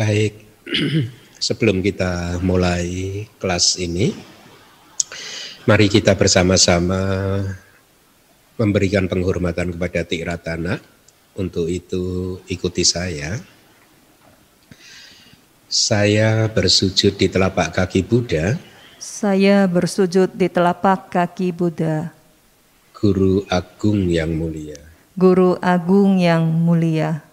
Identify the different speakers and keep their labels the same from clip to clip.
Speaker 1: Baik, sebelum kita mulai kelas ini, mari kita bersama-sama memberikan penghormatan kepada Tiratana. Untuk itu ikuti saya. Saya bersujud di telapak kaki Buddha.
Speaker 2: Saya bersujud di telapak kaki Buddha.
Speaker 1: Guru Agung yang mulia.
Speaker 2: Guru Agung yang mulia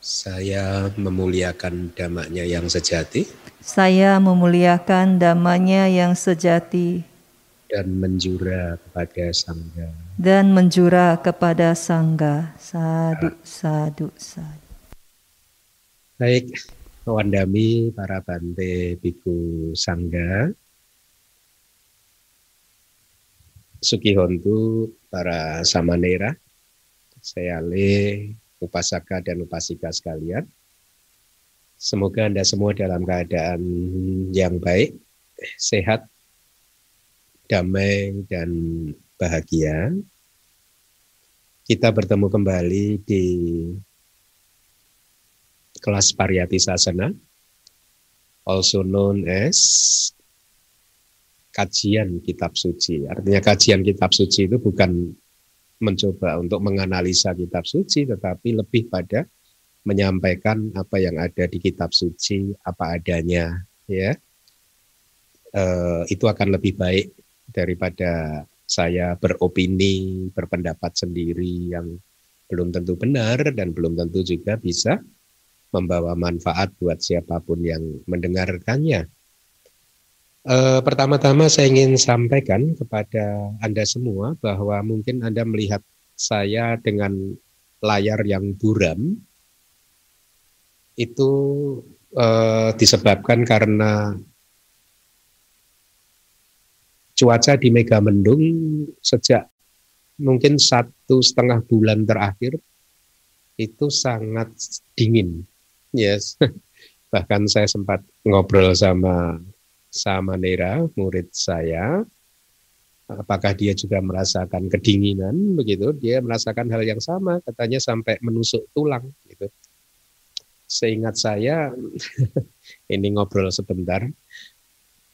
Speaker 1: saya memuliakan damanya yang sejati.
Speaker 2: Saya memuliakan damanya yang sejati.
Speaker 1: Dan menjura kepada sangga.
Speaker 2: Dan menjura kepada sangga. Sadu, sadu, sadu.
Speaker 1: Baik, Wandami, para bante biku sangga. Sukihontu, para samanera. Saya Le, upasaka dan upasika sekalian. Semoga Anda semua dalam keadaan yang baik, sehat, damai, dan bahagia. Kita bertemu kembali di kelas Pariyati Sasana, also known as kajian kitab suci. Artinya kajian kitab suci itu bukan mencoba untuk menganalisa kitab suci, tetapi lebih pada menyampaikan apa yang ada di kitab suci, apa adanya, ya. E, itu akan lebih baik daripada saya beropini, berpendapat sendiri yang belum tentu benar dan belum tentu juga bisa membawa manfaat buat siapa pun yang mendengarkannya. E, pertama-tama saya ingin sampaikan kepada Anda semua bahwa mungkin Anda melihat saya dengan layar yang buram itu e, disebabkan karena cuaca di Megamendung sejak mungkin satu setengah bulan terakhir itu sangat dingin, yes. Bahkan saya sempat ngobrol sama Samanera, murid saya, apakah dia juga merasakan kedinginan? Begitu? Dia merasakan hal yang sama, katanya sampai menusuk tulang gitu. Seingat saya, ini ngobrol sebentar,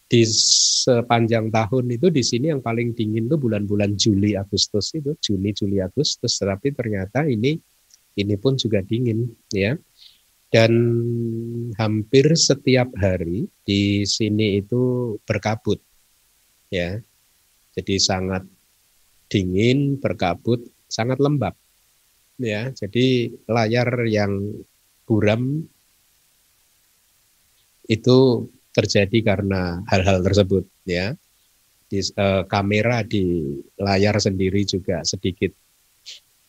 Speaker 1: di sepanjang tahun itu di sini yang paling dingin itu bulan-bulan Juli Agustus itu. Juni Juli Agustus. Tapi ternyata ini ini pun juga dingin ya dan hampir setiap hari di sini itu berkabut ya. Jadi sangat dingin berkabut sangat lembab ya. Jadi layar yang buram itu terjadi karena hal-hal tersebut ya. Di uh, kamera di layar sendiri juga sedikit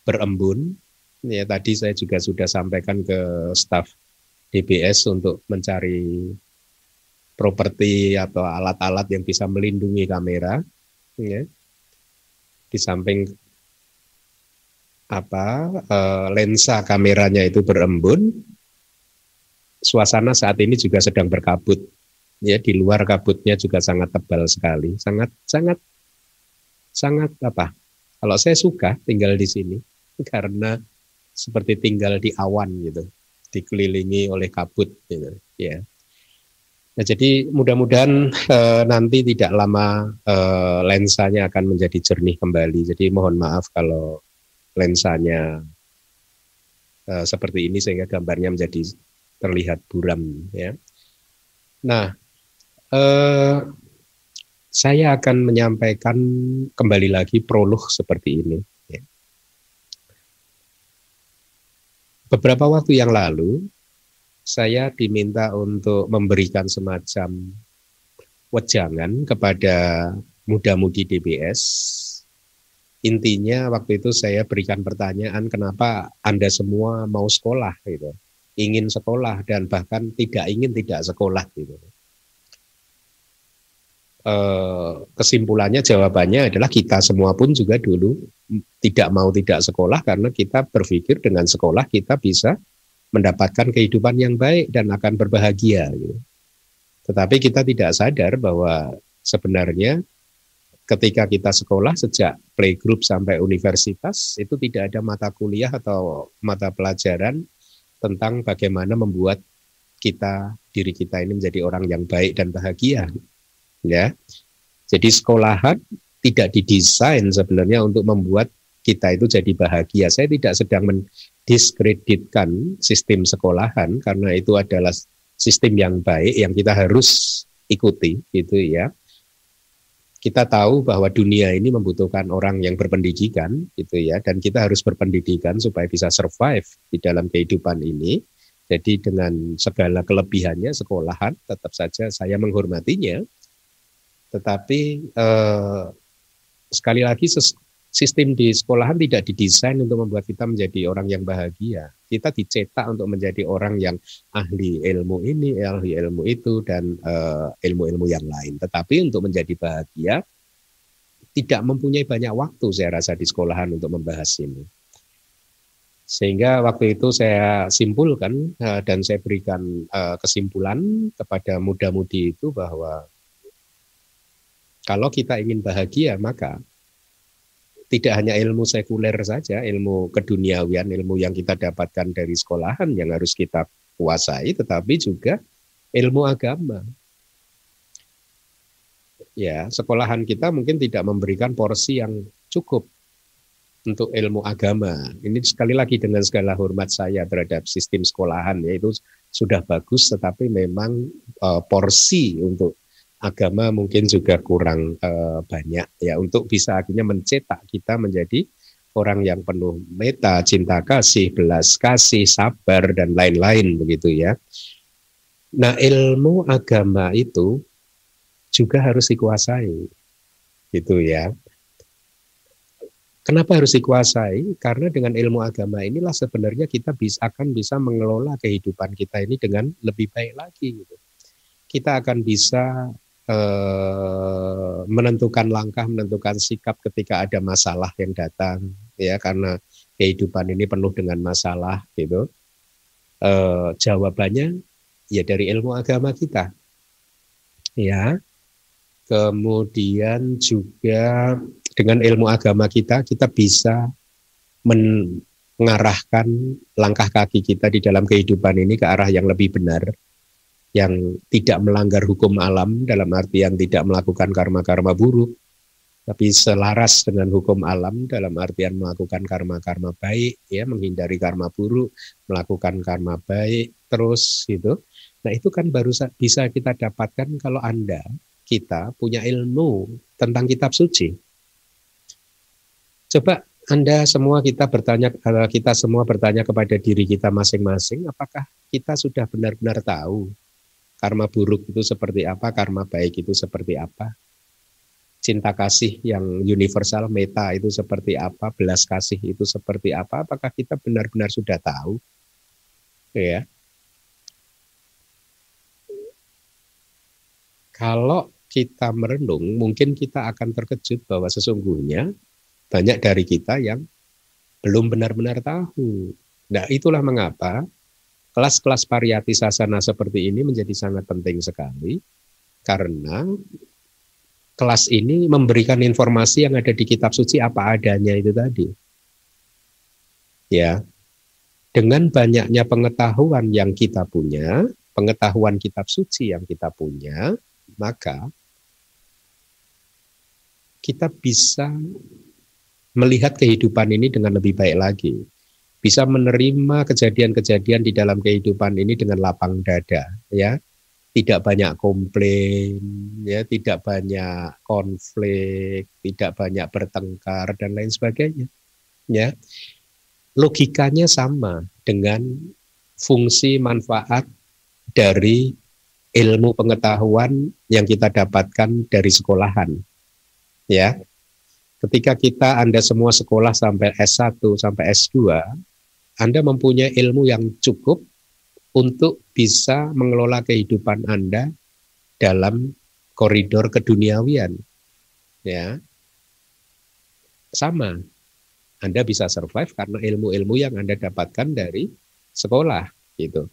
Speaker 1: berembun ya tadi saya juga sudah sampaikan ke staf DBS untuk mencari properti atau alat-alat yang bisa melindungi kamera ya. Di samping apa uh, lensa kameranya itu berembun suasana saat ini juga sedang berkabut ya. Di luar kabutnya juga sangat tebal sekali sangat sangat sangat apa? Kalau saya suka tinggal di sini karena seperti tinggal di awan gitu, dikelilingi oleh kabut gitu, ya. Nah, jadi mudah-mudahan e, nanti tidak lama e, lensanya akan menjadi jernih kembali. Jadi mohon maaf kalau lensanya e, seperti ini sehingga gambarnya menjadi terlihat buram ya. Nah, e, saya akan menyampaikan kembali lagi prolog seperti ini. Beberapa waktu yang lalu, saya diminta untuk memberikan semacam wejangan kepada muda-mudi DBS. Intinya waktu itu saya berikan pertanyaan kenapa Anda semua mau sekolah gitu. Ingin sekolah dan bahkan tidak ingin tidak sekolah gitu. Eh, kesimpulannya jawabannya adalah kita semua pun juga dulu tidak mau tidak sekolah karena kita berpikir dengan sekolah kita bisa mendapatkan kehidupan yang baik dan akan berbahagia. Gitu. Tetapi kita tidak sadar bahwa sebenarnya ketika kita sekolah sejak playgroup sampai universitas itu tidak ada mata kuliah atau mata pelajaran tentang bagaimana membuat kita diri kita ini menjadi orang yang baik dan bahagia. Ya. Jadi sekolahan tidak didesain sebenarnya untuk membuat kita itu jadi bahagia. Saya tidak sedang mendiskreditkan sistem sekolahan karena itu adalah sistem yang baik yang kita harus ikuti gitu ya. Kita tahu bahwa dunia ini membutuhkan orang yang berpendidikan gitu ya dan kita harus berpendidikan supaya bisa survive di dalam kehidupan ini. Jadi dengan segala kelebihannya sekolahan tetap saja saya menghormatinya. Tetapi eh, sekali lagi sistem di sekolahan tidak didesain untuk membuat kita menjadi orang yang bahagia. Kita dicetak untuk menjadi orang yang ahli ilmu ini, ahli ilmu itu, dan eh, ilmu-ilmu yang lain. Tetapi untuk menjadi bahagia, tidak mempunyai banyak waktu saya rasa di sekolahan untuk membahas ini. Sehingga waktu itu saya simpulkan uh, dan saya berikan uh, kesimpulan kepada muda-mudi itu bahwa kalau kita ingin bahagia maka tidak hanya ilmu sekuler saja, ilmu keduniawian, ilmu yang kita dapatkan dari sekolahan yang harus kita kuasai, tetapi juga ilmu agama. Ya, sekolahan kita mungkin tidak memberikan porsi yang cukup untuk ilmu agama. Ini sekali lagi dengan segala hormat saya terhadap sistem sekolahan yaitu sudah bagus tetapi memang uh, porsi untuk agama mungkin juga kurang uh, banyak ya untuk bisa akhirnya mencetak kita menjadi orang yang penuh meta, cinta kasih, belas kasih, sabar dan lain-lain begitu ya. Nah, ilmu agama itu juga harus dikuasai. Gitu ya. Kenapa harus dikuasai? Karena dengan ilmu agama inilah sebenarnya kita bisa akan bisa mengelola kehidupan kita ini dengan lebih baik lagi. Gitu. Kita akan bisa eh, menentukan langkah, menentukan sikap ketika ada masalah yang datang, ya karena kehidupan ini penuh dengan masalah, gitu. Eh, jawabannya ya dari ilmu agama kita, ya. Kemudian juga dengan ilmu agama kita, kita bisa mengarahkan langkah kaki kita di dalam kehidupan ini ke arah yang lebih benar, yang tidak melanggar hukum alam dalam artian tidak melakukan karma-karma buruk, tapi selaras dengan hukum alam dalam artian melakukan karma-karma baik, ya menghindari karma buruk, melakukan karma baik terus gitu. Nah itu kan baru bisa kita dapatkan kalau anda kita punya ilmu tentang kitab suci Coba Anda semua kita bertanya eh, kita semua bertanya kepada diri kita masing-masing apakah kita sudah benar-benar tahu karma buruk itu seperti apa, karma baik itu seperti apa? Cinta kasih yang universal meta itu seperti apa, belas kasih itu seperti apa? Apakah kita benar-benar sudah tahu? Ya. Kalau kita merenung, mungkin kita akan terkejut bahwa sesungguhnya banyak dari kita yang belum benar-benar tahu. Nah, itulah mengapa kelas-kelas pariyati sasana seperti ini menjadi sangat penting sekali karena kelas ini memberikan informasi yang ada di kitab suci apa adanya itu tadi. Ya. Dengan banyaknya pengetahuan yang kita punya, pengetahuan kitab suci yang kita punya, maka kita bisa melihat kehidupan ini dengan lebih baik lagi. Bisa menerima kejadian-kejadian di dalam kehidupan ini dengan lapang dada, ya. Tidak banyak komplain, ya, tidak banyak konflik, tidak banyak bertengkar dan lain sebagainya. Ya. Logikanya sama dengan fungsi manfaat dari ilmu pengetahuan yang kita dapatkan dari sekolahan. Ya, Ketika kita Anda semua sekolah sampai S1 sampai S2, Anda mempunyai ilmu yang cukup untuk bisa mengelola kehidupan Anda dalam koridor keduniawian. Ya. Sama. Anda bisa survive karena ilmu-ilmu yang Anda dapatkan dari sekolah gitu.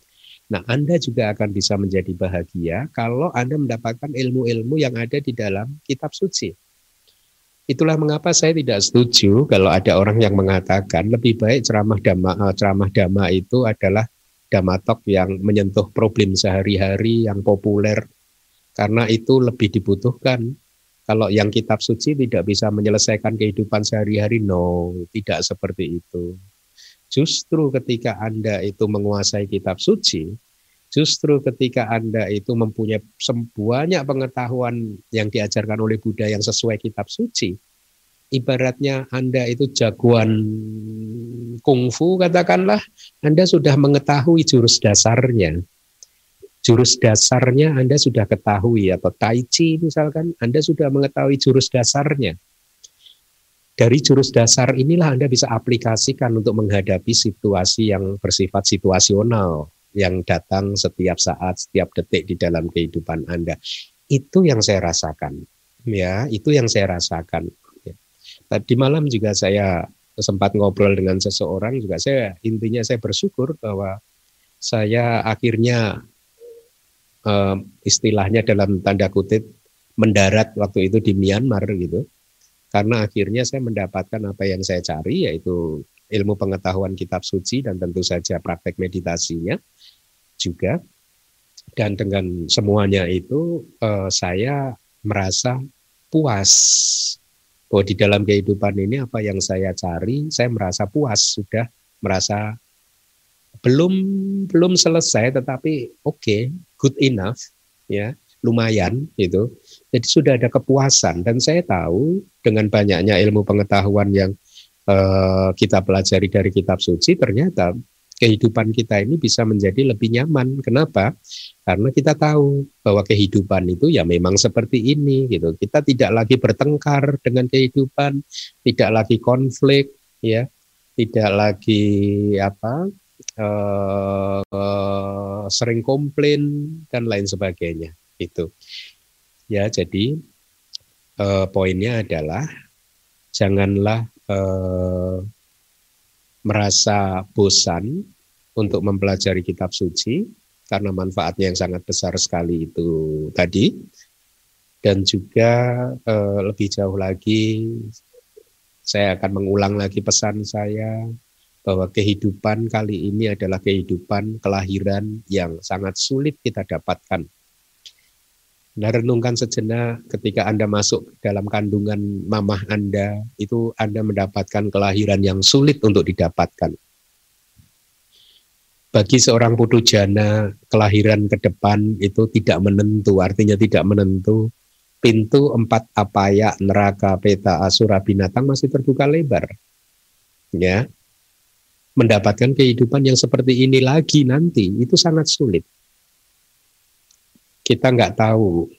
Speaker 1: Nah, Anda juga akan bisa menjadi bahagia kalau Anda mendapatkan ilmu-ilmu yang ada di dalam kitab suci. Itulah mengapa saya tidak setuju kalau ada orang yang mengatakan lebih baik ceramah dhamma, eh, ceramah dhamma itu adalah damatok yang menyentuh problem sehari-hari yang populer karena itu lebih dibutuhkan. Kalau yang kitab suci tidak bisa menyelesaikan kehidupan sehari-hari, no, tidak seperti itu. Justru ketika Anda itu menguasai kitab suci, justru ketika Anda itu mempunyai banyak pengetahuan yang diajarkan oleh Buddha yang sesuai kitab suci, ibaratnya Anda itu jagoan kungfu katakanlah, Anda sudah mengetahui jurus dasarnya. Jurus dasarnya Anda sudah ketahui atau tai chi misalkan, Anda sudah mengetahui jurus dasarnya. Dari jurus dasar inilah Anda bisa aplikasikan untuk menghadapi situasi yang bersifat situasional yang datang setiap saat, setiap detik di dalam kehidupan Anda. Itu yang saya rasakan. Ya, itu yang saya rasakan. Tadi malam juga saya sempat ngobrol dengan seseorang juga saya intinya saya bersyukur bahwa saya akhirnya uh, istilahnya dalam tanda kutip mendarat waktu itu di Myanmar gitu karena akhirnya saya mendapatkan apa yang saya cari yaitu ilmu pengetahuan kitab suci dan tentu saja praktek meditasinya juga dan dengan semuanya itu eh, saya merasa puas bahwa di dalam kehidupan ini apa yang saya cari saya merasa puas sudah merasa belum belum selesai tetapi oke okay, good enough ya lumayan gitu. Jadi sudah ada kepuasan dan saya tahu dengan banyaknya ilmu pengetahuan yang uh, kita pelajari dari kitab suci ternyata kehidupan kita ini bisa menjadi lebih nyaman. Kenapa? Karena kita tahu bahwa kehidupan itu ya memang seperti ini gitu. Kita tidak lagi bertengkar dengan kehidupan, tidak lagi konflik ya, tidak lagi apa uh, uh, sering komplain dan lain sebagainya itu. Ya, jadi eh, poinnya adalah janganlah eh, merasa bosan untuk mempelajari kitab suci karena manfaatnya yang sangat besar sekali itu tadi. Dan juga eh, lebih jauh lagi saya akan mengulang lagi pesan saya bahwa kehidupan kali ini adalah kehidupan kelahiran yang sangat sulit kita dapatkan Nah, renungkan sejenak ketika Anda masuk dalam kandungan mamah Anda, itu Anda mendapatkan kelahiran yang sulit untuk didapatkan. Bagi seorang putu jana, kelahiran ke depan itu tidak menentu, artinya tidak menentu. Pintu empat apaya, neraka, peta, asura, binatang masih terbuka lebar. Ya, mendapatkan kehidupan yang seperti ini lagi nanti, itu sangat sulit kita nggak tahu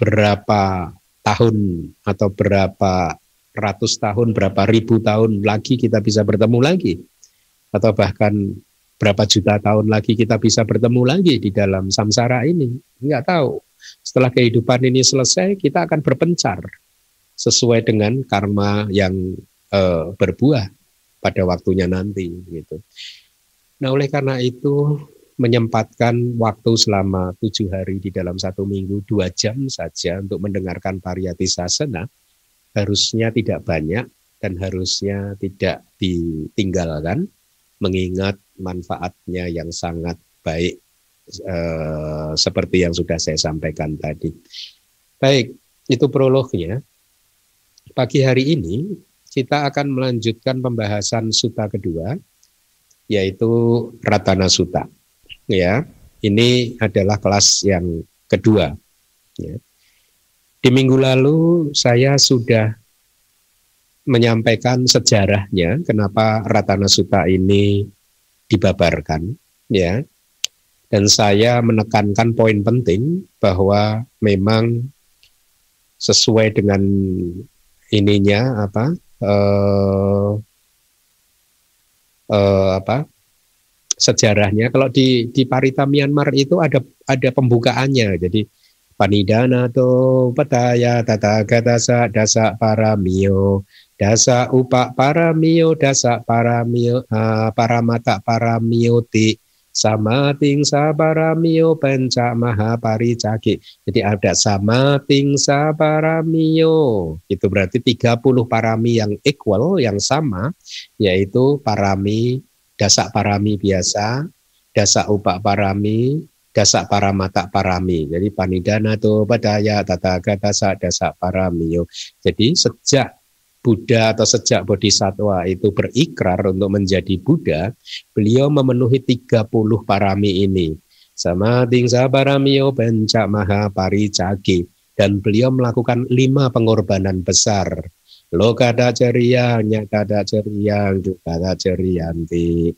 Speaker 1: berapa tahun atau berapa ratus tahun, berapa ribu tahun lagi kita bisa bertemu lagi. Atau bahkan berapa juta tahun lagi kita bisa bertemu lagi di dalam samsara ini. Nggak tahu. Setelah kehidupan ini selesai, kita akan berpencar sesuai dengan karma yang e, berbuah pada waktunya nanti. Gitu. Nah, oleh karena itu menyempatkan waktu selama tujuh hari di dalam satu minggu dua jam saja untuk mendengarkan pariyati sasana harusnya tidak banyak dan harusnya tidak ditinggalkan mengingat manfaatnya yang sangat baik eh, seperti yang sudah saya sampaikan tadi. Baik, itu prolognya. Pagi hari ini kita akan melanjutkan pembahasan suta kedua yaitu Ratana Suta ya ini adalah kelas yang kedua. Ya. Di minggu lalu saya sudah menyampaikan sejarahnya kenapa Ratana Sutta ini dibabarkan, ya. Dan saya menekankan poin penting bahwa memang sesuai dengan ininya apa eh, eh, apa sejarahnya. Kalau di di Parita Myanmar itu ada ada pembukaannya. Jadi panidana to petaya tata dasa dasa paramio dasa upa paramio dasa paramio uh, paramata paramioti sama ting sabaramio penca maha paricaki. Jadi ada sama ting sabaramio. Itu berarti 30 parami yang equal, yang sama, yaitu parami dasak parami biasa dasa upak parami, dasa paramata parami. Jadi panidana tuh padaya tata dasa dasa parami. Jadi sejak Buddha atau sejak Bodhisattva itu berikrar untuk menjadi Buddha, beliau memenuhi 30 parami ini. Sama tingsa paramio bencak maha paricagi. Dan beliau melakukan lima pengorbanan besar. Lokada ceria, nyakada ceria, dukada cerianti.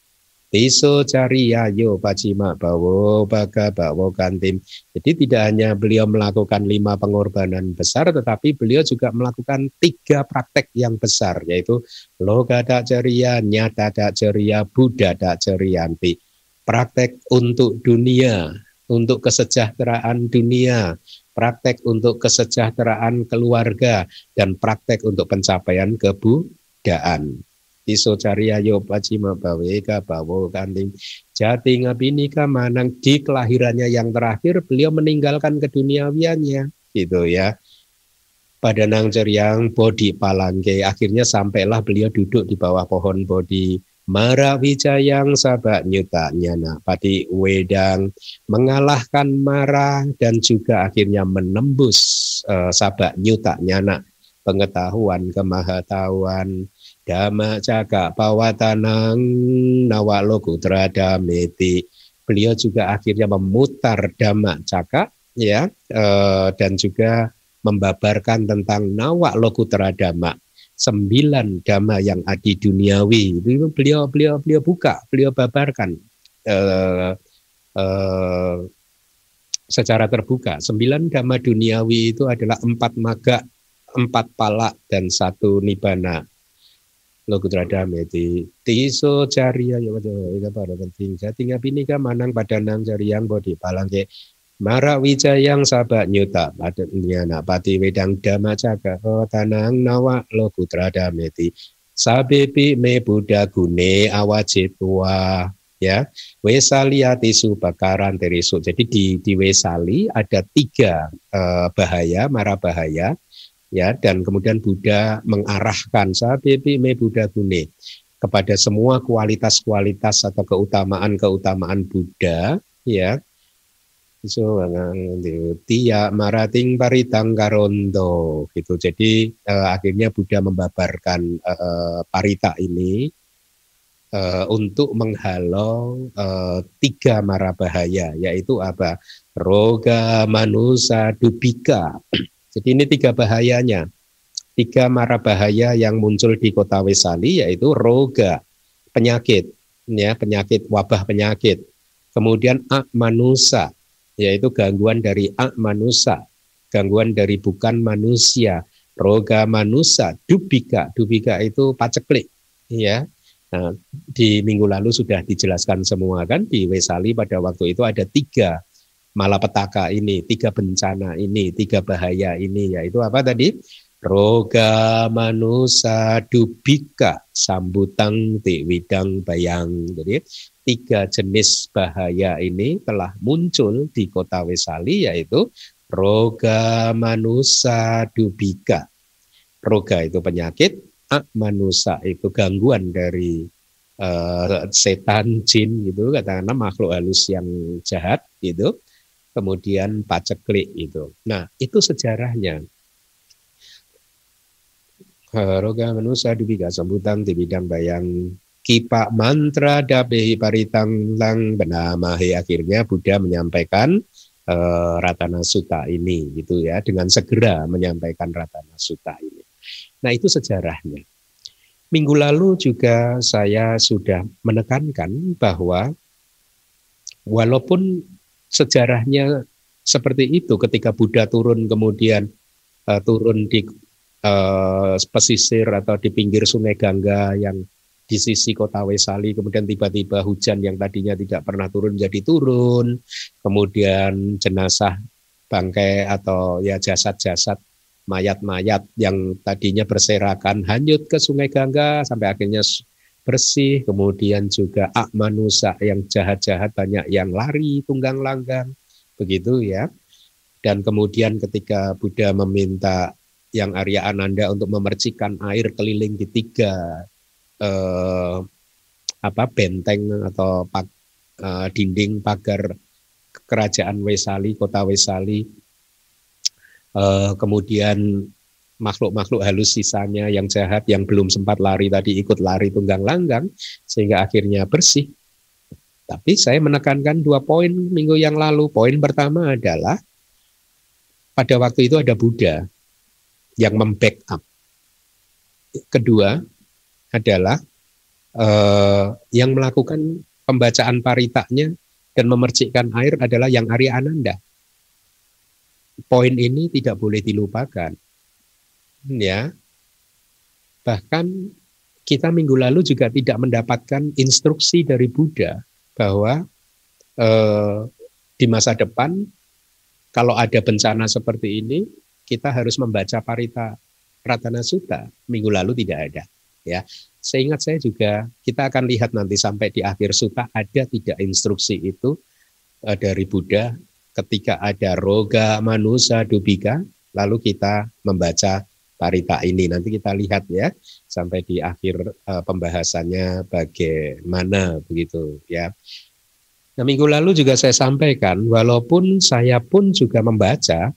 Speaker 1: Tiso cariya yo pacima bawo baga bawo kantim. Jadi tidak hanya beliau melakukan lima pengorbanan besar, tetapi beliau juga melakukan tiga praktek yang besar, yaitu loga dak ceria, nyata dak ceria, buddha dak cerianti. Praktek untuk dunia, untuk kesejahteraan dunia, praktek untuk kesejahteraan keluarga, dan praktek untuk pencapaian kebudayaan. Iso cariayo pacima baweka bawo kanting jati ngabinika manang di kelahirannya yang terakhir beliau meninggalkan keduniawiannya. Gitu ya. Pada nang ceriang bodi palangke. Akhirnya sampailah beliau duduk di bawah pohon bodi Mara Wijayang sabak nyuta nyana padi wedang mengalahkan Mara dan juga akhirnya menembus uh, sabak nyuta nyana pengetahuan kemahatauan Dhamma Caka Pawatanang Nawalokutra Dameti. Beliau juga akhirnya memutar Dhamma Caka ya eh, dan juga membabarkan tentang Nawa Lokutra Dhamma sembilan dhamma yang adi duniawi. Itu beliau beliau beliau buka beliau babarkan eh, eh, secara terbuka. Sembilan dhamma duniawi itu adalah empat maga empat palak dan satu nibana Lokutra Dameti Tiso Cariya ya pada penting. Jati ngapinika manang padanang yang bodi palangke Mara wijayang sabak nyuta pada nyana pati wedang dama caga oh, tanang nawa lokutra dameti. Sabepi me buddha gune awajitua ya wesaliati subakaran terisu jadi di di wesali ada tiga uh, bahaya mara bahaya. Ya dan kemudian Buddha mengarahkan sabebi me Buddha gune kepada semua kualitas-kualitas atau keutamaan-keutamaan Buddha. Ya so tia marating paritang karondo gitu. Jadi eh, akhirnya Buddha membabarkan eh, parita ini eh, untuk menghalau eh, tiga mara bahaya yaitu apa? Roga manusa dubika. Jadi ini tiga bahayanya. Tiga mara bahaya yang muncul di kota Wesali yaitu roga, penyakit, ya penyakit wabah penyakit. Kemudian manusa, yaitu gangguan dari manusa, gangguan dari bukan manusia. Roga manusa, dubika, dubika itu paceklik, ya. Nah, di minggu lalu sudah dijelaskan semua kan di Wesali pada waktu itu ada tiga malapetaka ini, tiga bencana ini, tiga bahaya ini, yaitu apa tadi? Roga manusa dubika sambutang widang bayang. Jadi tiga jenis bahaya ini telah muncul di kota Wesali yaitu roga manusa dubika. Roga itu penyakit, ak manusa itu gangguan dari uh, setan, jin gitu, katakanlah makhluk halus yang jahat gitu kemudian paceklik itu. Nah, itu sejarahnya. Roga manusia dibika sambutan di bidang bayang kipa mantra dabehi paritang lang benamahi akhirnya Buddha menyampaikan uh, Ratana Sutta ini gitu ya dengan segera menyampaikan Ratana Sutta ini. Nah itu sejarahnya. Minggu lalu juga saya sudah menekankan bahwa walaupun sejarahnya seperti itu ketika Buddha turun kemudian uh, turun di uh, pesisir atau di pinggir Sungai Gangga yang di sisi kota Wesali kemudian tiba-tiba hujan yang tadinya tidak pernah turun jadi turun. Kemudian jenazah bangkai atau ya jasad-jasad mayat-mayat yang tadinya berserakan hanyut ke Sungai Gangga sampai akhirnya bersih, kemudian juga ak manusia yang jahat-jahat banyak yang lari tunggang langgang, begitu ya. Dan kemudian ketika Buddha meminta yang Arya Ananda untuk memercikan air keliling di tiga eh, apa benteng atau pak, uh, dinding pagar kerajaan Wesali, kota Wesali, uh, kemudian makhluk-makhluk halus sisanya yang jahat yang belum sempat lari tadi ikut lari tunggang langgang sehingga akhirnya bersih. Tapi saya menekankan dua poin minggu yang lalu. Poin pertama adalah pada waktu itu ada Buddha yang membackup. Kedua adalah eh, yang melakukan pembacaan paritanya dan memercikkan air adalah yang Arya Ananda. Poin ini tidak boleh dilupakan. Ya. Bahkan kita minggu lalu juga tidak mendapatkan instruksi dari Buddha bahwa eh, di masa depan kalau ada bencana seperti ini kita harus membaca Parita Pratana Sutta. Minggu lalu tidak ada. Ya, seingat saya juga kita akan lihat nanti sampai di akhir sutta ada tidak instruksi itu uh, dari Buddha ketika ada roga manusia dubika lalu kita membaca parita ini nanti kita lihat ya sampai di akhir uh, pembahasannya bagaimana begitu ya. Nah, minggu lalu juga saya sampaikan walaupun saya pun juga membaca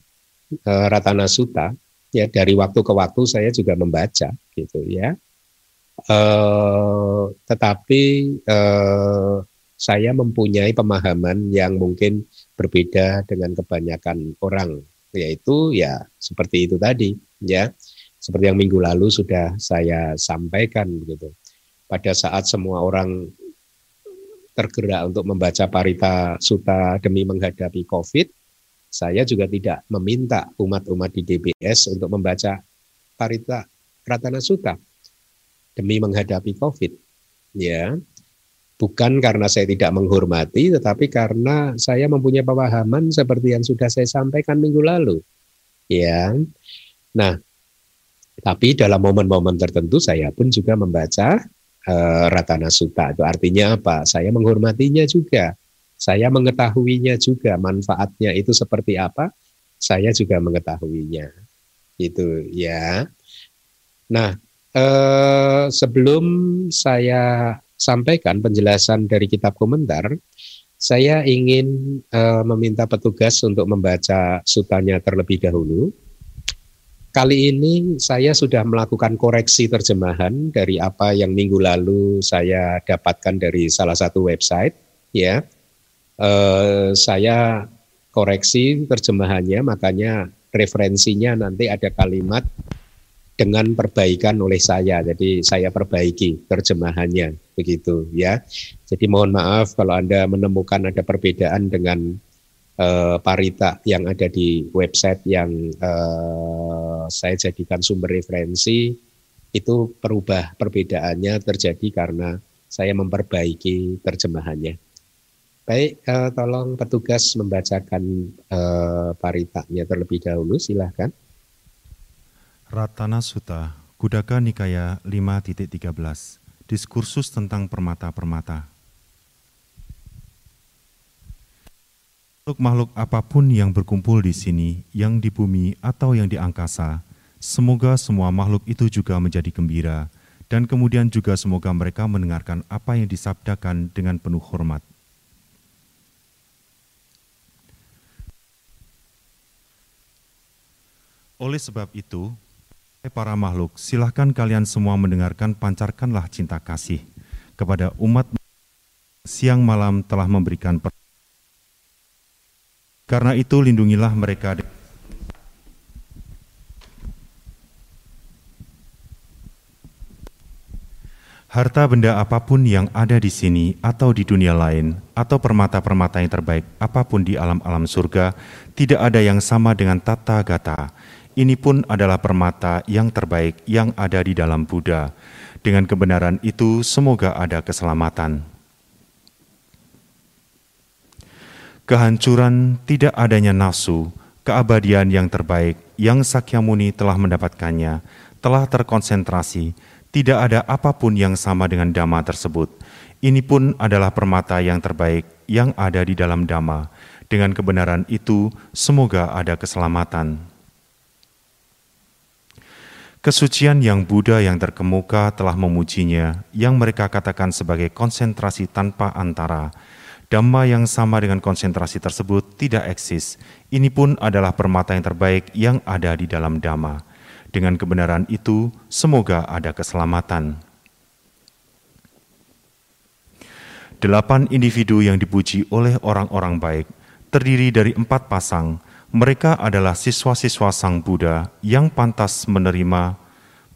Speaker 1: uh, Ratana Sutta ya dari waktu ke waktu saya juga membaca gitu ya. Uh, tetapi uh, saya mempunyai pemahaman yang mungkin berbeda dengan kebanyakan orang yaitu ya seperti itu tadi ya. Seperti yang minggu lalu sudah saya sampaikan gitu. Pada saat semua orang tergerak untuk membaca parita suta demi menghadapi covid saya juga tidak meminta umat-umat di DBS untuk membaca Parita Ratana Sutta demi menghadapi COVID. Ya, bukan karena saya tidak menghormati, tetapi karena saya mempunyai pemahaman seperti yang sudah saya sampaikan minggu lalu. Ya, nah, tapi dalam momen-momen tertentu saya pun juga membaca uh, Ratana Sutta. Itu artinya apa? Saya menghormatinya juga saya mengetahuinya juga manfaatnya itu seperti apa, saya juga mengetahuinya. Itu ya. Nah, eh, sebelum saya sampaikan penjelasan dari kitab komentar, saya ingin eh, meminta petugas untuk membaca sutanya terlebih dahulu. Kali ini saya sudah melakukan koreksi terjemahan dari apa yang minggu lalu saya dapatkan dari salah satu website, ya eh, saya koreksi terjemahannya, makanya referensinya nanti ada kalimat dengan perbaikan oleh saya. Jadi saya perbaiki terjemahannya begitu ya. Jadi mohon maaf kalau Anda menemukan ada perbedaan dengan uh, parita yang ada di website yang uh, saya jadikan sumber referensi itu perubah perbedaannya terjadi karena saya memperbaiki terjemahannya. Baik, uh, tolong petugas membacakan uh, paritanya terlebih dahulu, silahkan.
Speaker 3: Ratana Sutta, Kudaka Nikaya 5.13, Diskursus tentang permata-permata. Makhluk-makhluk apa pun yang berkumpul di sini, yang di bumi atau yang di angkasa, semoga semua makhluk itu juga menjadi gembira, dan kemudian juga semoga mereka mendengarkan apa yang disabdakan dengan penuh hormat. Oleh sebab itu, para makhluk, silahkan kalian semua mendengarkan pancarkanlah cinta kasih kepada umat siang malam telah memberikan per karena itu lindungilah mereka Harta benda apa pun yang ada di sini atau di dunia lain, atau permata-permata yang terbaik apa pun di alam-alam surga, tidak ada yang sama dengan tata gata, ini pun adalah permata yang terbaik yang ada di dalam Buddha. Dengan kebenaran itu, semoga ada keselamatan. Kehancuran tidak adanya nafsu, keabadian yang terbaik yang Sakyamuni telah mendapatkannya, telah terkonsentrasi, tidak ada apa pun yang sama dengan Dhamma tersebut. Ini pun adalah permata yang terbaik yang ada di dalam Dhamma. Dengan kebenaran itu, semoga ada keselamatan. Kesucian yang Buddha yang terkemuka telah memujinya, yang mereka katakan sebagai konsentrasi tanpa antara. Dhamma yang sama dengan konsentrasi tersebut tidak eksis. Ini pun adalah permata yang terbaik yang ada di dalam Dhamma. Dengan kebenaran itu, semoga ada keselamatan. Delapan individu yang dipuji oleh orang-orang baik terdiri dari empat pasang. Mereka adalah siswa-siswa Sang Buddha yang pantas menerima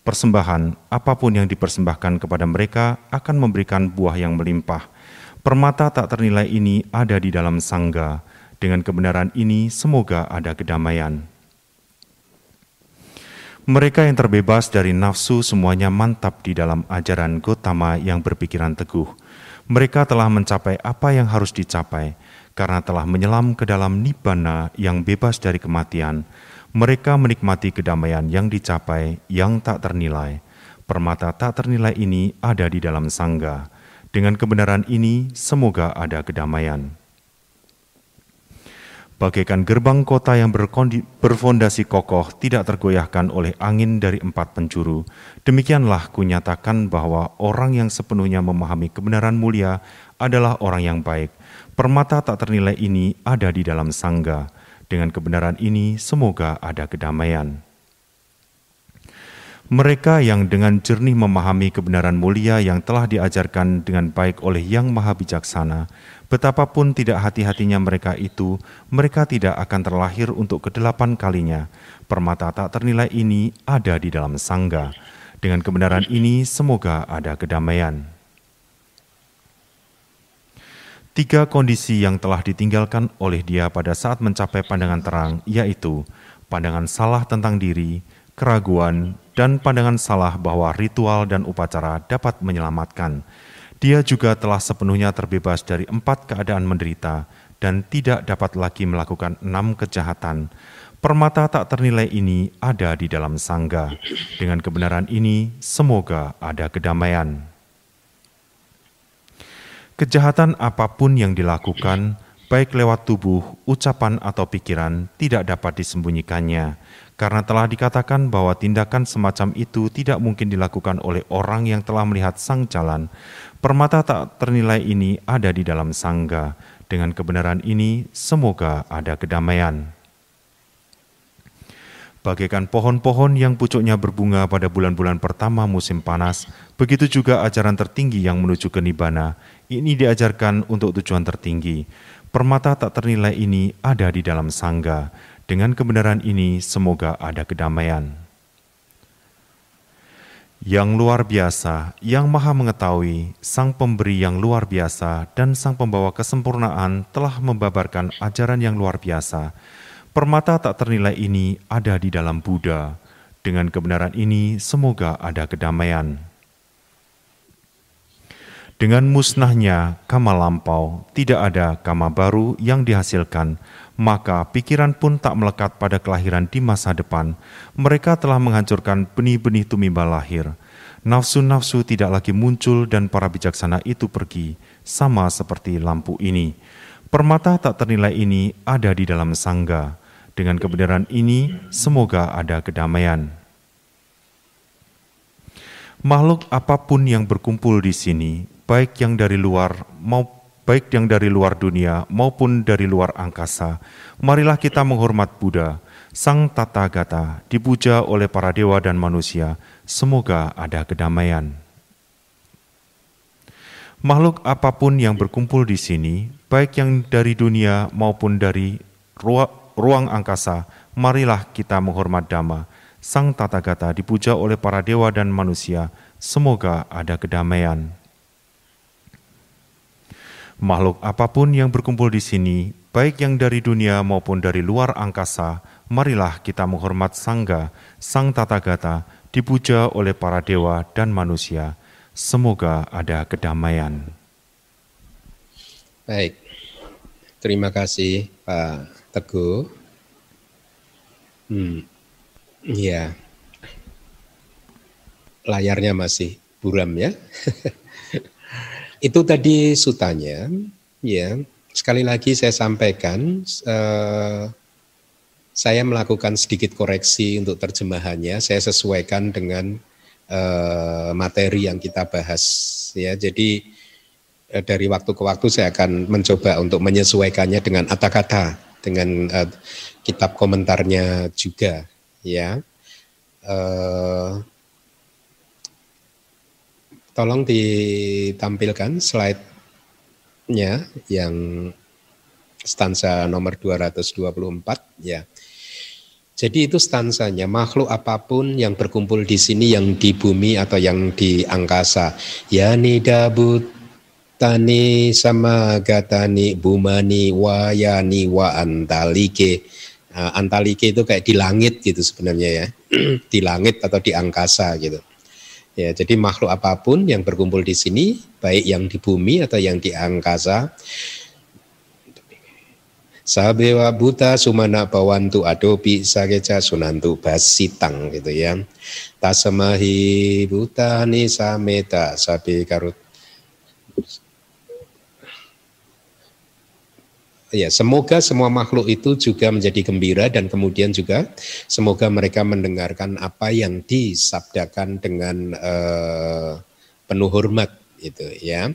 Speaker 3: persembahan apa pun yang dipersembahkan kepada mereka akan memberikan buah yang melimpah Permata tak ternilai ini ada di dalam sangga. Dengan kebenaran ini, semoga ada kedamaian. Mereka yang terbebas dari nafsu semuanya mantap di dalam ajaran Gotama yang berpikiran teguh. Mereka telah mencapai apa yang harus dicapai karena telah menyelam ke dalam nibbana yang bebas dari kematian. Mereka menikmati kedamaian yang dicapai yang tak ternilai. Permata tak ternilai ini ada di dalam sangga. Dengan kebenaran ini, semoga ada kedamaian. Bagaikan gerbang kota yang berfondasi kokoh tidak tergoyahkan oleh angin dari empat penjuru, demikianlah kunyatakan bahwa orang yang sepenuhnya memahami kebenaran mulia adalah orang yang baik. Permata tak ternilai ini ada di dalam sangga. Dengan kebenaran ini, semoga ada kedamaian. Mereka yang dengan jernih memahami kebenaran mulia yang telah diajarkan dengan baik oleh Yang Maha Bijaksana, betapapun tidak hati-hatinya mereka itu, mereka tidak akan terlahir untuk kedelapan kalinya. Permata tak ternilai ini ada di dalam sangga. Dengan kebenaran ini, semoga ada kedamaian. Tiga kondisi yang telah ditinggalkan oleh dia pada saat mencapai pandangan terang, yaitu pandangan salah tentang diri, keraguan, dan pandangan salah bahwa ritual dan upacara dapat menyelamatkan. Dia juga telah sepenuhnya terbebas dari empat keadaan menderita dan tidak dapat lagi melakukan enam kejahatan. Permata tak ternilai ini ada di dalam sangga. Dengan kebenaran ini, semoga ada kedamaian. Kejahatan apa pun yang dilakukan, baik lewat tubuh, ucapan, atau pikiran, tidak dapat disembunyikannya karena telah dikatakan bahwa tindakan semacam itu tidak mungkin dilakukan oleh orang yang telah melihat sang jalan. Permata tak ternilai ini ada di dalam sangga. Dengan kebenaran ini, semoga ada kedamaian. Bagaikan pohon-pohon yang pucuknya berbunga pada bulan-bulan pertama musim panas, begitu juga ajaran tertinggi yang menuju ke Nibana. Ini diajarkan untuk tujuan tertinggi. Permata tak ternilai ini ada di dalam sangga dengan kebenaran ini, semoga ada kedamaian. Yang luar biasa, yang maha mengetahui, Sang Pemberi yang luar biasa, dan Sang Pembawa kesempurnaan telah membabarkan ajaran yang luar biasa. Permata tak ternilai ini ada di dalam Buddha. Dengan kebenaran ini, semoga ada kedamaian. Dengan musnahnya kama lampau, tidak ada kama baru yang dihasilkan, maka pikiran pun tak melekat pada kelahiran di masa depan. Mereka telah menghancurkan benih-benih tumimba lahir. Nafsu-nafsu tidak lagi muncul dan para bijaksana itu pergi, sama seperti lampu ini. Permata tak ternilai ini ada di dalam sangga. Dengan kebenaran ini, semoga ada kedamaian. Makhluk apa pun yang berkumpul di sini, baik yang dari luar maupun baik yang dari luar dunia maupun dari luar angkasa, marilah kita menghormat Buddha, Sang Tata Gata, dipuja oleh para dewa dan manusia. Semoga ada kedamaian. Makhluk apa pun yang berkumpul di sini, baik yang dari dunia maupun dari ruang angkasa, marilah kita menghormat Dhamma. Sang Tata Gata dipuja oleh para dewa dan manusia. Semoga ada kedamaian. Makhluk apa pun yang berkumpul di sini, baik yang dari dunia maupun dari luar angkasa, marilah kita menghormat Sangga, Sang Tata Gata, dipuja oleh para dewa dan manusia. Semoga ada kedamaian.
Speaker 1: Baik, terima kasih Pak Teguh. Hmm, ya, layarnya masih buram ya. Itu tadi sutanya, ya. Sekali lagi saya sampaikan, eh, saya melakukan sedikit koreksi untuk terjemahannya. Saya sesuaikan dengan eh, materi yang kita bahas, ya. Jadi eh, dari waktu ke waktu saya akan mencoba untuk menyesuaikannya dengan kata-kata dengan uh, kitab komentarnya juga ya. Uh, tolong ditampilkan slide-nya yang stansa nomor 224 ya. Jadi itu stansanya makhluk apa pun yang berkumpul di sini yang di bumi atau yang di angkasa. Ya nidabut tani sama gatani bumani wayani wa antalike. Nah, antalike itu kayak di langit gitu sebenarnya ya. di langit atau di angkasa gitu. Ya, jadi makhluk apa pun yang berkumpul di sini, baik yang di bumi atau yang di angkasa, Sabewa buta sumana bawantu adopi sageca sunantu basitang gitu ya. Tasamahi buta ni sameta sabi karut. Ya, semoga semua makhluk itu juga menjadi gembira dan kemudian juga semoga mereka mendengarkan apa yang disabdakan dengan uh, penuh hormat itu ya.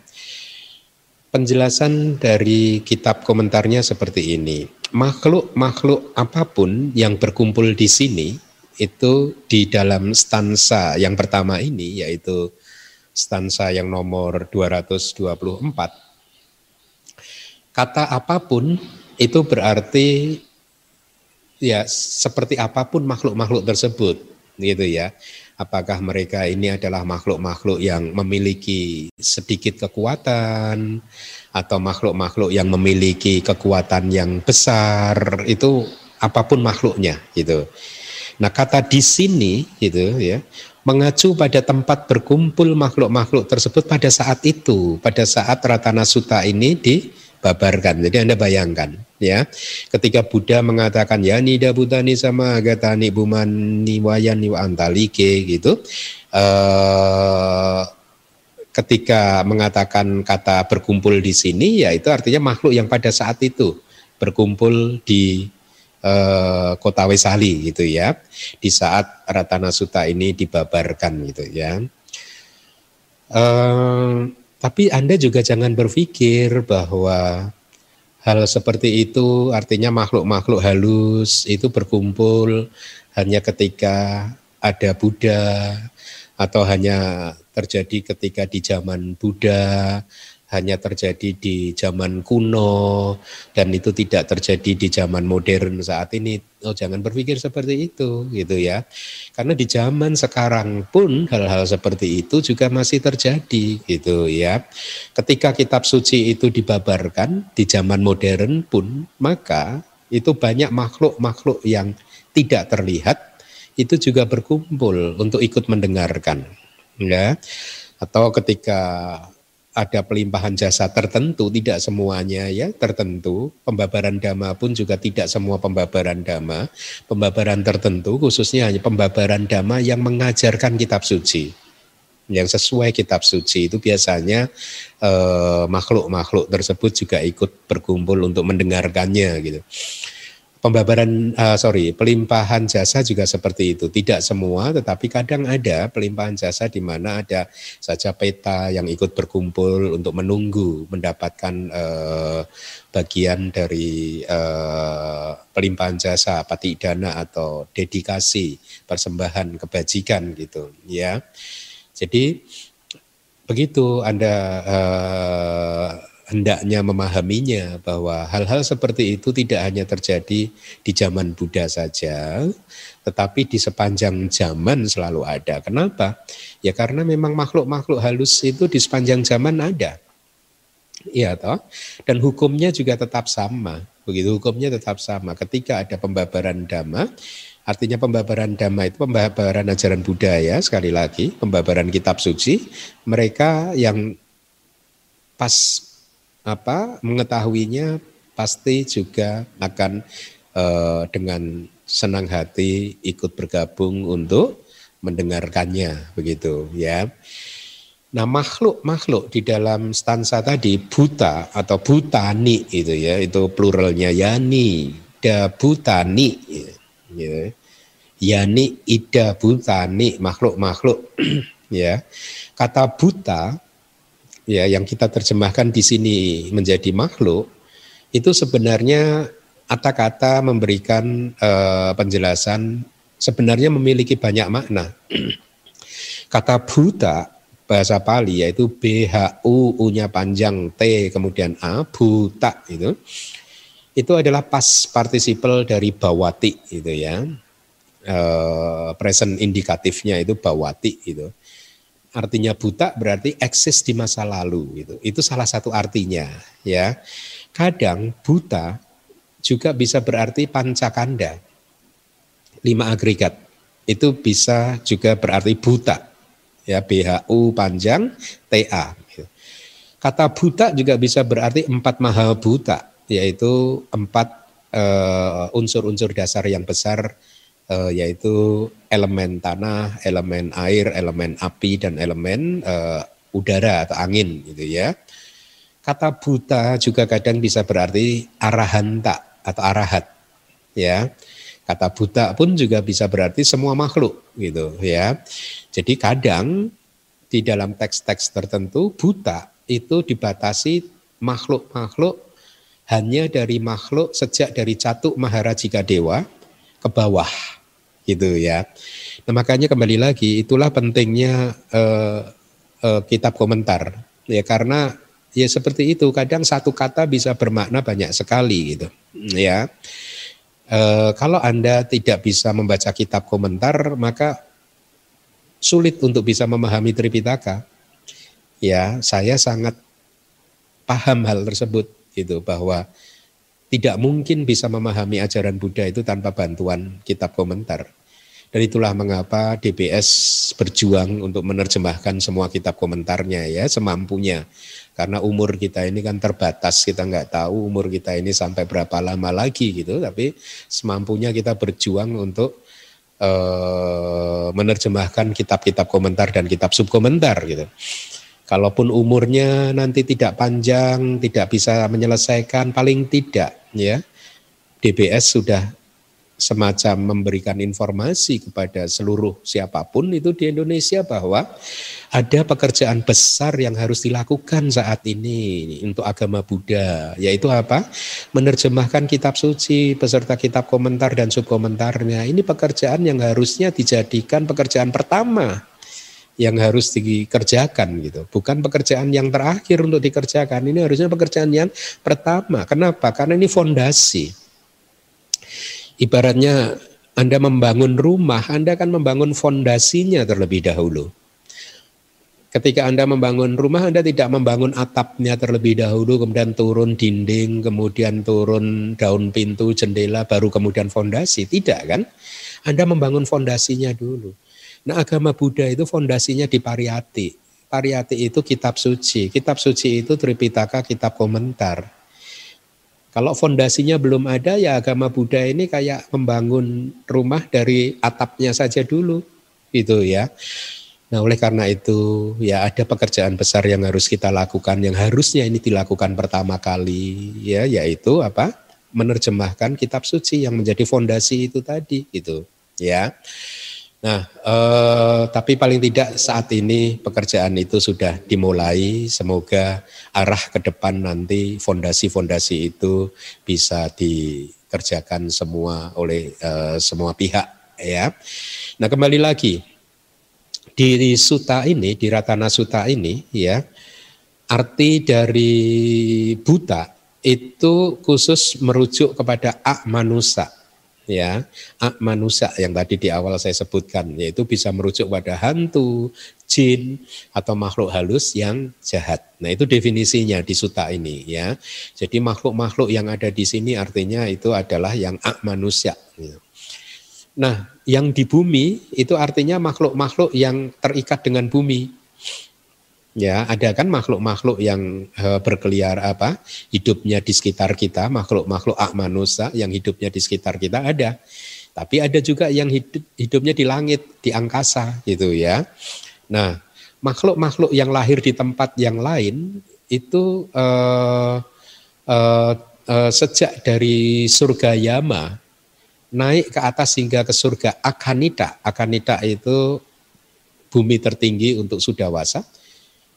Speaker 1: Penjelasan dari kitab komentarnya seperti ini. Makhluk-makhluk apa pun yang berkumpul di sini itu di dalam stansa yang pertama ini yaitu stansa yang nomor 224. Kata apa pun itu berarti ya seperti apa pun makhluk-makhluk tersebut gitu ya apakah mereka ini adalah makhluk-makhluk yang memiliki sedikit kekuatan atau makhluk-makhluk yang memiliki kekuatan yang besar itu apa pun makhluknya gitu. Nah, kata di sini gitu ya mengacu pada tempat berkumpul makhluk-makhluk tersebut pada saat itu, pada saat Ratana Sutta ini di babarkan. Jadi Anda bayangkan ya, ketika Buddha mengatakan ya nida butani sama agatani bumani wayani wa antalike gitu, eh, ketika mengatakan kata berkumpul di sini, ya itu artinya makhluk yang pada saat itu berkumpul di eh, kota Wesali gitu ya, di saat Ratana Sutta ini dibabarkan gitu ya. Eh, tapi Anda juga jangan berpikir bahwa hal seperti itu artinya makhluk-makhluk halus itu berkumpul hanya ketika ada Buddha atau hanya terjadi ketika di zaman Buddha hanya terjadi di zaman kuno dan itu tidak terjadi di zaman modern saat ini. Oh, jangan berpikir seperti itu gitu ya. Karena di zaman sekarang pun hal-hal seperti itu juga masih terjadi gitu ya. Ketika kitab suci itu dibabarkan di zaman modern pun maka itu banyak makhluk-makhluk yang tidak terlihat itu juga berkumpul untuk ikut mendengarkan ya atau ketika ada pelimpahan jasa tertentu, tidak semuanya ya tertentu. Pembabaran dhamma pun juga tidak semua pembabaran dhamma. Pembabaran tertentu khususnya hanya pembabaran dhamma yang mengajarkan kitab suci. Yang sesuai kitab suci itu biasanya eh, makhluk-makhluk tersebut juga ikut berkumpul untuk mendengarkannya gitu pembabaran uh, sorry pelimpahan jasa juga seperti itu. Tidak semua tetapi kadang ada pelimpahan jasa di mana ada saja peta yang ikut berkumpul untuk menunggu mendapatkan uh, bagian dari uh, pelimpahan jasa pati dana atau dedikasi persembahan kebajikan gitu ya. Jadi begitu anda uh, hendaknya memahaminya bahwa hal-hal seperti itu tidak hanya terjadi di zaman Buddha saja, tetapi di sepanjang zaman selalu ada. Kenapa? Ya karena memang makhluk-makhluk halus itu di sepanjang zaman ada. Iya toh? Dan hukumnya juga tetap sama. Begitu hukumnya tetap sama. Ketika ada pembabaran dhamma, artinya pembabaran dhamma itu pembabaran ajaran Buddha ya, sekali lagi, pembabaran kitab suci, mereka yang pas apa mengetahuinya pasti juga akan uh, dengan senang hati ikut bergabung untuk mendengarkannya begitu ya. Nah makhluk-makhluk di dalam stansa tadi buta atau butani itu ya itu pluralnya yani da butani ya. Yani ida butani makhluk-makhluk ya. Kata buta ya yang kita terjemahkan di sini menjadi makhluk itu sebenarnya kata-kata memberikan uh, penjelasan sebenarnya memiliki banyak makna. Kata buta bahasa Pali yaitu B H U U-nya panjang T kemudian A buta itu itu adalah pas participle dari bawati itu ya. Uh, present indikatifnya itu bawati itu. Artinya buta berarti eksis di masa lalu itu. Itu salah satu artinya ya. Kadang buta juga bisa berarti pancakanda. Lima agregat. Itu bisa juga berarti buta. Ya, BHU panjang, TA. Kata buta juga bisa berarti empat maha buta, yaitu empat uh, unsur-unsur dasar yang besar, uh, yaitu elemen tanah, elemen air, elemen api, dan elemen uh, udara atau angin, gitu ya. Kata buta juga kadang bisa berarti arahanta atau arahat ya kata buta pun juga bisa berarti semua makhluk gitu ya jadi kadang di dalam teks-teks tertentu buta itu dibatasi makhluk-makhluk hanya dari makhluk sejak dari catuk maharajika dewa ke bawah gitu ya nah makanya kembali lagi itulah pentingnya uh, uh, kitab komentar ya karena ya seperti itu kadang satu kata bisa bermakna banyak sekali gitu ya. E, kalau Anda tidak bisa membaca kitab komentar, maka sulit untuk bisa memahami Tripitaka. Ya, saya sangat paham hal tersebut gitu bahwa tidak mungkin bisa memahami ajaran Buddha itu tanpa bantuan kitab komentar. Dan itulah mengapa DBS berjuang untuk menerjemahkan semua kitab komentarnya ya semampunya. Karena umur kita ini kan terbatas, kita nggak tahu umur kita ini sampai berapa lama lagi gitu. Tapi semampunya kita berjuang untuk uh, menerjemahkan kitab-kitab komentar dan kitab subkomentar gitu. Kalaupun umurnya nanti tidak panjang, tidak bisa menyelesaikan, paling tidak ya DBS sudah semacam memberikan informasi kepada seluruh siapa pun itu di Indonesia bahwa ada pekerjaan besar yang harus dilakukan saat ini untuk agama Buddha yaitu apa? menerjemahkan kitab suci beserta kitab komentar dan subkomentarnya. Ini pekerjaan yang harusnya dijadikan pekerjaan pertama yang harus dikerjakan gitu. Bukan pekerjaan yang terakhir untuk dikerjakan. Ini harusnya pekerjaan yang pertama. Kenapa? Karena ini fondasi Ibaratnya Anda membangun rumah, Anda akan membangun fondasinya terlebih dahulu. Ketika Anda membangun rumah, Anda tidak membangun atapnya terlebih dahulu, kemudian turun dinding, kemudian turun daun pintu, jendela, baru kemudian fondasi. Tidak kan? Anda membangun fondasinya dulu. Nah agama Buddha itu fondasinya di Pariyati. Pariyati itu kitab suci. Kitab suci itu Tripitaka, kitab komentar. Kalau fondasinya belum ada ya agama Buddha ini kayak membangun rumah dari atapnya saja dulu gitu ya. Nah, oleh karena itu ya ada pekerjaan besar yang harus kita lakukan yang harusnya ini dilakukan pertama kali ya yaitu apa? menerjemahkan kitab suci yang menjadi fondasi itu tadi gitu ya. Nah, eh, tapi paling tidak saat ini pekerjaan itu sudah dimulai. Semoga arah ke depan nanti fondasi-fondasi itu bisa dikerjakan semua oleh eh, semua pihak ya. Nah, kembali lagi di suta ini, di Ratana Suta ini ya, arti dari buta itu khusus merujuk kepada ak manusia ya manusia yang tadi di awal saya sebutkan yaitu bisa merujuk pada hantu, jin atau makhluk halus yang jahat. Nah, itu definisinya di suta ini ya. Jadi makhluk-makhluk yang ada di sini artinya itu adalah yang manusia. Nah, yang di bumi itu artinya makhluk-makhluk yang terikat dengan bumi. Ya, ada kan makhluk-makhluk yang uh, berkeliar apa? Hidupnya di sekitar kita, makhluk-makhluk ak manusia yang hidupnya di sekitar kita ada. Tapi ada juga yang hidup hidupnya di langit, di angkasa gitu ya. Nah, makhluk-makhluk yang lahir di tempat yang lain itu uh, uh, uh, sejak dari surga Yama naik ke atas hingga ke surga Akanita. Akanita itu bumi tertinggi untuk Sudawasa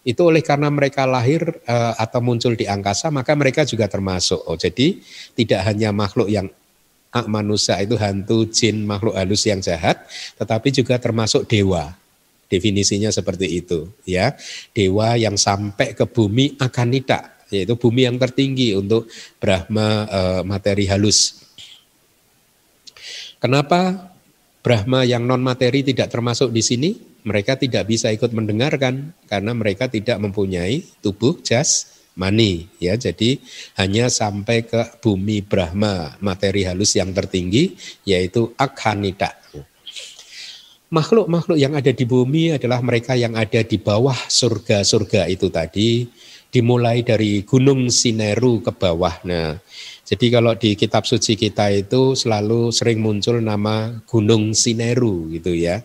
Speaker 1: Itu oleh karena mereka lahir uh, atau muncul di angkasa, maka mereka juga termasuk. Oh, jadi tidak hanya makhluk yang manusia itu hantu, jin, makhluk halus yang jahat, tetapi juga termasuk dewa. Definisinya seperti itu, ya. Dewa yang sampai ke bumi akanita, yaitu bumi yang tertinggi untuk Brahma e, materi halus. Kenapa Brahma yang non materi tidak termasuk di sini? Mereka tidak bisa ikut mendengarkan karena mereka tidak mempunyai tubuh jas mani ya. Jadi hanya sampai ke bumi Brahma materi halus yang tertinggi yaitu akhanita. Makhluk-makhluk yang ada di bumi adalah mereka yang ada di bawah surga-surga itu tadi dimulai dari gunung Sineru ke bawah. Nah jadi kalau di kitab suci kita itu selalu sering muncul nama gunung Sineru gitu ya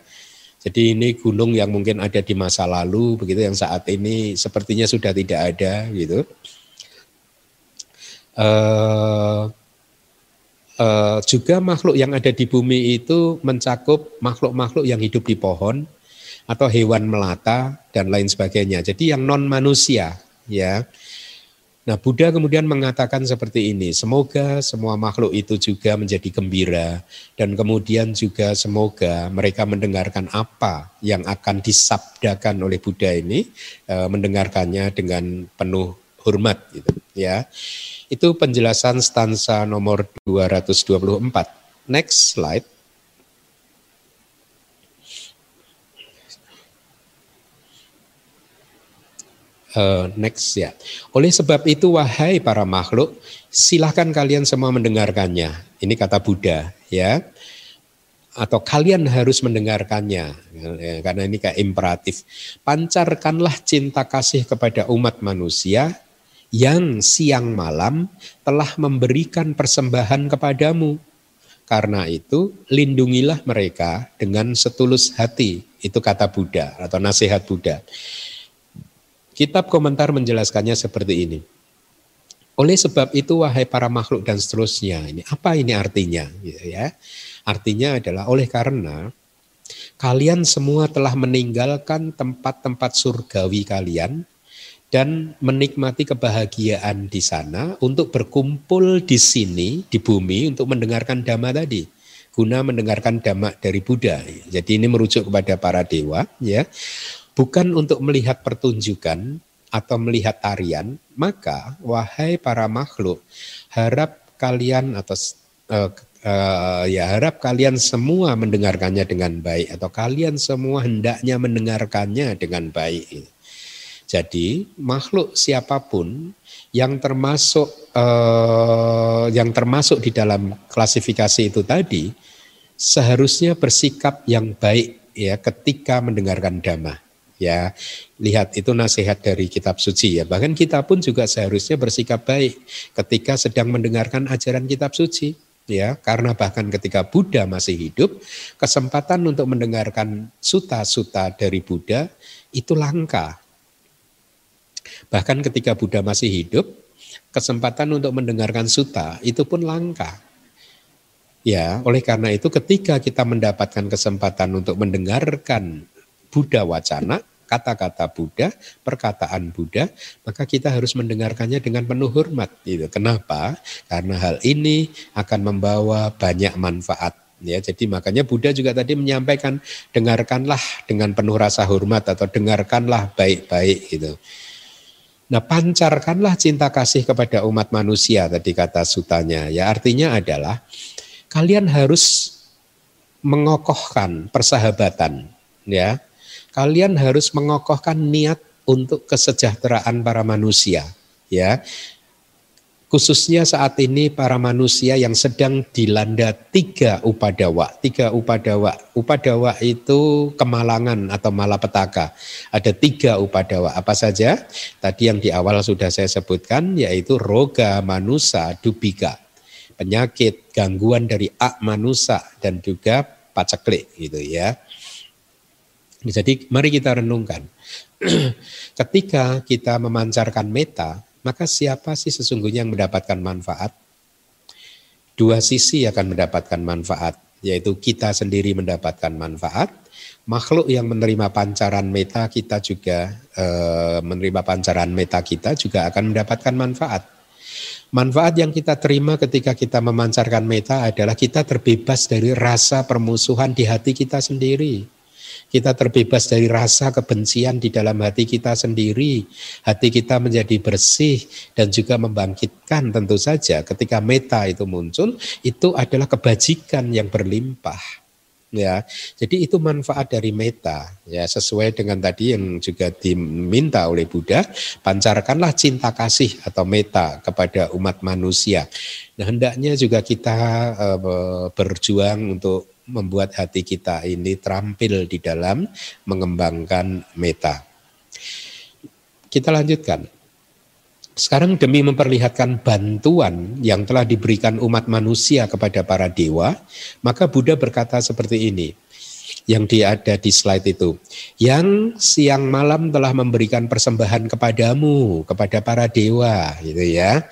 Speaker 1: jadi ini gunung yang mungkin ada di masa lalu, begitu yang saat ini sepertinya sudah tidak ada, gitu. Uh, uh, juga makhluk yang ada di bumi itu mencakup makhluk-makhluk yang hidup di pohon atau hewan melata dan lain sebagainya. Jadi yang non manusia, ya. Nah, Buddha kemudian mengatakan seperti ini, semoga semua makhluk itu juga menjadi gembira dan kemudian juga semoga mereka mendengarkan apa yang akan disabdakan oleh Buddha ini, e, mendengarkannya dengan penuh hormat gitu ya. Itu penjelasan stansa nomor 224. Next slide. Uh, next ya. Oleh sebab itu wahai para makhluk, silahkan kalian semua mendengarkannya. Ini kata Buddha ya. Atau kalian harus mendengarkannya ya, karena ini kayak imperatif. Pancarkanlah cinta kasih kepada umat manusia yang siang malam telah memberikan persembahan kepadamu. Karena itu lindungilah mereka dengan setulus hati. Itu kata Buddha atau nasihat Buddha. Kitab komentar menjelaskannya seperti ini. Oleh sebab itu wahai para makhluk dan seterusnya. Ini apa ini artinya gitu ya? Artinya adalah oleh karena kalian semua telah meninggalkan tempat-tempat surgawi kalian dan menikmati kebahagiaan di sana untuk berkumpul di sini di bumi untuk mendengarkan dhamma tadi guna mendengarkan dhamma dari Buddha. Jadi ini merujuk kepada para dewa ya bukan untuk melihat pertunjukan atau melihat tarian, maka wahai para makhluk, harap kalian atau uh, uh, ya harap kalian semua mendengarkannya dengan baik atau kalian semua hendaknya mendengarkannya dengan baik. Jadi makhluk siapa pun yang termasuk uh, yang termasuk di dalam klasifikasi itu tadi seharusnya bersikap yang baik ya ketika mendengarkan dhamma ya. Lihat itu nasihat dari kitab suci ya. Bahkan kita pun juga seharusnya bersikap baik ketika sedang mendengarkan ajaran kitab suci ya. Karena bahkan ketika Buddha masih hidup kesempatan untuk mendengarkan suta-suta dari Buddha itu langka. Bahkan ketika Buddha masih hidup kesempatan untuk mendengarkan suta itu pun langka. Ya oleh karena itu ketika kita mendapatkan kesempatan untuk mendengarkan Buddha wacana, kata-kata Buddha, perkataan Buddha, maka kita harus mendengarkannya dengan penuh hormat. Gitu. Kenapa? Karena hal ini akan membawa banyak manfaat. Ya, jadi makanya Buddha juga tadi menyampaikan dengarkanlah dengan penuh rasa hormat atau dengarkanlah baik-baik gitu. Nah, pancarkanlah cinta kasih kepada umat manusia tadi kata sutanya. Ya, artinya adalah kalian harus mengokohkan persahabatan, ya kalian harus mengokohkan niat untuk kesejahteraan para manusia ya khususnya saat ini para manusia yang sedang dilanda tiga upadawa. Tiga upadawa. Upadawa itu kemalangan atau malapetaka. Ada tiga upadawa. Apa saja? Tadi yang di awal sudah saya sebutkan yaitu roga manusa dubika. Penyakit, gangguan dari ak manusa dan juga paceklik gitu ya. Jadi mari kita renungkan. Ketika kita memancarkan meta, maka siapa sih sesungguhnya yang mendapatkan manfaat? Dua sisi akan mendapatkan manfaat. yaitu kita sendiri mendapatkan manfaat, makhluk yang menerima pancaran meta kita juga e, menerima pancaran meta kita juga akan mendapatkan manfaat. Manfaat yang kita terima ketika kita memancarkan meta adalah kita terbebas dari rasa permusuhan di hati kita sendiri. Kita terbebas dari rasa kebencian di dalam hati kita sendiri. Hati kita menjadi bersih dan juga membangkitkan tentu saja ketika meta itu muncul, itu adalah kebajikan yang berlimpah ya. Jadi itu manfaat dari meta ya sesuai dengan tadi yang juga diminta oleh Buddha, pancarkanlah cinta kasih atau meta kepada umat manusia. Nah, hendaknya juga kita uh, berjuang untuk membuat hati kita ini terampil di dalam mengembangkan meta. Kita lanjutkan. Sekarang demi memperlihatkan bantuan yang telah diberikan umat manusia kepada para dewa, maka Buddha berkata seperti ini yang ada di slide itu. Yang siang malam telah memberikan persembahan kepadamu, kepada para dewa gitu ya.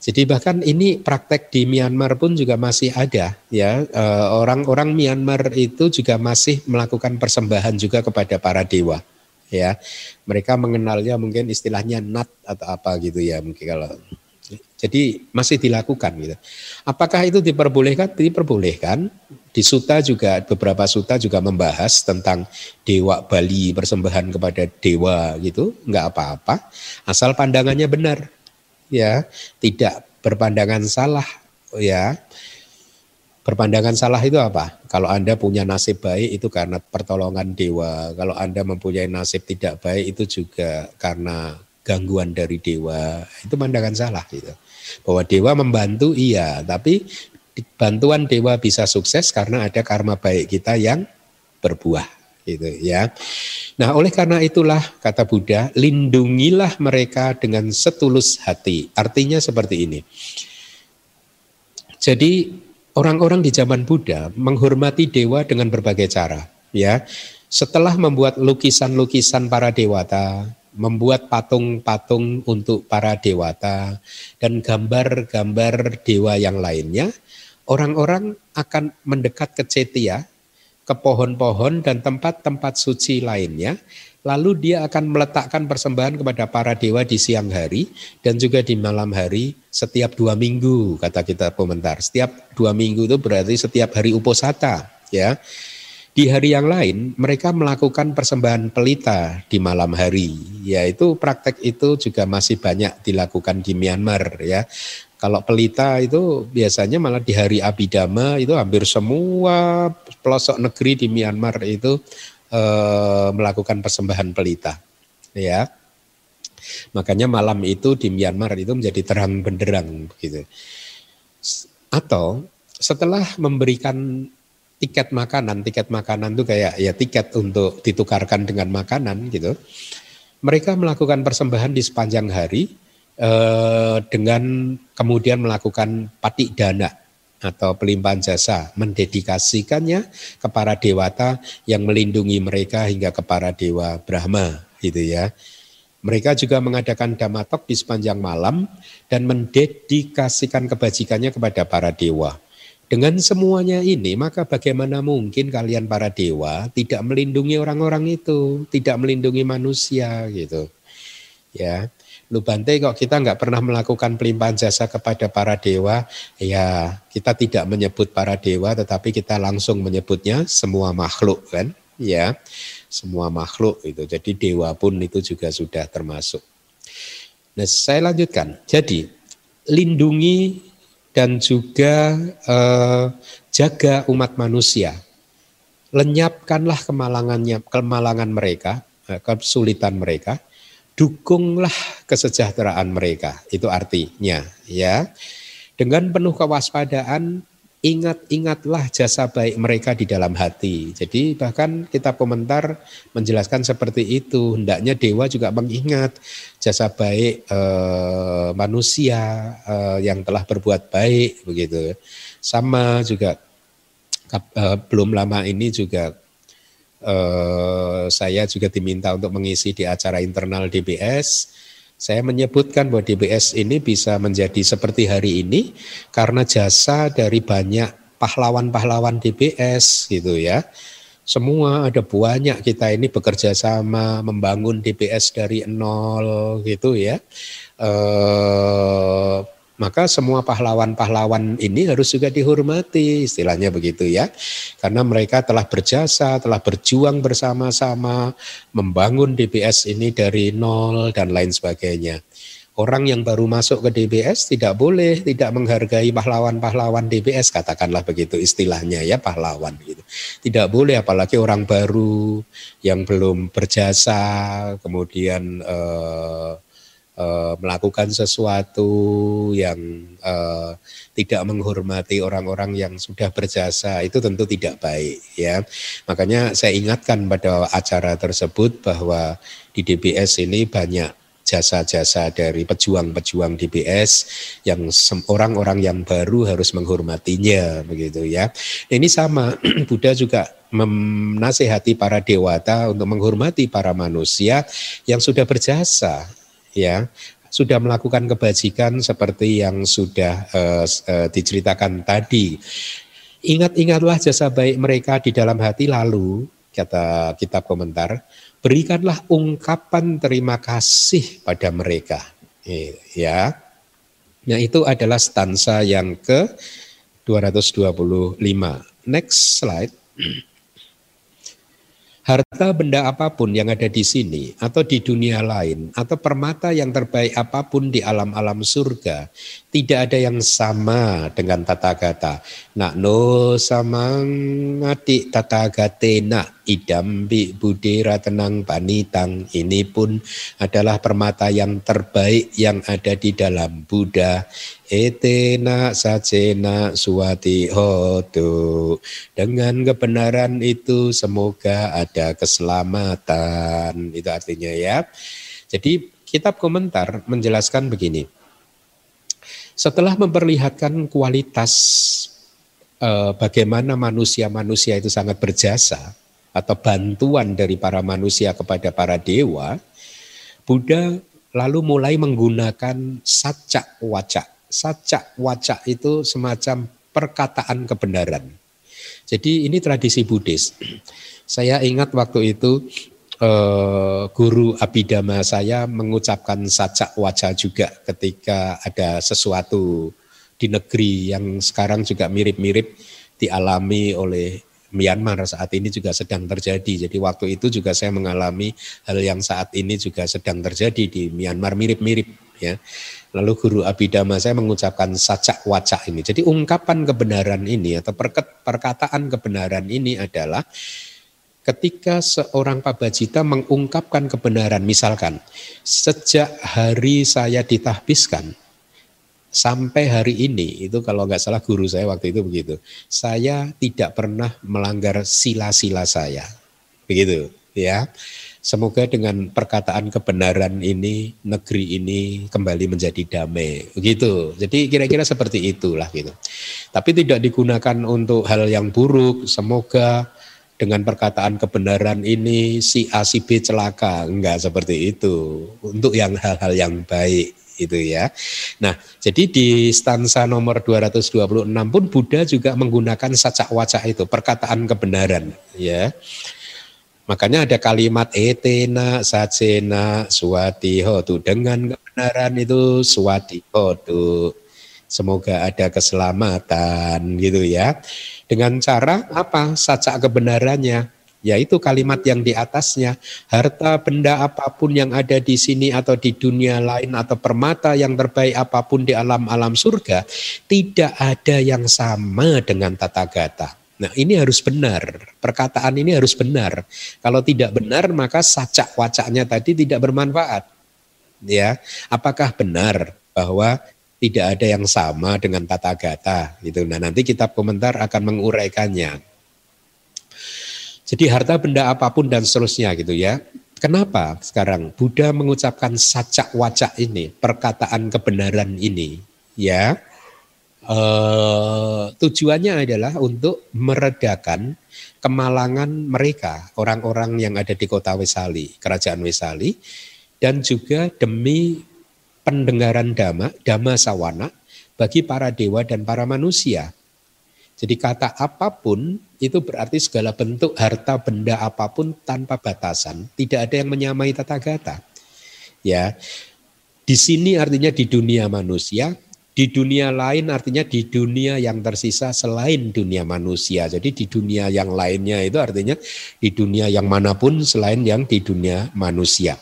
Speaker 1: Jadi bahkan ini praktek di Myanmar pun juga masih ada ya eh, orang-orang Myanmar itu juga masih melakukan persembahan juga kepada para dewa ya mereka mengenalnya mungkin istilahnya nat atau apa gitu ya mungkin kalau jadi masih dilakukan gitu. Apakah itu diperbolehkan? Diperbolehkan. Di suta juga beberapa suta juga membahas tentang dewa Bali persembahan kepada dewa gitu, nggak apa-apa, asal pandangannya benar, ya, tidak berpandangan salah, ya. Berpandangan salah itu apa? Kalau Anda punya nasib baik itu karena pertolongan dewa. Kalau Anda mempunyai nasib tidak baik itu juga karena gangguan dari dewa. Itu pandangan salah gitu. Bahwa dewa membantu iya, tapi bantuan dewa bisa sukses karena ada karma baik kita yang berbuah gitu ya. Nah, oleh karena itulah kata Buddha, lindungilah mereka dengan setulus hati. Artinya seperti ini. Jadi orang-orang di zaman Buddha menghormati dewa dengan berbagai cara, ya. Setelah membuat lukisan-lukisan para dewata, membuat patung-patung untuk para dewata dan gambar-gambar dewa yang lainnya, orang-orang akan mendekat ke Cetia, ke pohon-pohon dan tempat-tempat suci lainnya Lalu dia akan meletakkan persembahan kepada para dewa di siang hari dan juga di malam hari setiap dua minggu kata kita komentar. Setiap dua minggu itu berarti setiap hari uposata ya. Di hari yang lain mereka melakukan persembahan pelita di malam hari. Yaitu praktek itu juga masih banyak dilakukan di Myanmar ya. Kalau pelita itu biasanya malah di hari Abidama itu hampir semua pelosok negeri di Myanmar itu Eh, melakukan persembahan pelita. Ya. Makanya malam itu di Myanmar itu menjadi terang benderang gitu. Atau setelah memberikan tiket makanan, tiket makanan itu kayak ya tiket untuk ditukarkan dengan makanan gitu. Mereka melakukan persembahan di sepanjang hari eh, dengan kemudian melakukan patik dana atau pelimpahan jasa mendedikasikannya kepada dewata yang melindungi mereka hingga ke para dewa Brahma gitu ya. Mereka juga mengadakan damatok di sepanjang malam dan mendedikasikan kebajikannya kepada para dewa. Dengan semuanya ini, maka bagaimana mungkin kalian para dewa tidak melindungi orang-orang itu, tidak melindungi manusia gitu. Ya. Lu Bante kok kita nggak pernah melakukan pelimpahan jasa kepada para dewa, ya kita tidak menyebut para dewa tetapi kita langsung menyebutnya semua makhluk kan, ya. Semua makhluk itu. Jadi dewa pun itu juga sudah termasuk. Nah, saya lanjutkan. Jadi lindungi dan juga eh, jaga umat manusia. Lenyapkanlah kemalangannya, kemalangan mereka, eh, kesulitan mereka dukunglah kesejahteraan mereka. Itu artinya ya. Dengan penuh kewaspadaan ingat-ingatlah jasa baik mereka di dalam hati. Jadi bahkan kita komentar menjelaskan seperti itu. Hendaknya dewa juga mengingat jasa baik eh, manusia eh, yang telah berbuat baik begitu. Sama juga eh, belum lama ini juga eh, saya juga diminta untuk mengisi di acara internal DBS. Saya menyebutkan bahwa DBS ini bisa menjadi seperti hari ini karena jasa dari banyak pahlawan-pahlawan DBS gitu ya. Semua ada banyak kita ini bekerja sama membangun DBS dari nol gitu ya. Eh, maka semua pahlawan-pahlawan ini harus juga dihormati, istilahnya begitu ya. Karena mereka telah berjasa, telah berjuang bersama-sama membangun DBS ini dari nol dan lain sebagainya. Orang yang baru masuk ke DBS tidak boleh tidak menghargai pahlawan-pahlawan DBS, katakanlah begitu istilahnya ya pahlawan gitu. Tidak boleh apalagi orang baru yang belum berjasa, kemudian eh, Eh, melakukan sesuatu yang uh, tidak menghormati orang-orang yang sudah berjasa itu tentu tidak baik ya makanya saya ingatkan pada acara tersebut bahwa di DBS ini banyak jasa-jasa dari pejuang-pejuang DBS yang orang-orang yang baru harus menghormatinya begitu ya. Ini sama Buddha juga menasehati para dewata untuk menghormati para manusia yang sudah berjasa ya sudah melakukan kebajikan seperti yang sudah uh, uh, diceritakan tadi. Ingat-ingatlah jasa baik mereka di dalam hati lalu, kata kitab komentar, berikanlah ungkapan terima kasih pada mereka. Ya. Nah, itu adalah stansa yang ke 225. Next slide. harta benda apa pun yang ada di sini atau di dunia lain atau permata yang terbaik apa pun di alam-alam surga tidak ada yang sama dengan tata gata. Nak no samang adik tata nak idambi budira tenang panitang. Ini pun adalah permata yang terbaik yang ada di dalam Buddha. Etena sajena suwati hotu. Dengan kebenaran itu semoga ada keselamatan. Itu artinya ya. Jadi kitab komentar menjelaskan begini setelah memperlihatkan kualitas eh, bagaimana manusia-manusia itu sangat berjasa atau bantuan dari para manusia kepada para dewa, Buddha lalu mulai menggunakan sacak wacak. Sacak wacak itu semacam perkataan kebenaran. Jadi ini tradisi Buddhis. Saya ingat waktu itu eh, guru abidama saya mengucapkan sajak wajah juga ketika ada sesuatu di negeri yang sekarang juga mirip-mirip dialami oleh Myanmar saat ini juga sedang terjadi. Jadi waktu itu juga saya mengalami hal yang saat ini juga sedang terjadi di Myanmar mirip-mirip ya. Lalu guru abidama saya mengucapkan sajak wajah ini. Jadi ungkapan kebenaran ini atau perkataan kebenaran ini adalah ketika seorang pabajita mengungkapkan kebenaran, misalkan sejak hari saya ditahbiskan sampai hari ini, itu kalau nggak salah guru saya waktu itu begitu, saya tidak pernah melanggar sila-sila saya, begitu, ya. Semoga dengan perkataan kebenaran ini negeri ini kembali menjadi damai, begitu. Jadi kira-kira seperti itulah gitu. Tapi tidak digunakan untuk hal yang buruk. Semoga dengan perkataan kebenaran ini si A si B celaka enggak seperti itu untuk yang hal-hal yang baik itu ya. Nah, jadi di stansa nomor 226 pun Buddha juga menggunakan sacak wacak itu, perkataan kebenaran ya. Makanya ada kalimat etena sajena suatiho tuh dengan kebenaran itu suatiho tuh semoga ada keselamatan gitu ya. Dengan cara apa? Sacak kebenarannya, yaitu kalimat yang di atasnya. Harta benda apa pun yang ada di sini atau di dunia lain atau permata yang terbaik apa pun di alam-alam surga, tidak ada yang sama dengan tata gata. Nah ini harus benar, perkataan ini harus benar. Kalau tidak benar maka sacak wacaknya tadi tidak bermanfaat. Ya, apakah benar bahwa tidak ada yang sama dengan tata gata gitu. Nah, nanti kitab komentar akan menguraikannya. Jadi harta benda apa pun dan seterusnya gitu ya. Kenapa sekarang Buddha mengucapkan sacak wacak ini, perkataan kebenaran ini, ya? E, tujuannya adalah untuk meredakan kemalangan mereka, orang-orang yang ada di kota Wesali, kerajaan Wesali, dan juga demi pendengaran dhamma, dhamma sawana bagi para dewa dan para manusia. Jadi kata apa pun itu berarti segala bentuk harta benda apa pun tanpa batasan. Tidak ada yang menyamai tata gata. Ya. Di sini artinya di dunia manusia, di dunia lain artinya di dunia yang tersisa selain dunia manusia. Jadi di dunia yang lainnya itu artinya di dunia yang mana pun selain yang di dunia manusia.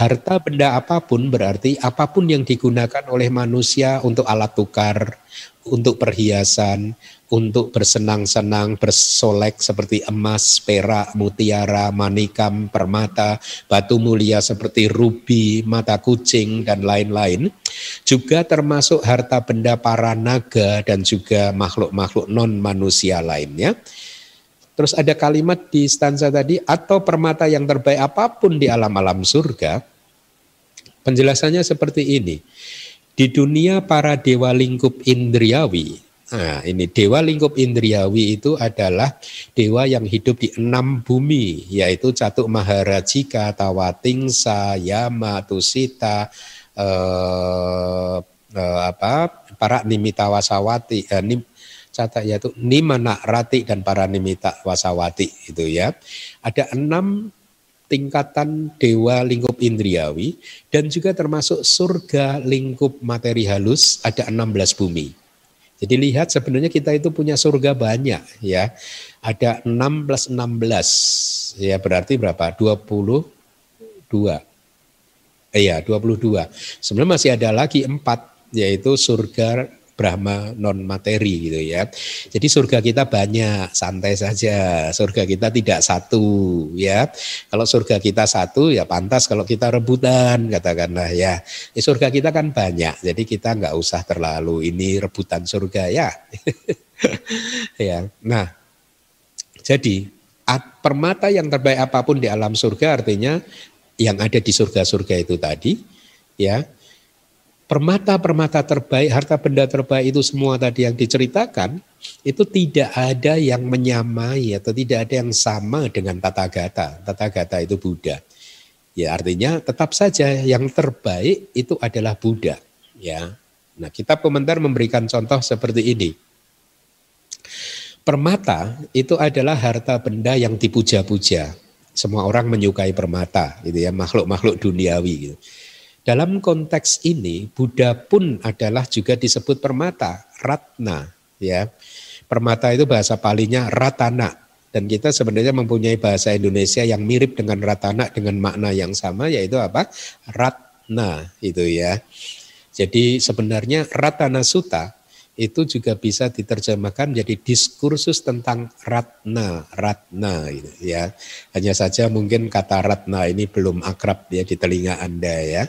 Speaker 1: Harta benda apa pun berarti apa pun yang digunakan oleh manusia untuk alat tukar, untuk perhiasan, untuk bersenang-senang, bersolek seperti emas, perak, mutiara, manikam, permata, batu mulia seperti rubi, mata kucing, dan lain-lain. Juga termasuk harta benda para naga dan juga makhluk-makhluk non-manusia lainnya. Terus ada kalimat di stanza tadi, atau permata yang terbaik apa pun di alam-alam surga. Penjelasannya seperti ini. Di dunia para dewa lingkup indriawi, Nah, ini dewa lingkup indriawi itu adalah dewa yang hidup di enam bumi, yaitu Catuk Maharajika, Tawatingsa, Yama, Tusita, eh, eh, apa, para Nimita Wasawati, eh, nim, catat yaitu Nimana Rati dan para Nimita Wasawati itu ya. Ada enam tingkatan dewa lingkup indriawi dan juga termasuk surga lingkup materi halus ada 16 bumi. Jadi lihat sebenarnya kita itu punya surga banyak ya. Ada 6 plus 16. Ya berarti berapa? 22. Iya, 22. Sebenarnya masih ada lagi 4 yaitu surga Brahma non materi gitu ya. Jadi surga kita banyak, santai saja. Surga kita tidak satu ya. Kalau surga kita satu ya pantas kalau kita rebutan katakanlah ya. ya surga kita kan banyak, jadi kita nggak usah terlalu ini rebutan surga ya. ya. Nah, jadi permata yang terbaik apa pun di alam surga artinya yang ada di surga-surga itu tadi ya permata-permata terbaik, harta benda terbaik itu semua tadi yang diceritakan, itu tidak ada yang menyamai atau tidak ada yang sama dengan tata gata. Tata gata itu Buddha. Ya artinya tetap saja yang terbaik itu adalah Buddha. Ya. Nah kitab komentar memberikan contoh seperti ini. Permata itu adalah harta benda yang dipuja-puja. Semua orang menyukai permata, gitu ya, makhluk-makhluk duniawi. Gitu. Dalam konteks ini Buddha pun adalah juga disebut permata, ratna ya. Permata itu bahasa palinya ratana dan kita sebenarnya mempunyai bahasa Indonesia yang mirip dengan ratana dengan makna yang sama yaitu apa? Ratna itu ya. Jadi sebenarnya ratana suta itu juga bisa diterjemahkan menjadi diskursus tentang ratna, ratna gitu ya. Hanya saja mungkin kata ratna ini belum akrab ya di telinga Anda ya.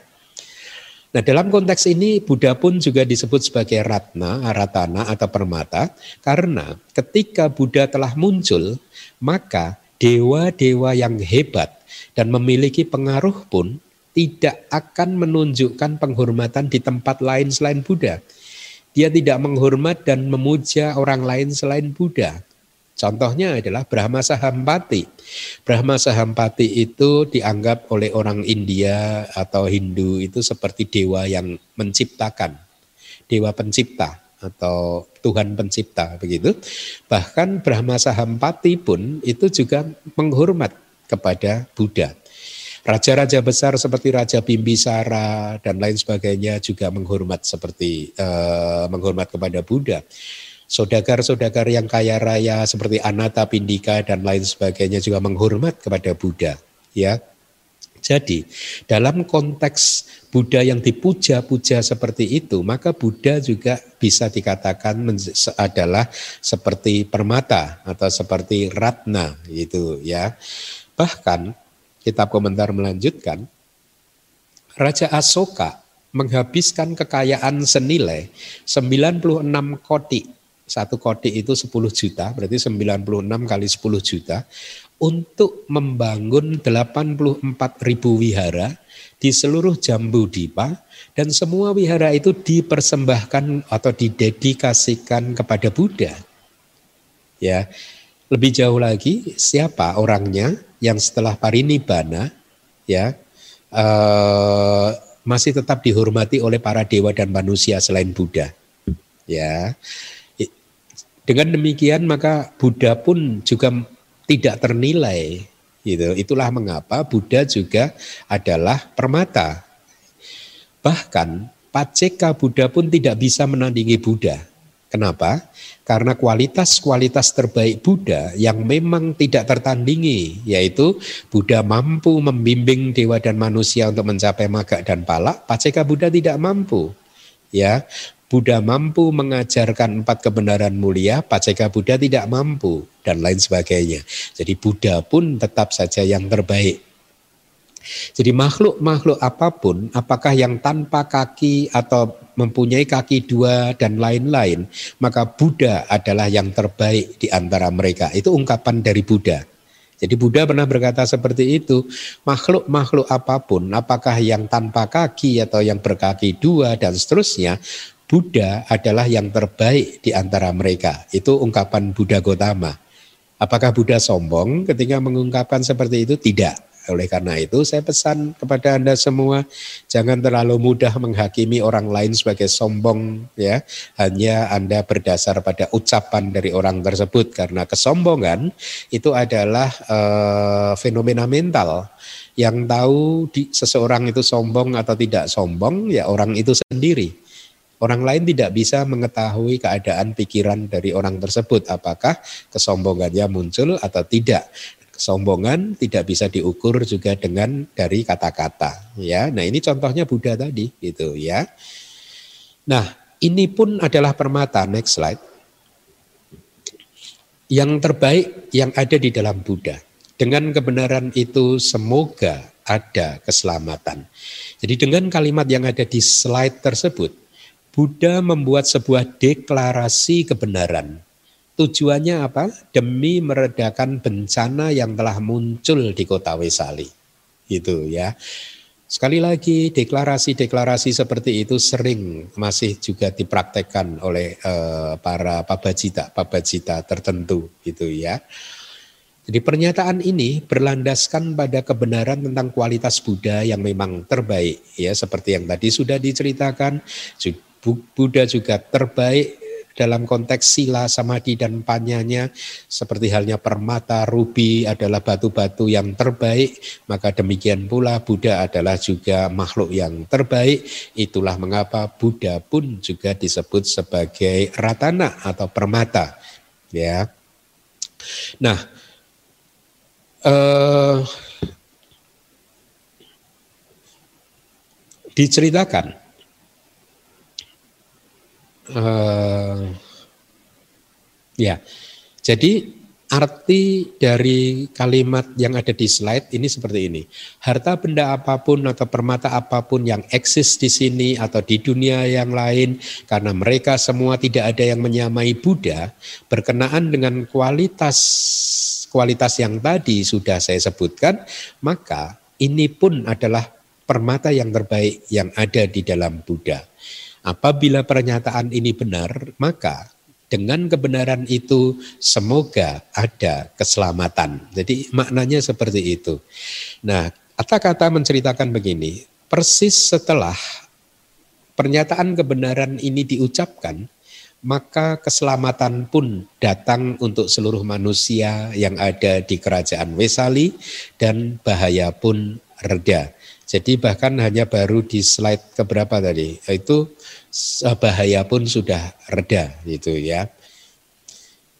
Speaker 1: Nah dalam konteks ini Buddha pun juga disebut sebagai ratna, aratana atau permata karena ketika Buddha telah muncul maka dewa-dewa yang hebat dan memiliki pengaruh pun tidak akan menunjukkan penghormatan di tempat lain selain Buddha. Dia tidak menghormat dan memuja orang lain selain Buddha. Contohnya adalah Brahma Sahampati. Brahma Sahampati itu dianggap oleh orang India atau Hindu itu seperti dewa yang menciptakan, dewa pencipta atau Tuhan pencipta begitu. Bahkan Brahma Sahampati pun itu juga menghormat kepada Buddha. Raja-raja besar seperti Raja Bimbisara dan lain sebagainya juga menghormat seperti uh, menghormat kepada Buddha saudagar-saudagar yang kaya raya seperti Anata Pindika dan lain sebagainya juga menghormat kepada Buddha ya. Jadi dalam konteks Buddha yang dipuja-puja seperti itu maka Buddha juga bisa dikatakan adalah seperti permata atau seperti ratna gitu ya. Bahkan kitab komentar melanjutkan Raja Asoka menghabiskan kekayaan senilai 96 koti satu kode itu 10 juta, berarti 96 kali 10 juta, untuk membangun 84 ribu wihara di seluruh Jambu Dipa, dan semua wihara itu dipersembahkan atau didedikasikan kepada Buddha. Ya, lebih jauh lagi siapa orangnya yang setelah parinibbana ya eh, masih tetap dihormati oleh para dewa dan manusia selain Buddha. Ya, Dengan demikian maka Buddha pun juga tidak ternilai. Gitu. Itulah mengapa Buddha juga adalah permata. Bahkan Paceka Buddha pun tidak bisa menandingi Buddha. Kenapa? Karena kualitas-kualitas terbaik Buddha yang memang tidak tertandingi, yaitu Buddha mampu membimbing dewa dan manusia untuk mencapai maga dan palak, Paceka Buddha tidak mampu. Ya, Buddha mampu mengajarkan empat kebenaran mulia, Paceka Buddha tidak mampu dan lain sebagainya. Jadi Buddha pun tetap saja yang terbaik. Jadi makhluk-makhluk apa pun, apakah yang tanpa kaki atau mempunyai kaki dua dan lain-lain, maka Buddha adalah yang terbaik di antara mereka. Itu ungkapan dari Buddha. Jadi Buddha pernah berkata seperti itu, makhluk-makhluk apa pun, apakah yang tanpa kaki atau yang berkaki dua dan seterusnya, Buddha adalah yang terbaik di antara mereka. Itu ungkapan Buddha Gotama. Apakah Buddha sombong ketika mengungkapkan seperti itu? Tidak. Oleh karena itu saya pesan kepada Anda semua jangan terlalu mudah menghakimi orang lain sebagai sombong ya. Hanya Anda berdasar pada ucapan dari orang tersebut karena kesombongan itu adalah uh, fenomena mental yang tahu di, seseorang itu sombong atau tidak sombong ya orang itu sendiri. Orang lain tidak bisa mengetahui keadaan pikiran dari orang tersebut, apakah kesombongannya muncul atau tidak kesombongan tidak bisa diukur juga dengan dari kata-kata ya. Nah, ini contohnya Buddha tadi gitu ya. Nah, ini pun adalah permata next slide. Yang terbaik yang ada di dalam Buddha. Dengan kebenaran itu semoga ada keselamatan. Jadi dengan kalimat yang ada di slide tersebut, Buddha membuat sebuah deklarasi kebenaran Tujuannya apa? Demi meredakan bencana yang telah muncul di kota Wesali. Itu ya. Sekali lagi deklarasi-deklarasi seperti itu sering masih juga dipraktekkan oleh uh, para pabajita, pabajita tertentu gitu ya. Jadi pernyataan ini berlandaskan pada kebenaran tentang kualitas Buddha yang memang terbaik ya seperti yang tadi sudah diceritakan Buddha juga terbaik dalam konteks sila, samadhi dan panyanya seperti halnya permata, rubi adalah batu-batu yang terbaik, maka demikian pula Buddha adalah juga makhluk yang terbaik. Itulah mengapa Buddha pun juga disebut sebagai ratana atau permata. Ya. Nah, eh, diceritakan Uh, ya, jadi arti dari kalimat yang ada di slide ini seperti ini. Harta benda apa pun atau permata apa pun yang eksis di sini atau di dunia yang lain karena mereka semua tidak ada yang menyamai Buddha berkenaan dengan kualitas kualitas yang tadi sudah saya sebutkan, maka ini pun adalah permata yang terbaik yang ada di dalam Buddha. Apabila pernyataan ini benar, maka dengan kebenaran itu semoga ada keselamatan. Jadi maknanya seperti itu. Nah, kata-kata menceritakan begini, persis setelah pernyataan kebenaran ini diucapkan, maka keselamatan pun datang untuk seluruh manusia yang ada di kerajaan Wesali dan bahaya pun reda. Jadi bahkan hanya baru di slide keberapa tadi, itu bahaya pun sudah reda gitu ya.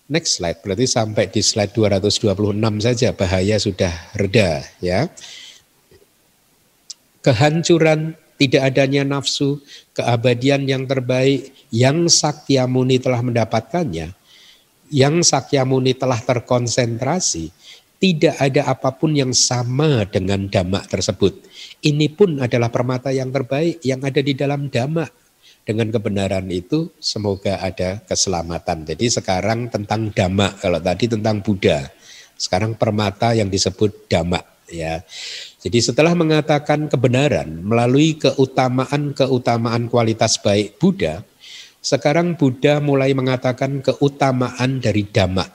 Speaker 1: Next slide, berarti sampai di slide 226 saja bahaya sudah reda ya. Kehancuran, tidak adanya nafsu, keabadian yang terbaik yang Sakyamuni telah mendapatkannya, yang Sakyamuni telah terkonsentrasi, tidak ada apa pun yang sama dengan dhamma tersebut. Ini pun adalah permata yang terbaik yang ada di dalam dhamma. Dengan kebenaran itu semoga ada keselamatan. Jadi sekarang tentang dhamma, kalau tadi tentang Buddha. Sekarang permata yang disebut dhamma ya. Jadi setelah mengatakan kebenaran melalui keutamaan-keutamaan kualitas baik Buddha, sekarang Buddha mulai mengatakan keutamaan dari dhamma,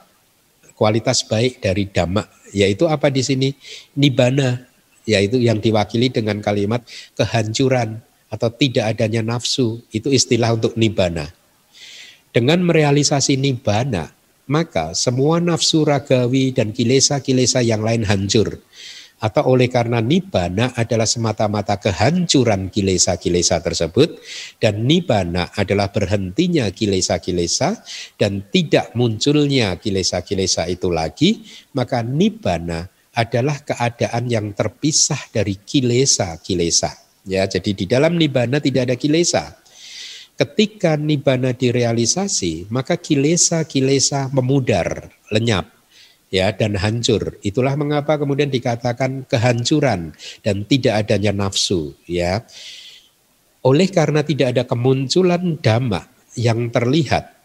Speaker 1: kualitas baik dari dhamma yaitu apa di sini? Nibana, yaitu yang diwakili dengan kalimat kehancuran atau tidak adanya nafsu. Itu istilah untuk nibana. Dengan merealisasi nibbana, maka semua nafsu ragawi dan kilesa-kilesa yang lain hancur. Atau oleh karena nibbana adalah semata-mata kehancuran kilesa-kilesa tersebut dan nibbana adalah berhentinya kilesa-kilesa dan tidak munculnya kilesa-kilesa itu lagi, maka nibbana adalah keadaan yang terpisah dari kilesa-kilesa. Ya, jadi di dalam nibbana tidak ada kilesa. Ketika nibbana direalisasi, maka kilesa-kilesa memudar, lenyap ya dan hancur. Itulah mengapa kemudian dikatakan kehancuran dan tidak adanya nafsu, ya. Oleh karena tidak ada kemunculan dhamma yang terlihat,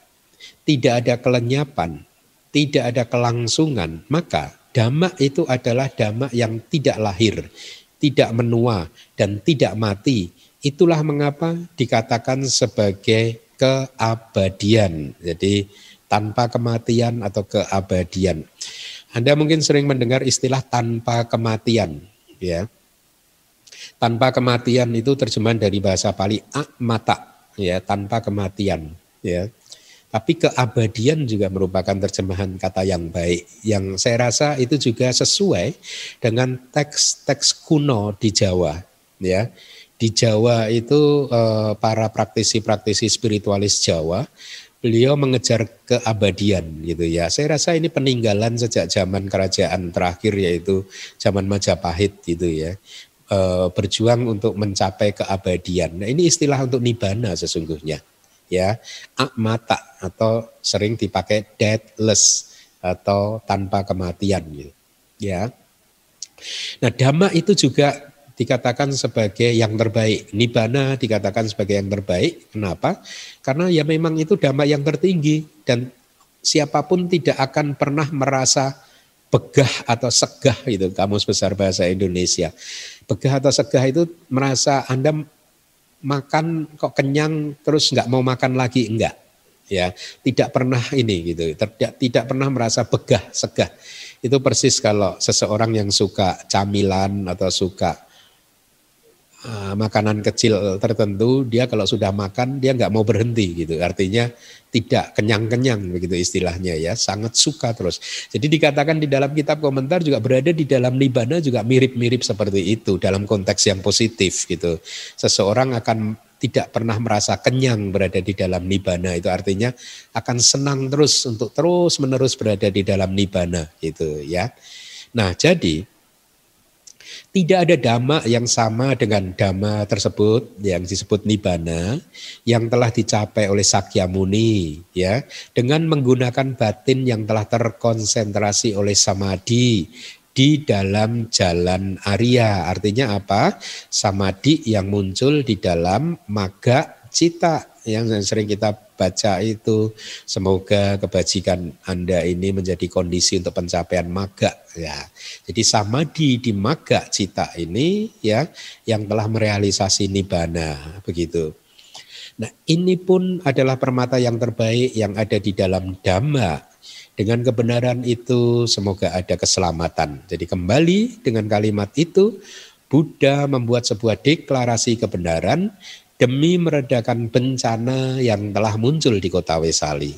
Speaker 1: tidak ada kelenyapan, tidak ada kelangsungan, maka dhamma itu adalah dhamma yang tidak lahir, tidak menua dan tidak mati Itulah mengapa dikatakan sebagai keabadian. Jadi tanpa kematian atau keabadian. Anda mungkin sering mendengar istilah tanpa kematian, ya. Tanpa kematian itu terjemahan dari bahasa Pali mata, ya, tanpa kematian, ya. Tapi keabadian juga merupakan terjemahan kata yang baik. Yang saya rasa itu juga sesuai dengan teks-teks kuno di Jawa, ya di Jawa itu eh, para praktisi-praktisi spiritualis Jawa beliau mengejar keabadian gitu ya. Saya rasa ini peninggalan sejak zaman kerajaan terakhir yaitu zaman Majapahit gitu ya. E, berjuang untuk mencapai keabadian. Nah, ini istilah untuk nibana sesungguhnya ya. Akmata atau sering dipakai deathless atau tanpa kematian gitu. Ya. Nah, dhamma itu juga dikatakan sebagai yang terbaik. Nibana dikatakan sebagai yang terbaik. Kenapa? Karena ya memang itu damai yang tertinggi dan siapa pun tidak akan pernah merasa begah atau segah itu kamus besar bahasa Indonesia. Begah atau segah itu merasa Anda makan kok kenyang terus nggak mau makan lagi enggak ya tidak pernah ini gitu tidak tidak pernah merasa begah segah itu persis kalau seseorang yang suka camilan atau suka uh, makanan kecil tertentu dia kalau sudah makan dia nggak mau berhenti gitu. Artinya tidak kenyang-kenyang begitu istilahnya ya sangat suka terus. Jadi dikatakan di dalam kitab komentar juga berada di dalam nibana juga mirip-mirip seperti itu dalam konteks yang positif gitu. Seseorang akan tidak pernah merasa kenyang berada di dalam nibana itu artinya akan senang terus untuk terus menerus berada di dalam nibana gitu ya. Nah jadi tidak ada dhamma yang sama dengan dhamma tersebut yang disebut nibbana yang telah dicapai oleh Sakyamuni ya dengan menggunakan batin yang telah terkonsentrasi oleh samadhi di dalam jalan Arya. Artinya apa? Samadhi yang muncul di dalam maga cita yang sering kita baca itu semoga kebajikan Anda ini menjadi kondisi untuk pencapaian maga ya. Jadi samadhi di maga cita ini ya yang telah merealisasi nibbana begitu. Nah, ini pun adalah permata yang terbaik yang ada di dalam dhamma. Dengan kebenaran itu semoga ada keselamatan. Jadi kembali dengan kalimat itu Buddha membuat sebuah deklarasi kebenaran demi meredakan bencana yang telah muncul di kota Wesali.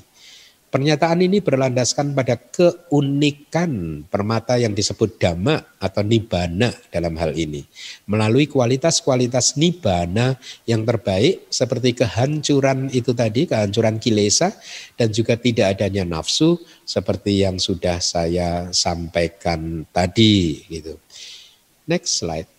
Speaker 1: Pernyataan ini berlandaskan pada keunikan permata yang disebut dhamma atau nibbana dalam hal ini. Melalui kualitas-kualitas nibbana yang terbaik seperti kehancuran itu tadi, kehancuran kilesa dan juga tidak adanya nafsu seperti yang sudah saya sampaikan tadi gitu. Next slide.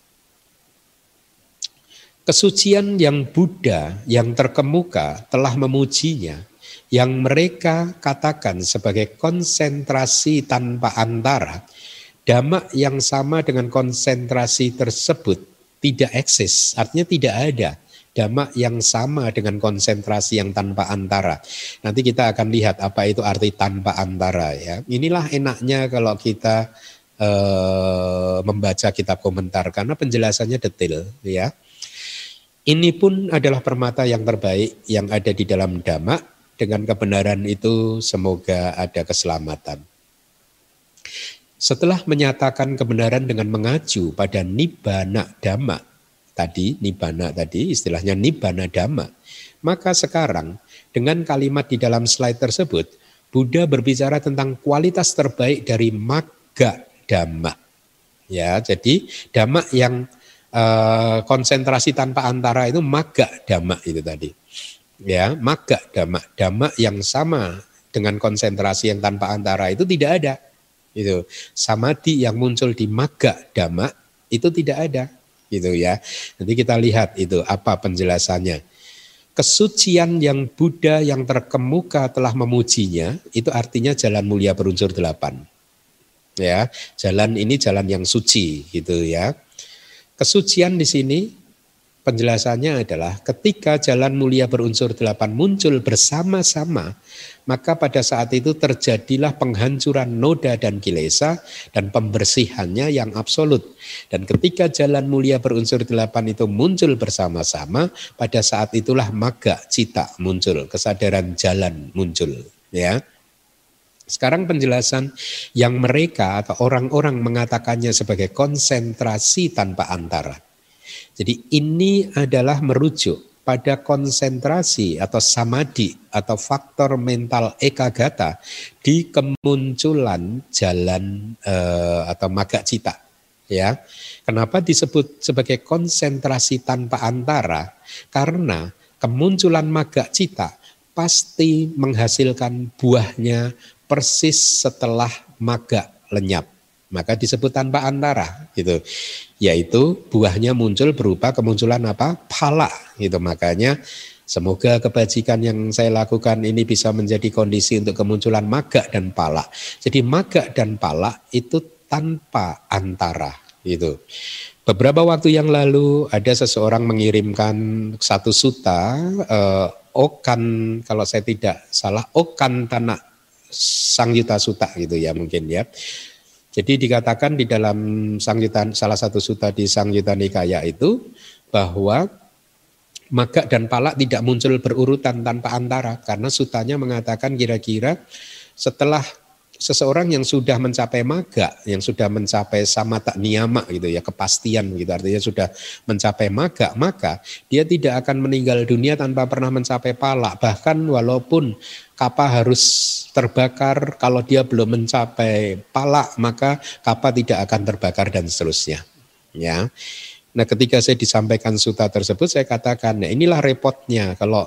Speaker 1: Kesucian yang Buddha yang terkemuka telah memujinya, yang mereka katakan sebagai konsentrasi tanpa antara, damak yang sama dengan konsentrasi tersebut tidak eksis, artinya tidak ada damak yang sama dengan konsentrasi yang tanpa antara. Nanti kita akan lihat apa itu arti tanpa antara ya. Inilah enaknya kalau kita uh, membaca kitab komentar karena penjelasannya detail ya. Ini pun adalah permata yang terbaik yang ada di dalam dhamma. Dengan kebenaran itu semoga ada keselamatan. Setelah menyatakan kebenaran dengan mengacu pada nibbana dhamma, tadi nibbana tadi istilahnya nibbana dhamma, maka sekarang dengan kalimat di dalam slide tersebut, Buddha berbicara tentang kualitas terbaik dari maga dhamma. Ya, jadi dhamma yang uh, konsentrasi tanpa antara itu maga dhamma itu tadi. Ya, maga dhamma, dhamma yang sama dengan konsentrasi yang tanpa antara itu tidak ada. Itu samadhi yang muncul di maga dhamma itu tidak ada gitu ya. Nanti kita lihat itu apa penjelasannya kesucian yang Buddha yang terkemuka telah memujinya, itu artinya jalan mulia berunsur delapan. Ya, jalan ini jalan yang suci gitu ya. Kesucian di sini penjelasannya adalah ketika jalan mulia berunsur delapan muncul bersama-sama, maka pada saat itu terjadilah penghancuran noda dan kilesa dan pembersihannya yang absolut. Dan ketika jalan mulia berunsur delapan itu muncul bersama-sama, pada saat itulah maga cita muncul, kesadaran jalan muncul. Ya. Sekarang penjelasan yang mereka atau orang-orang mengatakannya sebagai konsentrasi tanpa antara. Jadi ini adalah merujuk pada konsentrasi atau samadhi atau faktor mental ekagata di kemunculan jalan eh, atau maga cita ya. Kenapa disebut sebagai konsentrasi tanpa antara? Karena kemunculan maga cita pasti menghasilkan buahnya persis setelah maga lenyap. Maka disebut tanpa antara gitu. Yaitu buahnya muncul berupa kemunculan apa? Pala gitu. Makanya semoga kebajikan yang saya lakukan ini bisa menjadi kondisi untuk kemunculan maga dan pala. Jadi maga dan pala itu tanpa antara gitu. Beberapa waktu yang lalu ada seseorang mengirimkan satu suta eh, okan. Kalau saya tidak salah okan tanah sang yuta suta gitu ya mungkin ya jadi dikatakan di dalam Sangjutan salah satu suta di Sangjuta Nikaya itu bahwa maga dan palak tidak muncul berurutan tanpa antara karena sutanya mengatakan kira-kira setelah seseorang yang sudah mencapai maga, yang sudah mencapai samata niyama gitu ya, kepastian gitu artinya sudah mencapai maga, maka dia tidak akan meninggal dunia tanpa pernah mencapai palak. Bahkan walaupun kapal harus terbakar, kalau dia belum mencapai palak, maka kapal tidak akan terbakar dan seterusnya. Ya. Nah, ketika saya disampaikan suta tersebut, saya katakan, nah inilah repotnya kalau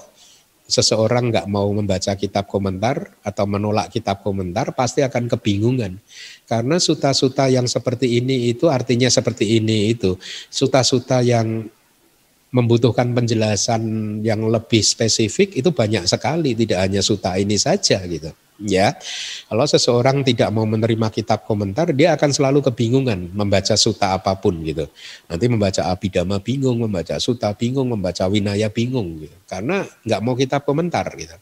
Speaker 1: seseorang nggak mau membaca kitab komentar atau menolak kitab komentar pasti akan kebingungan karena suta-suta yang seperti ini itu artinya seperti ini itu suta-suta yang membutuhkan penjelasan yang lebih spesifik itu banyak sekali tidak hanya suta ini saja gitu. Ya kalau seseorang tidak mau menerima kitab komentar dia akan selalu kebingungan membaca suta apa pun gitu. Nanti membaca abidama bingung membaca suta bingung membaca winaya bingung gitu. Karena nggak mau kitab komentar gitu.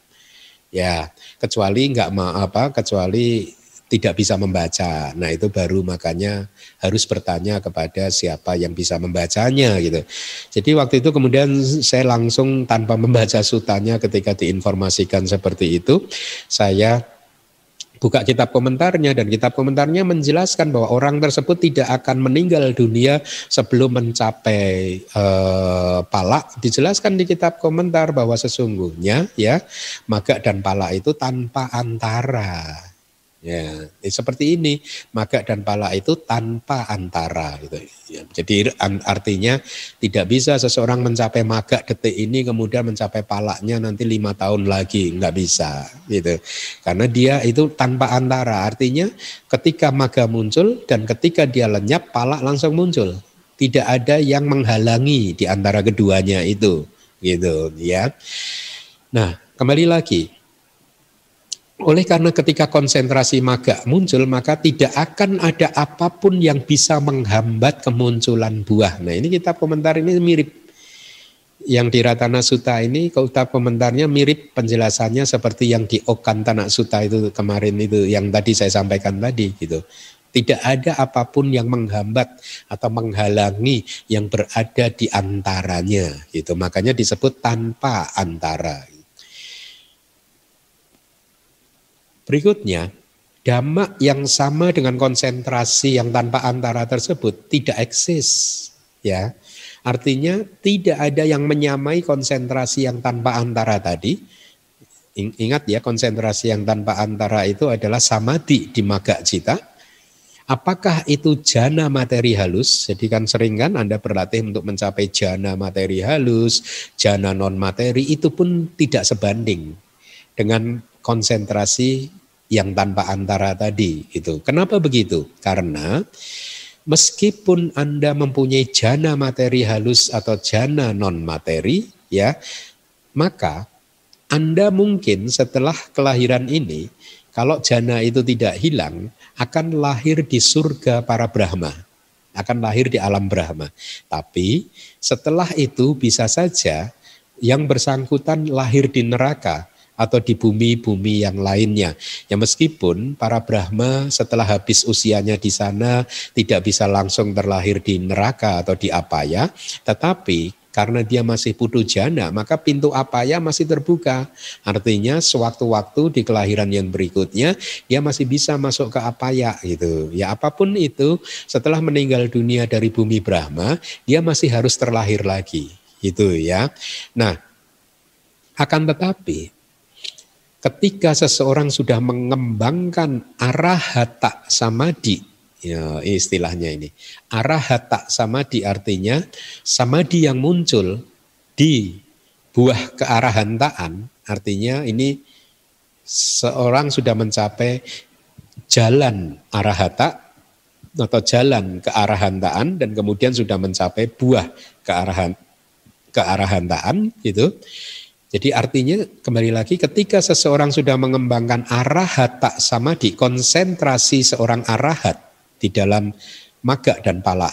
Speaker 1: Ya kecuali nggak mau apa kecuali tidak bisa membaca. Nah, itu baru makanya harus bertanya kepada siapa yang bisa membacanya gitu. Jadi waktu itu kemudian saya langsung tanpa membaca sutanya ketika diinformasikan seperti itu, saya buka kitab komentarnya dan kitab komentarnya menjelaskan bahwa orang tersebut tidak akan meninggal dunia sebelum mencapai eh, palak dijelaskan di kitab komentar bahwa sesungguhnya ya maga dan palak itu tanpa antara Ya, seperti ini maga dan pala itu tanpa antara gitu. Ya, jadi artinya tidak bisa seseorang mencapai maga detik ini kemudian mencapai palaknya nanti lima tahun lagi nggak bisa gitu. Karena dia itu tanpa antara. Artinya ketika maga muncul dan ketika dia lenyap palak langsung muncul. Tidak ada yang menghalangi di antara keduanya itu gitu ya. Nah, kembali lagi oleh karena ketika konsentrasi maga muncul, maka tidak akan ada apa pun yang bisa menghambat kemunculan buah. Nah ini kitab komentar ini mirip. Yang di Ratana Sutta ini, kitab komentarnya mirip penjelasannya seperti yang di Okantana Sutta itu kemarin itu, yang tadi saya sampaikan tadi gitu. Tidak ada apa pun yang menghambat atau menghalangi yang berada di antaranya gitu. Makanya disebut tanpa antara. Berikutnya, dhamma yang sama dengan konsentrasi yang tanpa antara tersebut tidak eksis. Ya, artinya tidak ada yang menyamai konsentrasi yang tanpa antara tadi. Ingat ya konsentrasi yang tanpa antara itu adalah samadhi di maga cita. Apakah itu jana materi halus? Jadi kan sering kan Anda berlatih untuk mencapai jana materi halus, jana non materi itu pun tidak sebanding dengan konsentrasi yang tanpa antara tadi itu. Kenapa begitu? Karena meskipun Anda mempunyai jana materi halus atau jana non materi ya, maka anda mungkin setelah kelahiran ini, kalau jana itu tidak hilang, akan lahir di surga para Brahma. Akan lahir di alam Brahma. Tapi setelah itu bisa saja yang bersangkutan lahir di neraka atau di bumi-bumi yang lainnya. Ya meskipun para Brahma setelah habis usianya di sana tidak bisa langsung terlahir di neraka atau di apa ya, tetapi karena dia masih putu jana, maka pintu apa ya masih terbuka. Artinya sewaktu-waktu di kelahiran yang berikutnya, dia masih bisa masuk ke apa ya gitu. Ya apa pun itu, setelah meninggal dunia dari bumi Brahma, dia masih harus terlahir lagi. Itu ya. Nah, akan tetapi ketika seseorang sudah mengembangkan arahata samadhi ya, istilahnya ini. Arahata samadhi artinya samadhi yang muncul di buah kearahantaan artinya ini seorang sudah mencapai jalan arahata atau jalan kearahantaan dan kemudian sudah mencapai buah kearahan kearahantaan gitu. Jadi artinya kembali lagi ketika seseorang sudah mengembangkan arahata samadhi, konsentrasi seorang arahat di dalam maga dan pala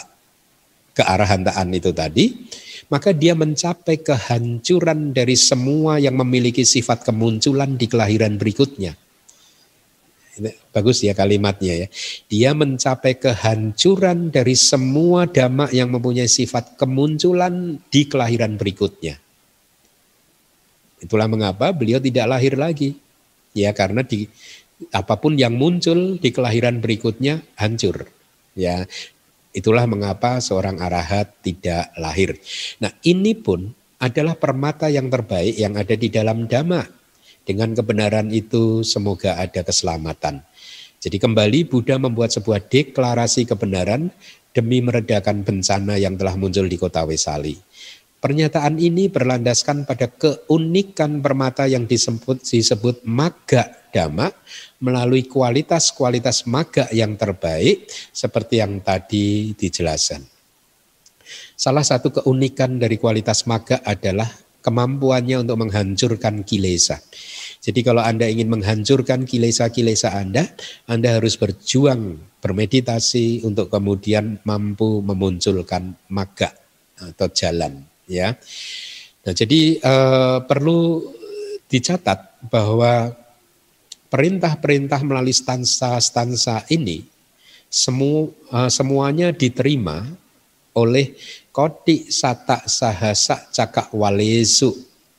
Speaker 1: kearahantaan itu tadi, maka dia mencapai kehancuran dari semua yang memiliki sifat kemunculan di kelahiran berikutnya. Bagus ya kalimatnya ya. Dia mencapai kehancuran dari semua dhamma yang mempunyai sifat kemunculan di kelahiran berikutnya. Itulah mengapa beliau tidak lahir lagi. Ya karena di apa pun yang muncul di kelahiran berikutnya hancur. Ya, itulah mengapa seorang arahat tidak lahir. Nah, ini pun adalah permata yang terbaik yang ada di dalam dhamma. Dengan kebenaran itu semoga ada keselamatan. Jadi kembali Buddha membuat sebuah deklarasi kebenaran demi meredakan bencana yang telah muncul di kota Wesali. Pernyataan ini berlandaskan pada keunikan permata yang disebut disebut maga dhamma melalui kualitas-kualitas maga yang terbaik seperti yang tadi dijelaskan. Salah satu keunikan dari kualitas maga adalah kemampuannya untuk menghancurkan kilesa. Jadi kalau Anda ingin menghancurkan kilesa-kilesa Anda, Anda harus berjuang, bermeditasi untuk kemudian mampu memunculkan maga atau jalan ya. Nah, jadi eh, perlu dicatat bahwa perintah-perintah melalui stansa-stansa ini semu, eh, semuanya diterima oleh kodi sata sahasa cakak walesu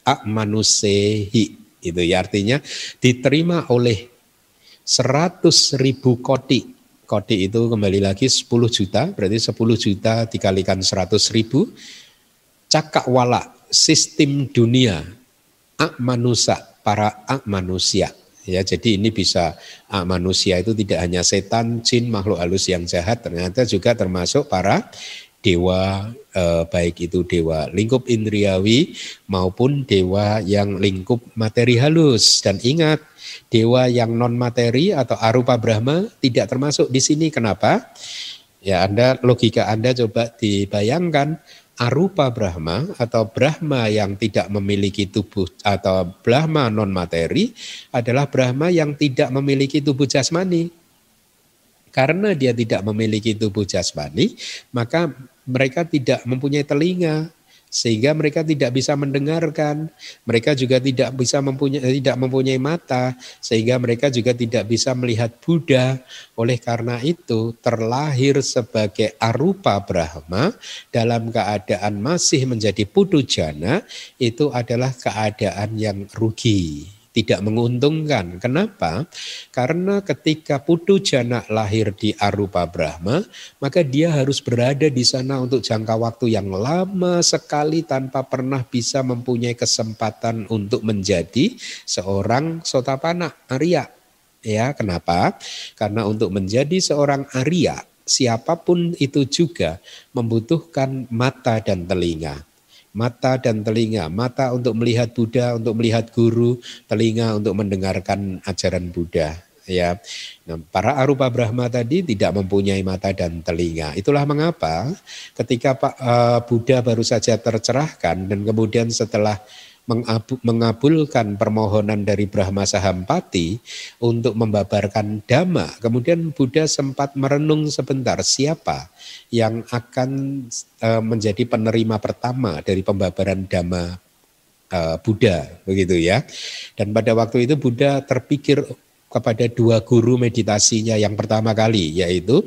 Speaker 1: ak manusehi itu ya. Artinya diterima oleh seratus ribu kodi kodi itu kembali lagi 10 juta berarti 10 juta dikalikan 100 ribu cakak wala sistem dunia ak manusia para ak manusia. Ya jadi ini bisa ak manusia itu tidak hanya setan jin makhluk halus yang jahat ternyata juga termasuk para dewa eh, baik itu dewa lingkup indriawi maupun dewa yang lingkup materi halus. Dan ingat dewa yang non materi atau arupa brahma tidak termasuk di sini. Kenapa? Ya Anda logika Anda coba dibayangkan arupa Brahma atau Brahma yang tidak memiliki tubuh atau Brahma non materi adalah Brahma yang tidak memiliki tubuh jasmani. Karena dia tidak memiliki tubuh jasmani, maka mereka tidak mempunyai telinga, sehingga mereka tidak bisa mendengarkan, mereka juga tidak bisa mempunyai tidak mempunyai mata, sehingga mereka juga tidak bisa melihat Buddha. Oleh karena itu, terlahir sebagai arupa Brahma dalam keadaan masih menjadi putu jana itu adalah keadaan yang rugi. Tidak menguntungkan. Kenapa? Karena ketika Putu Jana lahir di Arupa Brahma, maka dia harus berada di sana untuk jangka waktu yang lama sekali tanpa pernah bisa mempunyai kesempatan untuk menjadi seorang sotapana Arya. Ya, kenapa? Karena untuk menjadi seorang Arya, siapa pun itu juga membutuhkan mata dan telinga mata dan telinga. Mata untuk melihat Buddha, untuk melihat guru, telinga untuk mendengarkan ajaran Buddha. Ya, nah, para arupa Brahma tadi tidak mempunyai mata dan telinga. Itulah mengapa ketika Pak uh, Buddha baru saja tercerahkan dan kemudian setelah mengabulkan permohonan dari Brahma Sahampati untuk membabarkan dhamma. Kemudian Buddha sempat merenung sebentar siapa yang akan uh, menjadi penerima pertama dari pembabaran dhamma uh, Buddha begitu ya. Dan pada waktu itu Buddha terpikir kepada dua guru meditasinya yang pertama kali yaitu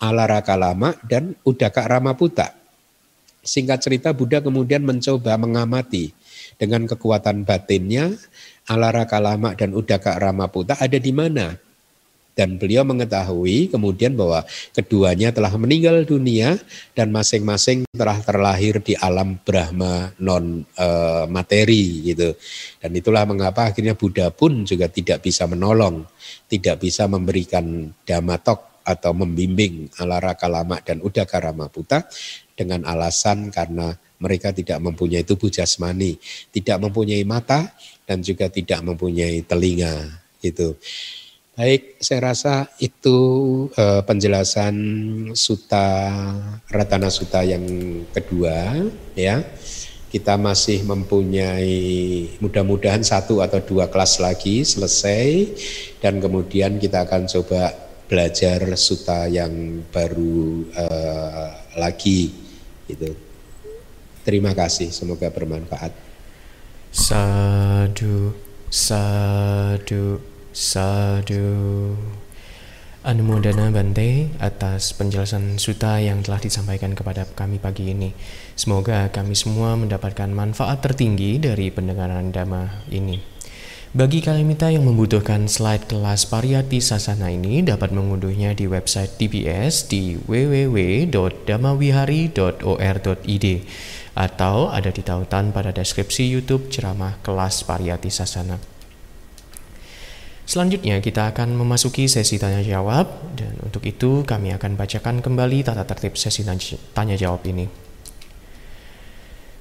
Speaker 1: Alara Kalama dan Udaka Ramaputa. Singkat cerita Buddha kemudian mencoba mengamati dengan kekuatan batinnya, Alara Kalama dan Udaka Ramaputa ada di mana? Dan beliau mengetahui kemudian bahwa keduanya telah meninggal dunia dan masing-masing telah terlahir di alam Brahma non e, materi gitu. Dan itulah mengapa akhirnya Buddha pun juga tidak bisa menolong, tidak bisa memberikan damatok atau membimbing Alara Kalama dan Udaka Ramaputa dengan alasan karena mereka tidak mempunyai tubuh jasmani, tidak mempunyai mata dan juga tidak mempunyai telinga gitu. Baik, saya rasa itu uh, penjelasan suta Ratana Suta yang kedua ya. Kita masih mempunyai mudah-mudahan satu atau dua kelas lagi selesai dan kemudian kita akan coba belajar suta yang baru uh, lagi gitu. Terima kasih, semoga bermanfaat.
Speaker 4: Sadu, sadu, sadu. Anumodana Bante atas penjelasan suta yang telah disampaikan kepada kami pagi ini. Semoga kami semua mendapatkan manfaat tertinggi dari pendengaran dhamma ini. Bagi Kalimita yang membutuhkan slide kelas Pariyati Sasana ini dapat mengunduhnya di website DBS di www.damawihari.or.id atau ada di tautan pada deskripsi YouTube ceramah kelas Pariyati Sasana. Selanjutnya kita akan memasuki sesi tanya jawab dan untuk itu kami akan bacakan kembali tata tertib sesi tanya jawab ini.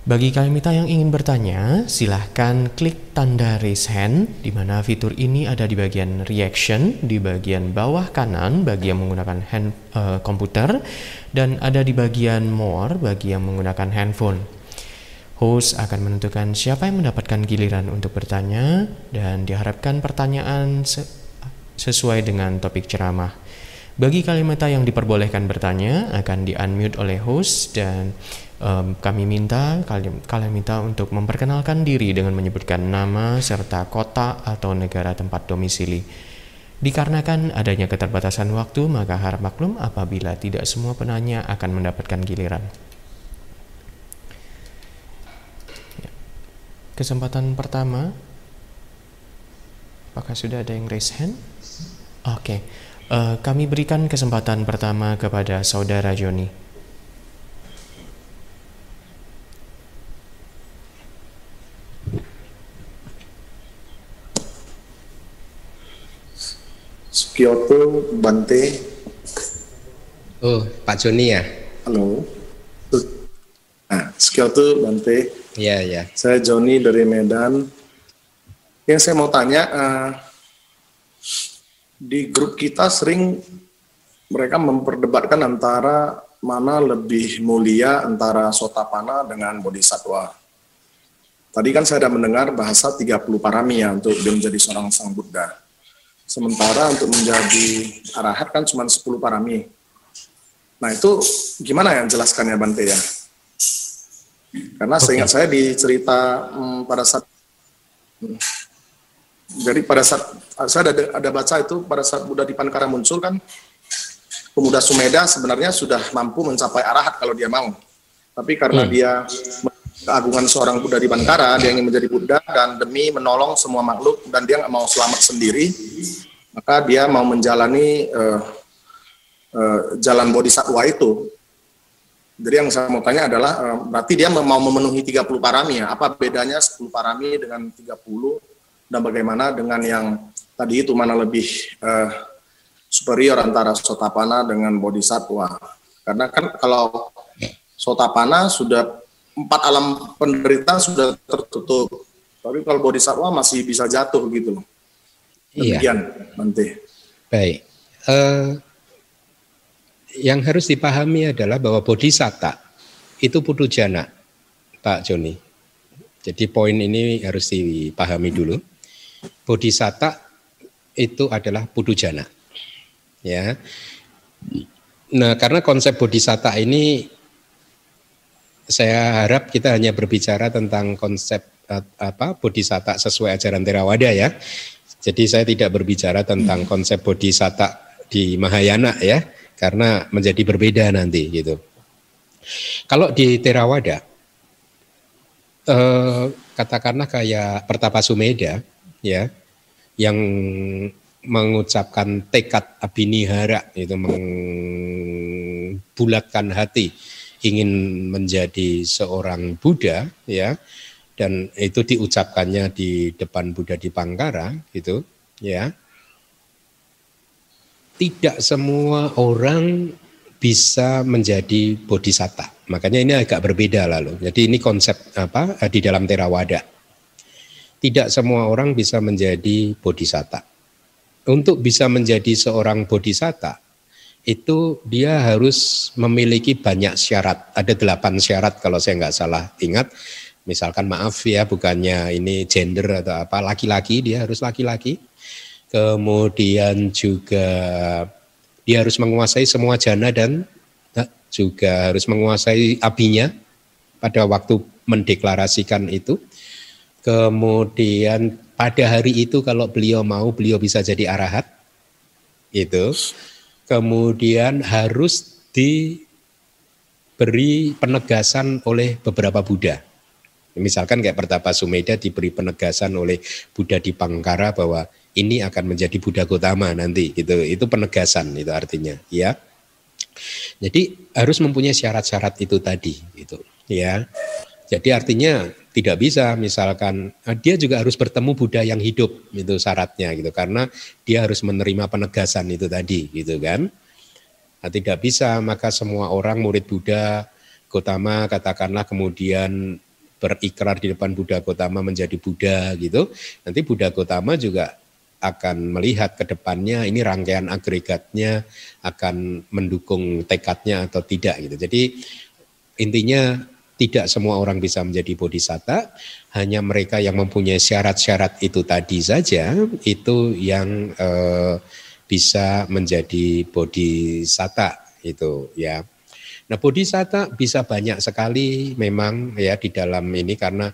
Speaker 4: Bagi Kalimita yang ingin bertanya, silahkan klik tanda raise hand, di mana fitur ini ada di bagian reaction, di bagian bawah kanan bagi yang menggunakan hand, uh, komputer, dan ada di bagian more bagi yang menggunakan handphone. Host akan menentukan siapa yang mendapatkan giliran untuk bertanya, dan diharapkan pertanyaan sesuai dengan topik ceramah. Bagi Kalimita yang diperbolehkan bertanya, akan di-unmute oleh host dan um, kami minta kalian kalian minta untuk memperkenalkan diri dengan menyebutkan nama serta kota atau negara tempat domisili. Dikarenakan adanya keterbatasan waktu, maka harap maklum apabila tidak semua penanya akan mendapatkan giliran. Ya. Kesempatan pertama, apakah sudah ada yang raise hand? Oke, okay. uh, eh, kami berikan kesempatan pertama kepada saudara Joni.
Speaker 5: Kyoto Bante.
Speaker 1: Oh, Pak Joni ya?
Speaker 5: Halo. Nah, Kyoto Bante.
Speaker 1: Iya, iya.
Speaker 5: Saya Joni dari Medan. Yang saya mau tanya, uh, di grup kita sering mereka memperdebatkan antara mana lebih mulia antara sotapana dengan bodhisatwa. Tadi kan saya sudah mendengar bahasa 30 parami ya untuk menjadi seorang sang Buddha. Sementara untuk menjadi arahat kan cuma 10 parami. Nah itu gimana yang jelaskannya Bante ya? Karena okay. seingat saya di cerita hmm, pada saat hmm, jadi pada saat saya ada, ada baca itu pada saat Buddha di Pankara muncul kan pemuda Sumeda sebenarnya sudah mampu mencapai arahat kalau dia mau. Tapi karena hmm. dia keagungan seorang Buddha di Bantara, dia ingin menjadi Buddha dan demi menolong semua makhluk dan dia nggak mau selamat sendiri, maka dia mau menjalani uh, uh, jalan bodhisattva itu. Jadi yang saya mau tanya adalah uh, berarti dia mau memenuhi 30 parami ya. Apa bedanya 10 parami dengan 30 dan bagaimana dengan yang tadi itu mana lebih uh, superior antara sotapana dengan bodhisattva? Karena kan kalau sotapana sudah empat alam penderitaan sudah tertutup. Tapi kalau bodhisattva masih bisa jatuh gitu loh.
Speaker 1: Iya. Demikian iya. nanti. Baik. Uh, yang harus dipahami adalah bahwa bodhisatta itu putujana, Pak Joni. Jadi poin ini harus dipahami dulu. Bodhisatta itu adalah putujana. Ya. Nah, karena konsep bodhisatta ini saya harap kita hanya berbicara tentang konsep eh, apa bodhisatta sesuai ajaran Theravada ya. Jadi saya tidak berbicara tentang konsep bodhisatta di Mahayana ya karena menjadi berbeda nanti gitu. Kalau di Theravada, eh, katakanlah kayak Pertapa Sumeda, ya, yang mengucapkan tekad abinihara itu membulatkan hati ingin menjadi seorang Buddha ya dan itu diucapkannya di depan Buddha di Pangkara gitu ya tidak semua orang bisa menjadi bodhisatta. Makanya ini agak berbeda lalu. Jadi ini konsep apa di dalam Theravada. Tidak semua orang bisa menjadi bodhisatta. Untuk bisa menjadi seorang bodhisatta, itu dia harus memiliki banyak syarat. Ada delapan syarat kalau saya nggak salah ingat. Misalkan maaf ya, bukannya ini gender atau apa, laki-laki, dia harus laki-laki kemudian juga dia harus menguasai semua jana dan juga harus menguasai apinya pada waktu mendeklarasikan itu. Kemudian pada hari itu kalau beliau mau beliau bisa jadi arahat. Itu. Kemudian harus diberi penegasan oleh beberapa Buddha. Misalkan kayak Pertapa Sumeda diberi penegasan oleh Buddha di Pangkara bahwa ini akan menjadi Buddha Gotama nanti gitu. Itu penegasan itu artinya ya. Jadi harus mempunyai syarat-syarat itu tadi gitu ya. Jadi artinya tidak bisa misalkan eh, dia juga harus bertemu Buddha yang hidup itu syaratnya gitu karena dia harus menerima penegasan itu tadi gitu kan. Nah, tidak bisa maka semua orang murid Buddha Gotama katakanlah kemudian berikrar di depan Buddha Gotama menjadi Buddha gitu. Nanti Buddha Gotama juga akan melihat ke depannya ini rangkaian agregatnya akan mendukung tekadnya atau tidak gitu. Jadi intinya tidak semua orang bisa menjadi bodhisatta, hanya mereka yang mempunyai syarat-syarat itu tadi saja itu yang eh, bisa menjadi bodhisatta itu ya. Nah, bodhisatta bisa banyak sekali memang ya di dalam ini karena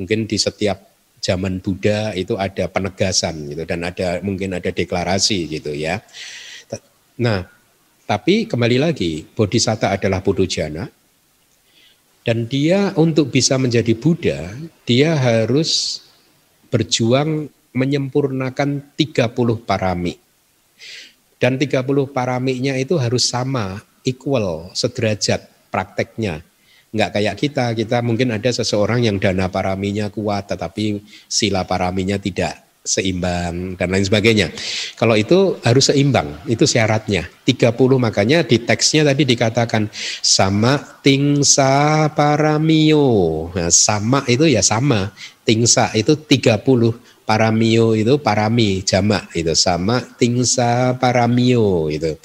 Speaker 1: mungkin di setiap zaman Buddha itu ada penegasan gitu dan ada mungkin ada deklarasi gitu ya. Nah, tapi kembali lagi bodhisatta adalah pudujana dan dia untuk bisa menjadi Buddha, dia harus berjuang menyempurnakan 30 parami. Dan 30 paraminya itu harus sama, equal, sederajat prakteknya nggak kayak kita. Kita mungkin ada seseorang yang dana paraminya kuat tetapi sila paraminya tidak seimbang dan lain sebagainya. Kalau itu harus seimbang, itu syaratnya. 30 makanya di teksnya tadi dikatakan sama tingsa paramio. Nah, sama itu ya sama. Tingsa itu 30 paramio itu parami jamak itu sama tingsa paramio itu.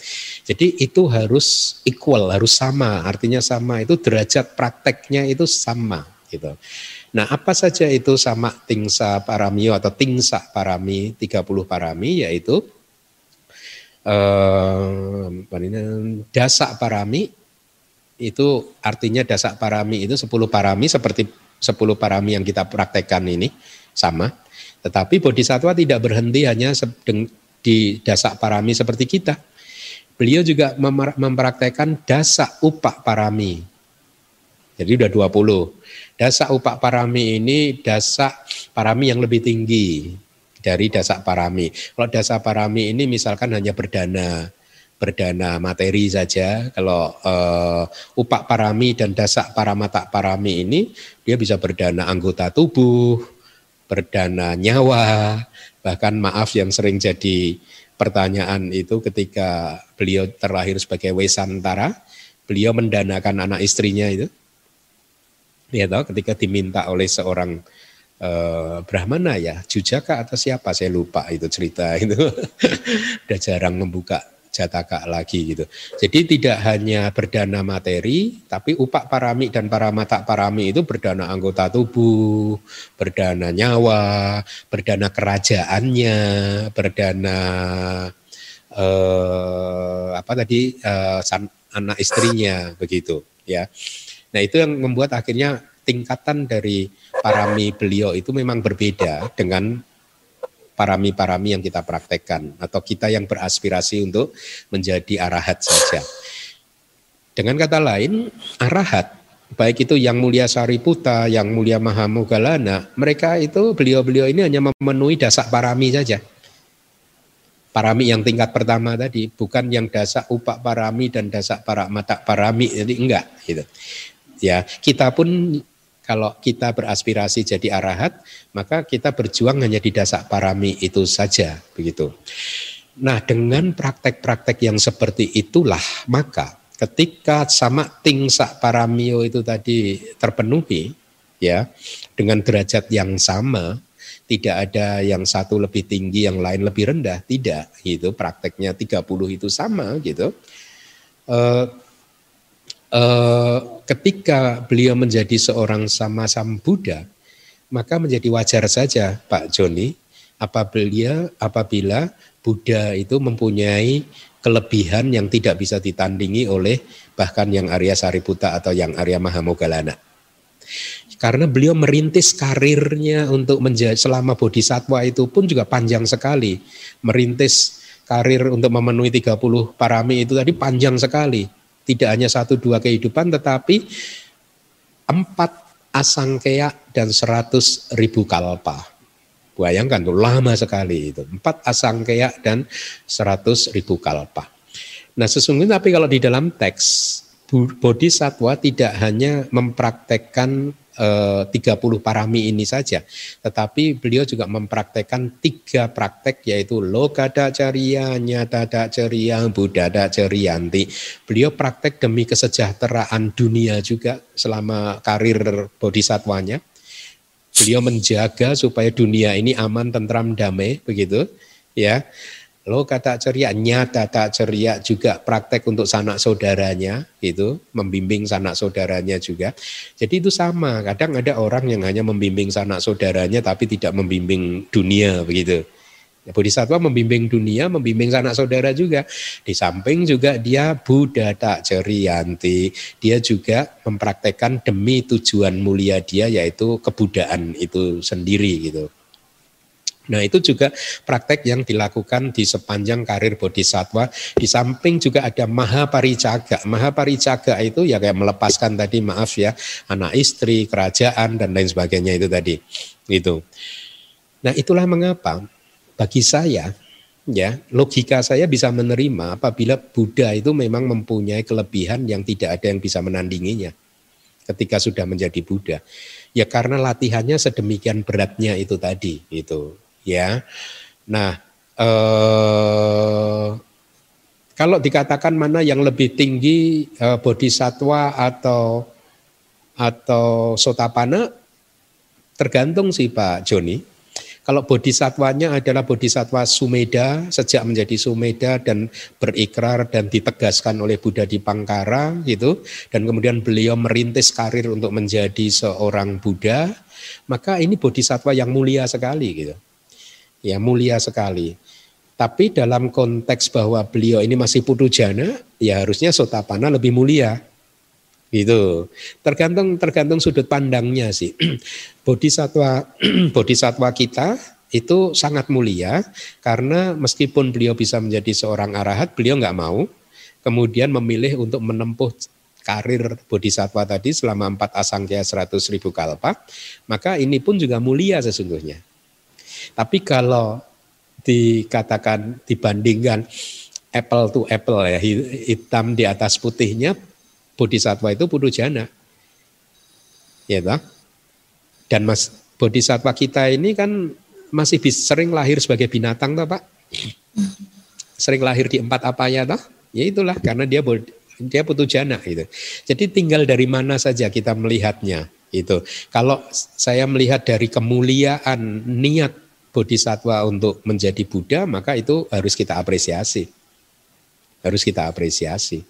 Speaker 1: Jadi itu harus equal, harus sama, artinya sama itu derajat prakteknya itu sama gitu. Nah, apa saja itu sama tingsa paramio atau tingsa parami 30 parami yaitu eh, dasak parami itu artinya dasak parami itu 10 parami seperti 10 parami yang kita praktekkan ini sama tetapi bodhisatwa tidak berhenti hanya di dasak parami seperti kita. Beliau juga mempraktekkan dasak upak parami. Jadi udah 20. Dasa upak parami ini dasa parami yang lebih tinggi dari dasa parami. Kalau dasa parami ini misalkan hanya berdana, berdana materi saja. Kalau uh, upak parami dan dasa paramata parami ini dia bisa berdana anggota tubuh, berdana nyawa, bahkan maaf yang sering jadi pertanyaan itu ketika beliau terlahir sebagai Wesantara, beliau mendanakan anak istrinya itu. Ya tahu ketika diminta oleh seorang uh, Brahmana ya, Jujaka atau siapa saya lupa itu cerita itu. Udah jarang membuka jataka lagi gitu. Jadi tidak hanya berdana materi, tapi upak parami dan para mata parami itu berdana anggota tubuh, berdana nyawa, berdana kerajaannya, berdana eh, apa tadi eh, anak istrinya begitu ya. Nah itu yang membuat akhirnya tingkatan dari parami beliau itu memang berbeda dengan parami-parami yang kita praktekkan atau kita yang beraspirasi untuk menjadi arahat saja. Dengan kata lain, arahat baik itu yang mulia Sariputa, yang mulia Mahamogalana, mereka itu beliau-beliau ini hanya memenuhi dasar parami saja. Parami yang tingkat pertama tadi, bukan yang dasar upak parami dan dasar para mata parami, jadi enggak gitu. Ya, kita pun kalau kita beraspirasi jadi arahat, maka kita berjuang hanya di dasar parami itu saja, begitu. Nah, dengan praktek-praktek yang seperti itulah, maka ketika sama tingsa paramio itu tadi terpenuhi, ya, dengan derajat yang sama, tidak ada yang satu lebih tinggi, yang lain lebih rendah, tidak, gitu. Prakteknya 30 itu sama, gitu. Eh, ketika beliau menjadi seorang sama sam Buddha, maka menjadi wajar saja Pak Joni apabila apabila Buddha itu mempunyai kelebihan yang tidak bisa ditandingi oleh bahkan yang Arya Sariputa atau yang Arya Mahamogalana. Karena beliau merintis karirnya untuk menjadi selama bodhisatwa itu pun juga panjang sekali. Merintis karir untuk memenuhi 30 parami itu tadi panjang sekali tidak hanya satu dua kehidupan tetapi empat asangkea dan seratus ribu kalpa. Bayangkan tuh lama sekali itu. Empat asangkea dan seratus ribu kalpa. Nah sesungguhnya tapi kalau di dalam teks Bodhisatwa tidak hanya mempraktekkan 30 eh, parami ini saja. Tetapi beliau juga mempraktekkan tiga praktek yaitu lokada ceria, nyata ceria, buddha cerianti. Beliau praktek demi kesejahteraan dunia juga selama karir bodhisatwanya. Beliau menjaga supaya dunia ini aman, tentram, damai, begitu. Ya, Lo kata ceria, nyata tak ceria juga praktek untuk sanak saudaranya, itu membimbing sanak saudaranya juga. Jadi itu sama. Kadang ada orang yang hanya membimbing sanak saudaranya tapi tidak membimbing dunia begitu. Ya, Bodhisattva membimbing dunia, membimbing sanak saudara juga. Di samping juga dia Buddha tak cerianti. Dia juga mempraktekkan demi tujuan mulia dia yaitu kebudaan itu sendiri gitu. Nah itu juga praktek yang dilakukan di sepanjang karir bodhisatwa. Di samping juga ada maha paricaga. Maha paricaga itu ya kayak melepaskan tadi maaf ya anak istri, kerajaan dan lain sebagainya itu tadi. Gitu. Nah itulah mengapa bagi saya ya logika saya bisa menerima apabila Buddha itu memang mempunyai kelebihan yang tidak ada yang bisa menandinginya ketika sudah menjadi Buddha. Ya karena latihannya sedemikian beratnya itu tadi itu ya. Nah, eh, kalau dikatakan mana yang lebih tinggi eh, bodhisatwa atau atau sotapana tergantung sih Pak Joni. Kalau bodhisatwanya adalah bodhisatwa Sumeda sejak menjadi Sumeda dan berikrar dan ditegaskan oleh Buddha di Pangkara gitu dan kemudian beliau merintis karir untuk menjadi seorang Buddha, maka ini bodhisatwa yang mulia sekali gitu ya mulia sekali. Tapi dalam konteks bahwa beliau ini masih putu jana, ya harusnya sotapana lebih mulia. Gitu. Tergantung tergantung sudut pandangnya sih. Bodhisatwa bodhisatwa kita itu sangat mulia karena meskipun beliau bisa menjadi seorang arahat, beliau nggak mau kemudian memilih untuk menempuh karir bodhisatwa tadi selama empat asangkya seratus ribu kalpa, maka ini pun juga mulia sesungguhnya. Tapi kalau dikatakan dibandingkan apple to apple ya hitam di atas putihnya bodhisatwa itu putu jana. Ya toh? Dan Mas bodhisatwa kita ini kan masih sering lahir sebagai binatang toh, Pak? Sering lahir di empat apa ya toh? Ya itulah karena dia dia putu jana gitu. Jadi tinggal dari mana saja kita melihatnya itu. Kalau saya melihat dari kemuliaan niat bodhisatwa untuk menjadi Buddha, maka itu harus kita apresiasi. Harus kita apresiasi.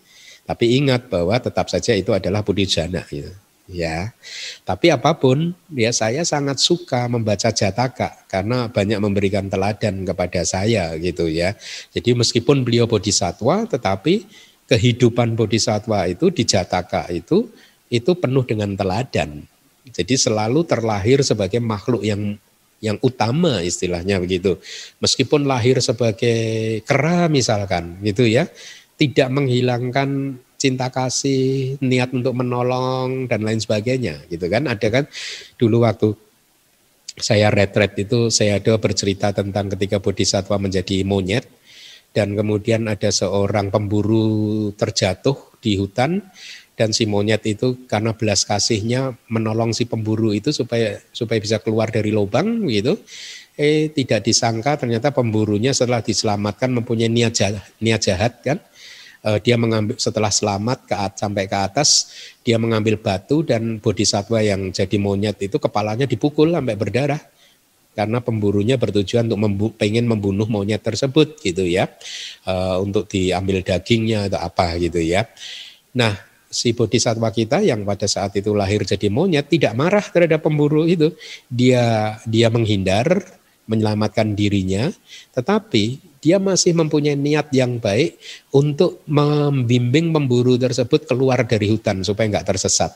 Speaker 1: Tapi ingat bahwa tetap saja itu adalah bodhijana gitu. Ya, tapi apa pun, ya saya sangat suka membaca Jataka karena banyak memberikan teladan kepada saya gitu ya. Jadi meskipun beliau bodhisatwa, tetapi kehidupan bodhisatwa itu di Jataka itu itu penuh dengan teladan. Jadi selalu terlahir sebagai makhluk yang yang utama istilahnya begitu. Meskipun lahir sebagai kera misalkan gitu ya, tidak menghilangkan cinta kasih, niat untuk menolong dan lain sebagainya gitu kan. Ada kan dulu waktu saya retret itu saya ada bercerita tentang ketika bodhisatwa menjadi monyet dan kemudian ada seorang pemburu terjatuh di hutan dan si monyet itu karena belas kasihnya menolong si pemburu itu supaya supaya bisa keluar dari lubang gitu. Eh tidak disangka ternyata pemburunya setelah diselamatkan mempunyai niat jahat, niat jahat kan. Eh, dia mengambil setelah selamat ke sampai ke atas dia mengambil batu dan bodhisatwa yang jadi monyet itu kepalanya dipukul sampai berdarah. Karena pemburunya bertujuan untuk membu pengen membunuh monyet tersebut gitu ya. E, untuk diambil dagingnya atau apa gitu ya. Nah si bodhisatwa kita yang pada saat itu lahir jadi monyet tidak marah terhadap pemburu itu. Dia dia menghindar, menyelamatkan dirinya, tetapi dia masih mempunyai niat yang baik untuk membimbing pemburu tersebut keluar dari hutan supaya nggak tersesat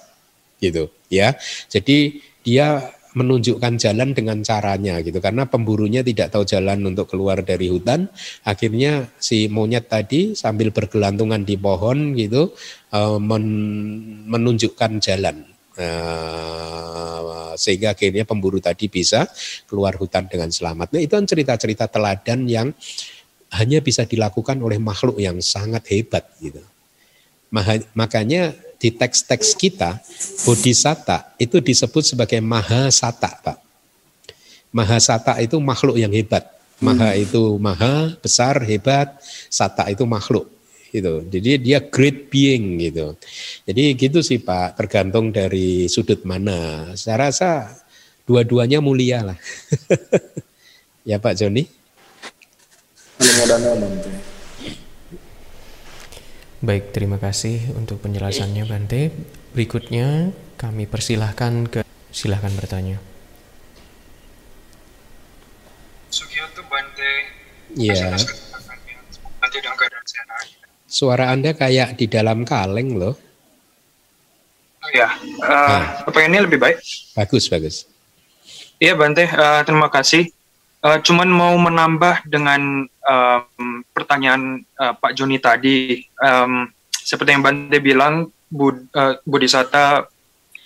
Speaker 1: gitu ya jadi dia menunjukkan jalan dengan caranya gitu karena pemburunya tidak tahu jalan untuk keluar dari hutan akhirnya si monyet tadi sambil bergelantungan di pohon gitu eh, menunjukkan jalan eh, sehingga akhirnya pemburu tadi bisa keluar hutan dengan selamat. Nah itu kan cerita-cerita teladan yang hanya bisa dilakukan oleh makhluk yang sangat hebat gitu. Makanya di teks-teks kita bodhisatta itu disebut sebagai mahasata, Pak. Mahasata itu makhluk yang hebat. Maha hmm. itu maha, besar, hebat, sata itu makhluk gitu. Jadi dia great being gitu. Jadi gitu sih Pak, tergantung dari sudut mana. Saya rasa dua-duanya mulia lah. ya Pak Joni.
Speaker 4: Baik, terima kasih untuk penjelasannya Bante. Berikutnya kami persilahkan ke silahkan bertanya.
Speaker 6: Sugiyoto Bante.
Speaker 1: Iya. Suara Anda kayak di dalam kaleng loh.
Speaker 6: Oh ya, uh, nah. apa ini lebih baik?
Speaker 1: Bagus, bagus.
Speaker 6: Iya Bante, uh, terima kasih. Uh, cuman mau menambah dengan um, pertanyaan uh, Pak Joni tadi, um, seperti yang Bante bilang, Bud, uh, Bodhisatta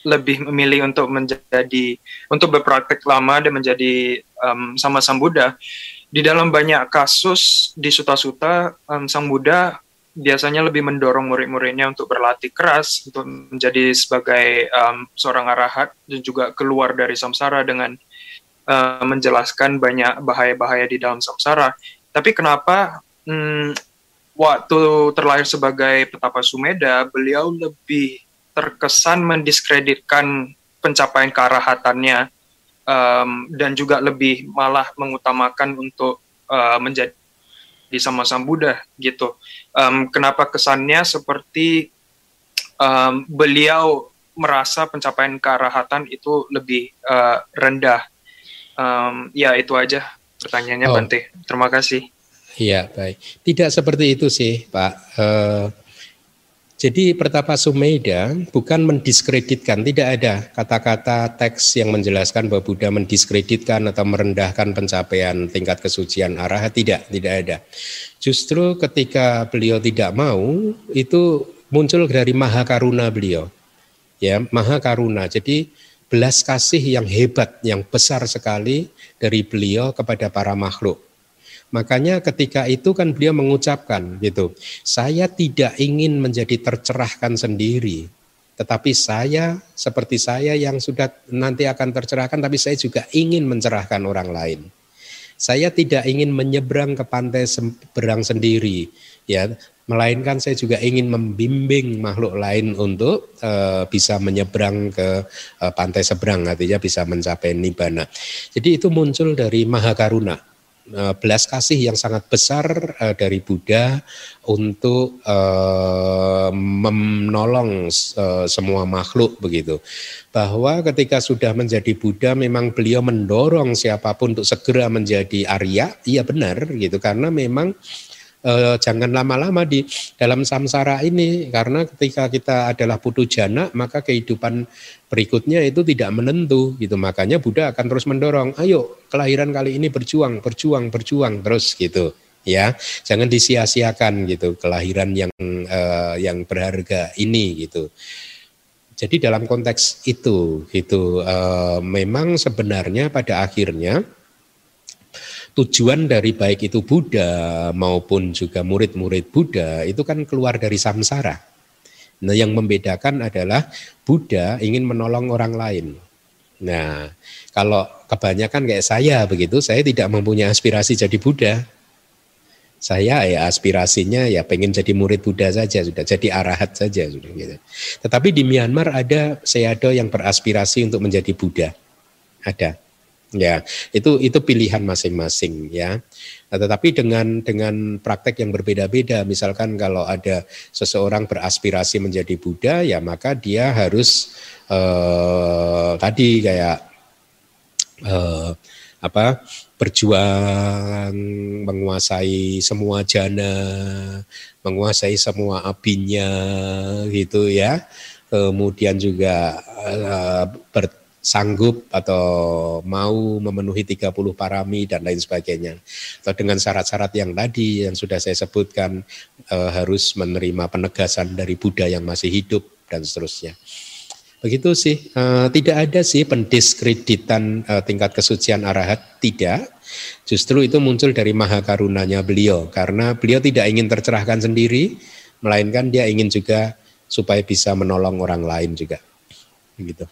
Speaker 6: lebih memilih untuk menjadi untuk berpraktek lama dan menjadi um, sama Sang Buddha. Di dalam banyak kasus di Suta-Suta, um, Sang Buddha biasanya lebih mendorong murid-muridnya untuk berlatih keras untuk menjadi sebagai um, seorang arahat dan juga keluar dari samsara dengan uh, menjelaskan banyak bahaya-bahaya di dalam samsara. Tapi kenapa hmm, waktu terlahir sebagai petapa Sumeda, beliau lebih terkesan mendiskreditkan pencapaian kearahatannya um, dan juga lebih malah mengutamakan untuk uh, menjadi sama Sang Buddha gitu. Um, kenapa kesannya seperti um, beliau merasa pencapaian kearahatan itu lebih uh, rendah um, ya itu aja pertanyaannya oh. Bante. Terima kasih.
Speaker 1: Iya baik. Tidak seperti itu sih Pak. Uh, jadi Pertapa Sumeda bukan mendiskreditkan, tidak ada kata-kata teks yang menjelaskan bahwa Buddha mendiskreditkan atau merendahkan pencapaian tingkat kesucian arah, tidak, tidak ada. Justru ketika beliau tidak mau, itu muncul dari maha karuna beliau. Ya, maha karuna. Jadi belas kasih yang hebat, yang besar sekali dari beliau kepada para makhluk. Makanya ketika itu kan beliau mengucapkan gitu, saya tidak ingin menjadi tercerahkan sendiri, tetapi saya seperti saya yang sudah nanti akan tercerahkan, tapi saya juga ingin mencerahkan orang lain. Saya tidak ingin menyeberang ke pantai seberang sendiri, ya, melainkan saya juga ingin membimbing makhluk lain untuk uh, bisa menyeberang ke uh, pantai seberang, artinya bisa mencapai nibbana. Jadi itu muncul dari mahakaruna Eh, belas kasih yang sangat besar uh, dari Buddha untuk uh, menolong uh, semua makhluk begitu. Bahwa ketika sudah menjadi Buddha memang beliau mendorong siapa pun untuk segera menjadi Arya, iya benar gitu karena memang eh, jangan lama-lama di dalam samsara ini karena ketika kita adalah putu jana maka kehidupan berikutnya itu tidak menentu gitu. Makanya Buddha akan terus mendorong ayo kelahiran kali ini berjuang berjuang berjuang terus gitu. Ya jangan disia-siakan gitu kelahiran yang eh, yang berharga ini gitu. Jadi dalam konteks itu gitu eh, memang sebenarnya pada akhirnya tujuan dari baik itu Buddha maupun juga murid-murid Buddha itu kan keluar dari samsara. Nah, yang membedakan adalah Buddha ingin menolong orang lain. Nah, kalau kebanyakan kayak saya begitu, saya tidak mempunyai aspirasi jadi Buddha. Saya ya aspirasinya ya pengen jadi murid Buddha saja sudah, jadi arahat saja sudah gitu. Tetapi di Myanmar ada Sayadaw yang beraspirasi untuk menjadi Buddha. Ada. Ya, itu itu pilihan masing-masing ya. Nah, tetapi dengan dengan praktek yang berbeda-beda, misalkan kalau ada seseorang beraspirasi menjadi Buddha, ya maka dia harus eh, tadi kayak eh, apa berjuang menguasai semua jana, menguasai semua apinya gitu ya. Kemudian juga eh, ber, sanggup atau mau memenuhi 30 parami dan lain sebagainya. Atau dengan syarat-syarat yang tadi yang sudah saya sebutkan e, harus menerima penegasan dari Buddha yang masih hidup dan seterusnya. Begitu sih, e, tidak ada sih pendiskreditan e, tingkat kesucian arahat, tidak. Justru itu muncul dari maha karunanya beliau karena beliau tidak ingin tercerahkan sendiri, melainkan dia ingin juga supaya bisa menolong orang lain juga. Begitu.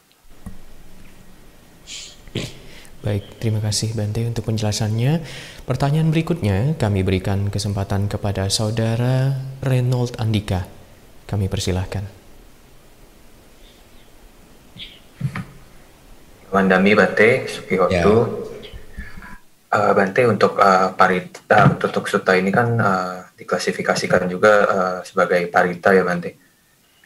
Speaker 4: Baik, terima kasih Bante untuk penjelasannya. Pertanyaan berikutnya kami berikan kesempatan kepada saudara Reynold Andika. Kami persilahkan.
Speaker 7: Wandami Bante, Sukihotu. Ya. Uh, Bante untuk uh, parita untuk suta ini kan uh, diklasifikasikan juga uh, sebagai parita ya Bante.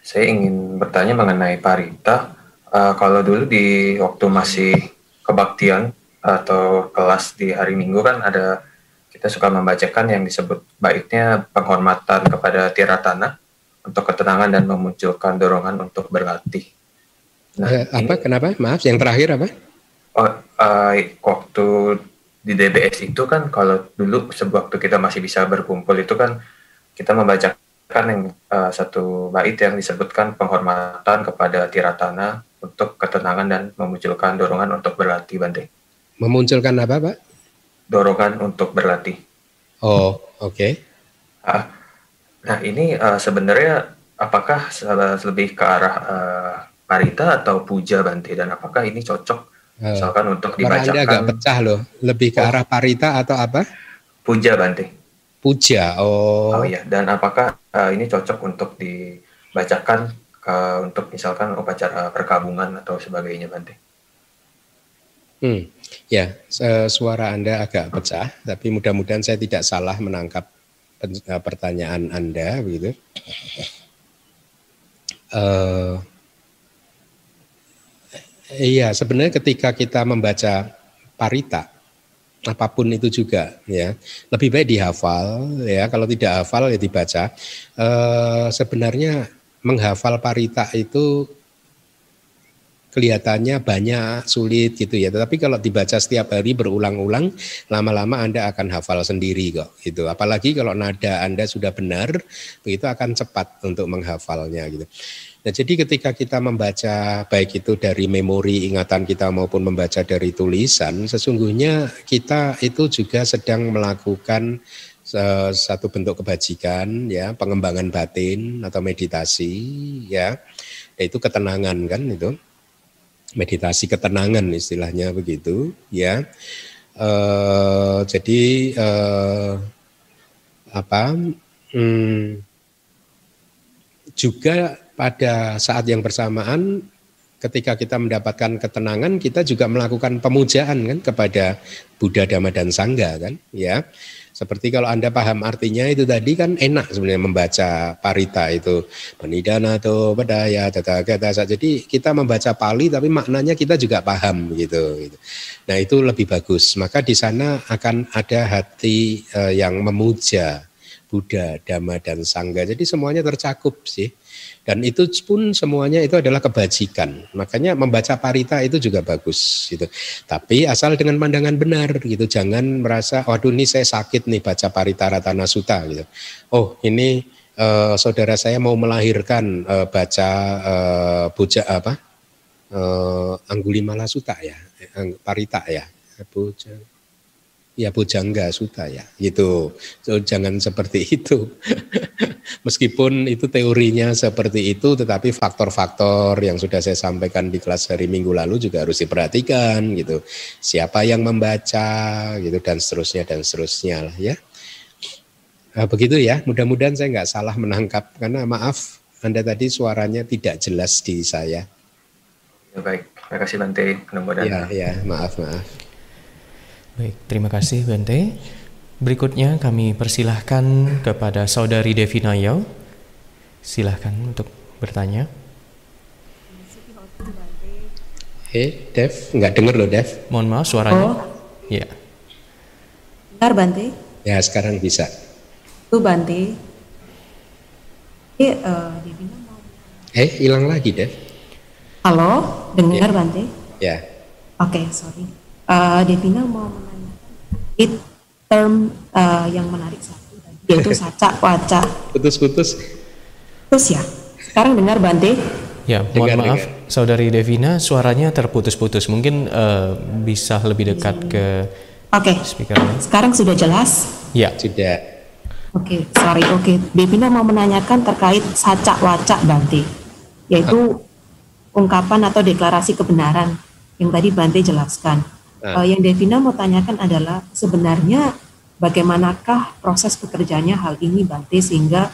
Speaker 7: Saya ingin bertanya mengenai parita. Uh, kalau dulu di waktu masih kebaktian atau kelas di hari Minggu kan ada kita suka membacakan yang disebut baiknya penghormatan kepada tiratana untuk ketenangan dan memunculkan dorongan untuk berlatih.
Speaker 1: Nah, eh, apa? Ini, kenapa? Maaf, yang terakhir apa?
Speaker 7: Oh, uh, waktu di DBS itu kan kalau dulu waktu kita masih bisa berkumpul itu kan kita membacakan yang uh, satu bait yang disebutkan penghormatan kepada tiratana untuk ketenangan dan memunculkan dorongan untuk berlatih, Bante.
Speaker 1: Memunculkan apa, Pak?
Speaker 7: Dorongan untuk berlatih.
Speaker 1: Oh, oke. Okay.
Speaker 7: Ah, nah, ini uh, sebenarnya apakah lebih ke arah uh, parita atau puja, Bante? Dan apakah ini cocok uh, misalkan untuk dibacakan? Anda
Speaker 1: agak pecah loh. Lebih ke oh. arah parita atau apa?
Speaker 7: Puja, Bante.
Speaker 1: Puja, oh.
Speaker 7: Oh iya, dan apakah uh, ini cocok untuk dibacakan uh, untuk misalkan upacara perkabungan atau sebagainya Bante.
Speaker 1: Hmm, ya suara Anda agak pecah, tapi mudah-mudahan saya tidak salah menangkap eh, pertanyaan Anda begitu. Uh, iya, sebenarnya ketika kita membaca parita, apa pun itu juga ya lebih baik dihafal ya kalau tidak hafal ya dibaca uh, sebenarnya menghafal parita itu kelihatannya banyak sulit gitu ya. Tetapi kalau dibaca setiap hari berulang-ulang, lama-lama Anda akan hafal sendiri kok gitu. Apalagi kalau nada Anda sudah benar, begitu akan cepat untuk menghafalnya gitu. Nah, jadi ketika kita membaca baik itu dari memori ingatan kita maupun membaca dari tulisan, sesungguhnya kita itu juga sedang melakukan satu bentuk kebajikan ya, pengembangan batin atau meditasi ya. Yaitu ketenangan kan itu meditasi ketenangan istilahnya begitu ya. Uh, jadi uh, apa? Hmm, juga pada saat yang bersamaan ketika kita mendapatkan ketenangan kita juga melakukan pemujaan kan kepada Buddha Dhamma dan Sangha kan ya seperti kalau Anda paham artinya itu tadi kan enak sebenarnya membaca parita itu. Penidana atau bedaya, tata kata. Jadi kita membaca Pali tapi maknanya kita juga paham gitu. gitu. Nah itu lebih bagus. Maka di sana akan ada hati eh, yang memuja Buddha, Dhamma, dan Sangga. Jadi semuanya tercakup sih. Dan itu pun semuanya itu adalah kebajikan. Makanya membaca parita itu juga bagus gitu. Tapi asal dengan pandangan benar gitu. Jangan merasa waduh ini saya sakit nih baca parita ratana suta gitu. Oh, ini uh, saudara saya mau melahirkan uh, baca uh, buja apa? Uh, Anggulimala Suta ya, parita ya. Buja ya bujangga suta ya gitu. So, jangan seperti itu. Meskipun itu teorinya seperti itu tetapi faktor-faktor yang sudah saya sampaikan di kelas hari minggu lalu juga harus diperhatikan gitu. Siapa yang membaca gitu dan seterusnya dan seterusnya lah ya. Nah, begitu ya. Mudah-mudahan saya nggak salah menangkap karena maaf anda tadi suaranya tidak jelas di saya.
Speaker 7: Ya, baik. Terima kasih Bante. Mudah-mudahan.
Speaker 1: Ya ya. Maaf maaf
Speaker 4: Baik, terima kasih Bente. Berikutnya kami persilahkan kepada Saudari Devina Yau. Silahkan untuk bertanya.
Speaker 1: Eh, Dev, nggak dengar loh Dev.
Speaker 4: Mohon maaf suaranya. Oh. Ya.
Speaker 8: Dengar Bante?
Speaker 1: Ya, sekarang bisa.
Speaker 8: Tuh Bante. Eh, uh, Devina mau...
Speaker 1: Eh, hilang lagi Dev.
Speaker 8: Halo, dengar ya. Bante?
Speaker 1: Ya.
Speaker 8: Oke, okay, sorry. Uh, Devina mau it term uh, yang menarik satu yaitu saca waca.
Speaker 1: Putus-putus.
Speaker 8: Putus ya. Sekarang dengar Bante?
Speaker 4: Ya, mohon dengar, maaf, dengar. Saudari Devina, suaranya terputus-putus. Mungkin uh, bisa lebih dekat ke
Speaker 8: Oke. Okay. Speakernya. Sekarang sudah jelas?
Speaker 4: Ya.
Speaker 1: Sudah.
Speaker 8: Oke, okay, sorry. Oke, okay. Devina mau menanyakan terkait saca waca Bante, yaitu ungkapan atau deklarasi kebenaran yang tadi Bante jelaskan. Uh, yang Devina mau tanyakan adalah sebenarnya bagaimanakah proses bekerjanya hal ini Bante sehingga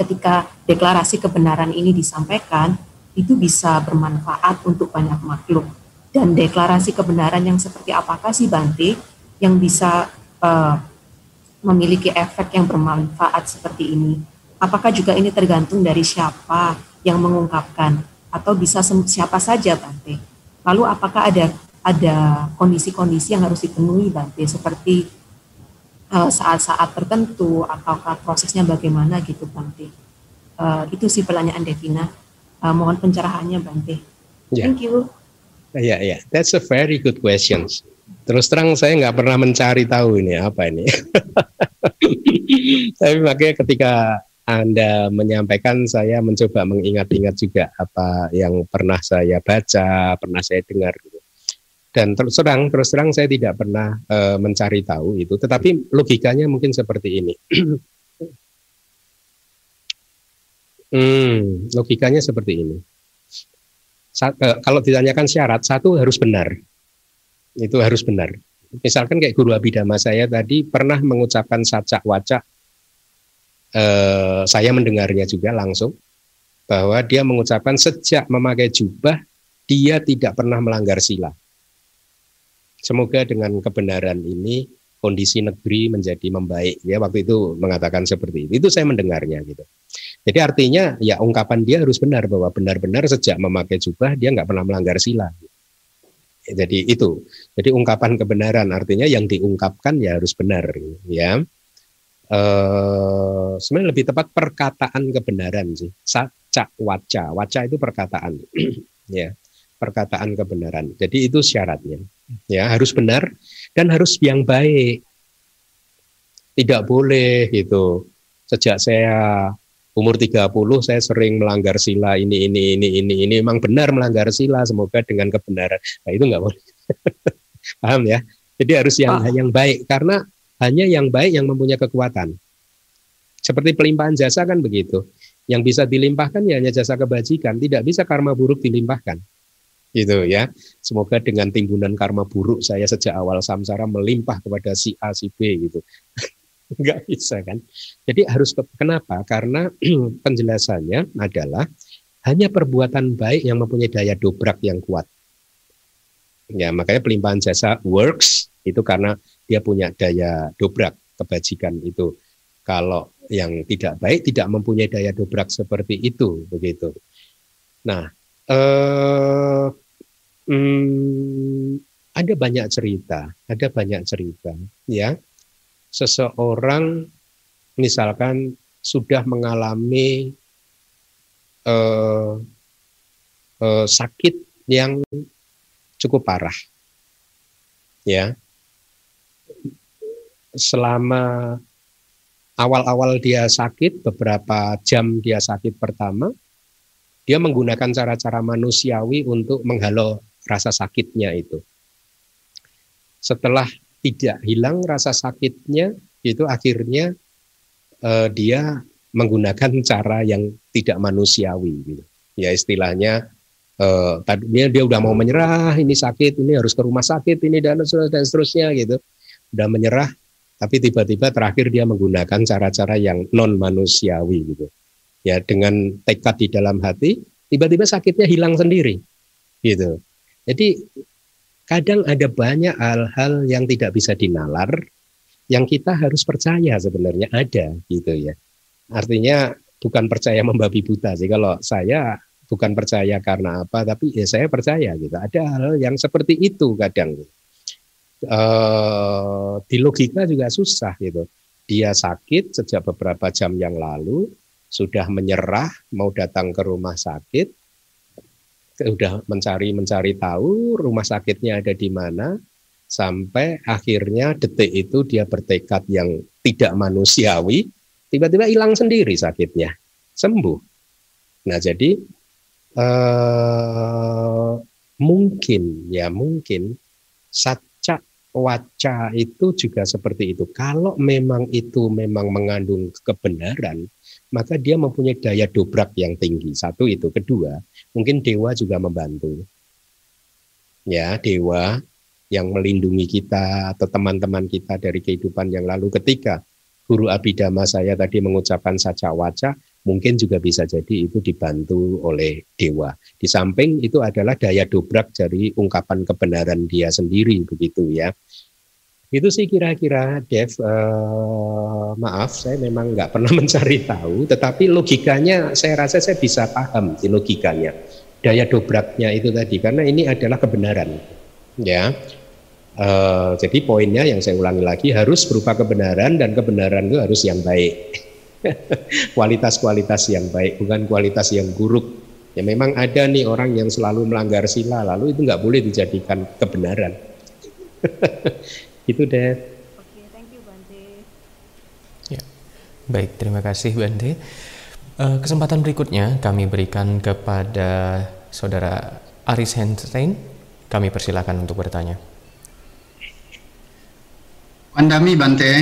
Speaker 8: ketika deklarasi kebenaran ini disampaikan itu bisa bermanfaat untuk banyak makhluk? Dan deklarasi kebenaran yang seperti apakah sih Bante yang bisa uh, memiliki efek yang bermanfaat seperti ini? Apakah juga ini tergantung dari siapa yang mengungkapkan? Atau bisa siapa saja Bante lalu apakah ada ada kondisi-kondisi yang harus dipenuhi Bante seperti uh, saat-saat tertentu ataukah prosesnya bagaimana gitu Bante. Uh, itu sih pertanyaan Devina. Uh, mohon pencerahannya Bante. Yeah. Thank you.
Speaker 1: Ya, yeah, ya, yeah. that's a very good question. Terus terang saya nggak pernah mencari tahu ini apa ini. Tapi makanya ketika anda menyampaikan, saya mencoba mengingat-ingat juga apa yang pernah saya baca, pernah saya dengar. Dan terus terang terus terang saya tidak pernah e, mencari tahu itu. Tetapi logikanya mungkin seperti ini. Hmm, logikanya seperti ini. Sa e, kalau ditanyakan syarat satu harus benar. Itu harus benar. Misalkan kayak guru abidama saya tadi pernah mengucapkan sacak wacak e, saya mendengarnya juga langsung bahwa dia mengucapkan sejak memakai jubah dia tidak pernah melanggar sila Semoga dengan kebenaran ini kondisi negeri menjadi membaik. Ya waktu itu mengatakan seperti itu. Itu saya mendengarnya gitu. Jadi artinya ya ungkapan dia harus benar bahwa benar-benar sejak memakai jubah dia nggak pernah melanggar sila. Jadi itu. Jadi ungkapan kebenaran artinya yang diungkapkan ya harus benar ya. Eh, sebenarnya lebih tepat perkataan kebenaran sih. Saca waca. Waca itu perkataan. ya perkataan kebenaran. Jadi itu syaratnya. Ya, harus benar dan harus yang baik. Tidak boleh gitu. Sejak saya umur 30 saya sering melanggar sila ini ini ini ini ini memang benar melanggar sila semoga dengan kebenaran. Nah, itu enggak boleh. Paham ya? Jadi harus yang ah. yang baik karena hanya yang baik yang mempunyai kekuatan. Seperti pelimpahan jasa kan begitu. Yang bisa dilimpahkan ya hanya jasa kebajikan, tidak bisa karma buruk dilimpahkan. Gitu ya. Semoga dengan timbunan karma buruk saya sejak awal samsara melimpah kepada si A si B gitu. Enggak bisa kan. Jadi harus kenapa? Karena penjelasannya adalah hanya perbuatan baik yang mempunyai daya dobrak yang kuat. Ya, makanya pelimpahan jasa works itu karena dia punya daya dobrak kebajikan itu. Kalau yang tidak baik tidak mempunyai daya dobrak seperti itu begitu. Nah, eh, hmm, ada banyak cerita, ada banyak cerita, ya. Seseorang misalkan sudah mengalami eh, eh, sakit yang cukup parah, ya. Selama awal-awal dia sakit, beberapa jam dia sakit pertama, dia menggunakan cara-cara manusiawi untuk menghalau rasa sakitnya itu. Setelah tidak hilang rasa sakitnya, itu akhirnya eh, dia menggunakan cara yang tidak manusiawi. Gitu. Ya istilahnya eh, tadinya dia udah mau menyerah, ini sakit, ini harus ke rumah sakit, ini dan dan seterusnya gitu. Udah menyerah, tapi tiba-tiba terakhir dia menggunakan cara-cara yang non manusiawi gitu ya dengan tekad di dalam hati tiba-tiba sakitnya hilang sendiri gitu. Jadi kadang ada banyak hal-hal yang tidak bisa dinalar yang kita harus percaya sebenarnya ada gitu ya. Artinya bukan percaya membabi buta sih. Kalau saya bukan percaya karena apa tapi ya saya percaya gitu. Ada hal yang seperti itu kadang. Uh, di logika juga susah gitu. Dia sakit sejak beberapa jam yang lalu, sudah menyerah mau datang ke rumah sakit, sudah mencari-mencari tahu rumah sakitnya ada di mana, sampai akhirnya detik itu dia bertekad yang tidak manusiawi, tiba-tiba hilang sendiri sakitnya, sembuh. Nah jadi uh, mungkin ya mungkin satu waca itu juga seperti itu. Kalau memang itu memang mengandung kebenaran, maka dia mempunyai daya dobrak yang tinggi. Satu itu. Kedua, mungkin dewa juga membantu. Ya, dewa yang melindungi kita atau teman-teman kita dari kehidupan yang lalu ketika guru abidama saya tadi mengucapkan saja waca, mungkin juga bisa jadi itu dibantu oleh dewa. Di samping itu adalah daya dobrak dari ungkapan kebenaran dia sendiri begitu ya. Itu sih kira-kira Dev, uh, maaf saya memang nggak pernah mencari tahu, tetapi logikanya saya rasa saya bisa paham di logikanya. Daya dobraknya itu tadi karena ini adalah kebenaran. Ya. Uh, jadi poinnya yang saya ulangi lagi harus berupa kebenaran dan kebenaran itu harus yang baik. kualitas-kualitas yang baik, bukan kualitas yang buruk. Ya memang ada nih orang yang selalu melanggar sila, lalu itu nggak boleh dijadikan kebenaran. itu deh. Oke, thank you Bante.
Speaker 4: Ya, baik, terima kasih Bante. Uh, kesempatan berikutnya kami berikan kepada saudara Aris Henstein. Kami persilakan untuk bertanya.
Speaker 9: Pandami Bante.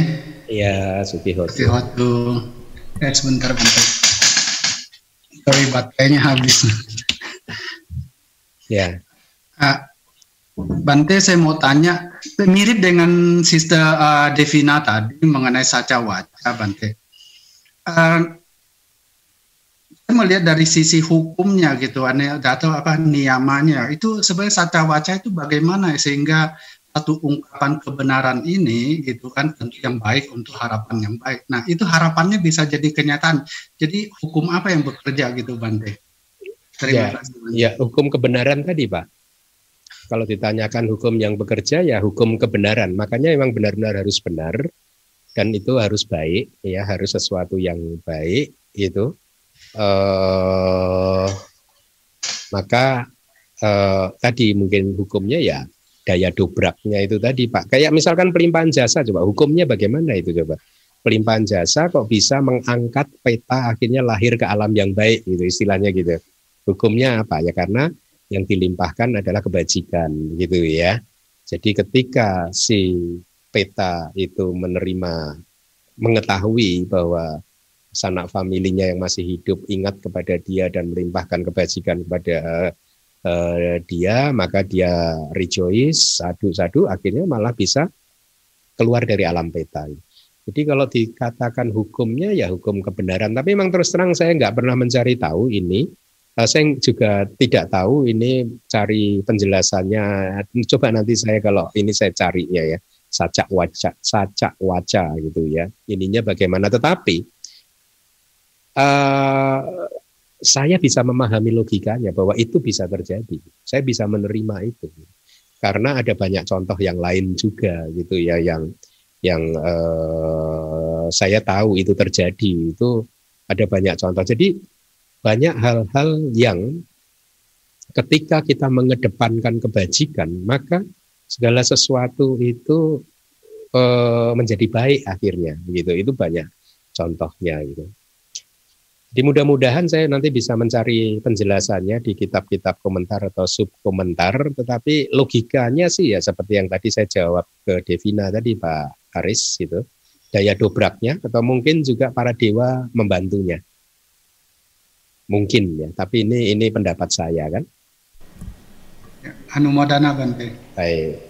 Speaker 1: Iya, Sukihotu.
Speaker 9: Sukihotu. Eh, sebentar bentar. Sorry, baterainya habis.
Speaker 1: ya.
Speaker 9: Uh, Bante, saya mau tanya, mirip dengan Sister uh, Devina tadi mengenai saca waca, Bante. Uh, saya melihat dari sisi hukumnya gitu, atau apa niamannya, itu sebenarnya saca waca itu bagaimana sehingga satu ungkapan kebenaran ini gitu kan tentu yang baik untuk harapan yang baik. Nah itu harapannya bisa jadi kenyataan. Jadi hukum apa yang bekerja gitu Bante?
Speaker 1: Terima ya, kasih. Bante. Ya hukum kebenaran tadi Pak. Kalau ditanyakan hukum yang bekerja ya hukum kebenaran. Makanya memang benar-benar harus benar dan itu harus baik ya harus sesuatu yang baik itu. Uh, maka eh, tadi mungkin hukumnya ya daya dobraknya itu tadi Pak. Kayak misalkan pelimpahan jasa coba hukumnya bagaimana itu coba? Pelimpahan jasa kok bisa mengangkat peta akhirnya lahir ke alam yang baik gitu istilahnya gitu. Hukumnya apa ya karena yang dilimpahkan adalah kebajikan gitu ya. Jadi ketika si peta itu menerima mengetahui bahwa sanak familinya yang masih hidup ingat kepada dia dan melimpahkan kebajikan kepada uh, dia, maka dia rejoice, sadu-sadu, akhirnya malah bisa keluar dari alam peta. Jadi kalau dikatakan hukumnya ya hukum kebenaran, tapi memang terus terang saya nggak pernah mencari tahu ini saya juga tidak tahu ini cari penjelasannya. Coba nanti saya kalau ini saya carinya ya, sacak wajah, sacak wajah gitu ya. Ininya bagaimana? Tetapi uh, saya bisa memahami logikanya bahwa itu bisa terjadi. Saya bisa menerima itu karena ada banyak contoh yang lain juga gitu ya yang yang uh, saya tahu itu terjadi itu ada banyak contoh. Jadi banyak hal-hal yang ketika kita mengedepankan kebajikan, maka segala sesuatu itu e, menjadi baik akhirnya, begitu. Itu banyak contohnya, gitu. Jadi mudah-mudahan saya nanti bisa mencari penjelasannya di kitab-kitab komentar atau sub komentar, tetapi logikanya sih ya seperti yang tadi saya jawab ke Devina tadi Pak Aris gitu, daya dobraknya atau mungkin juga para dewa membantunya mungkin ya. Tapi ini ini pendapat saya kan?
Speaker 9: Ya, Anumodana Bante
Speaker 1: baik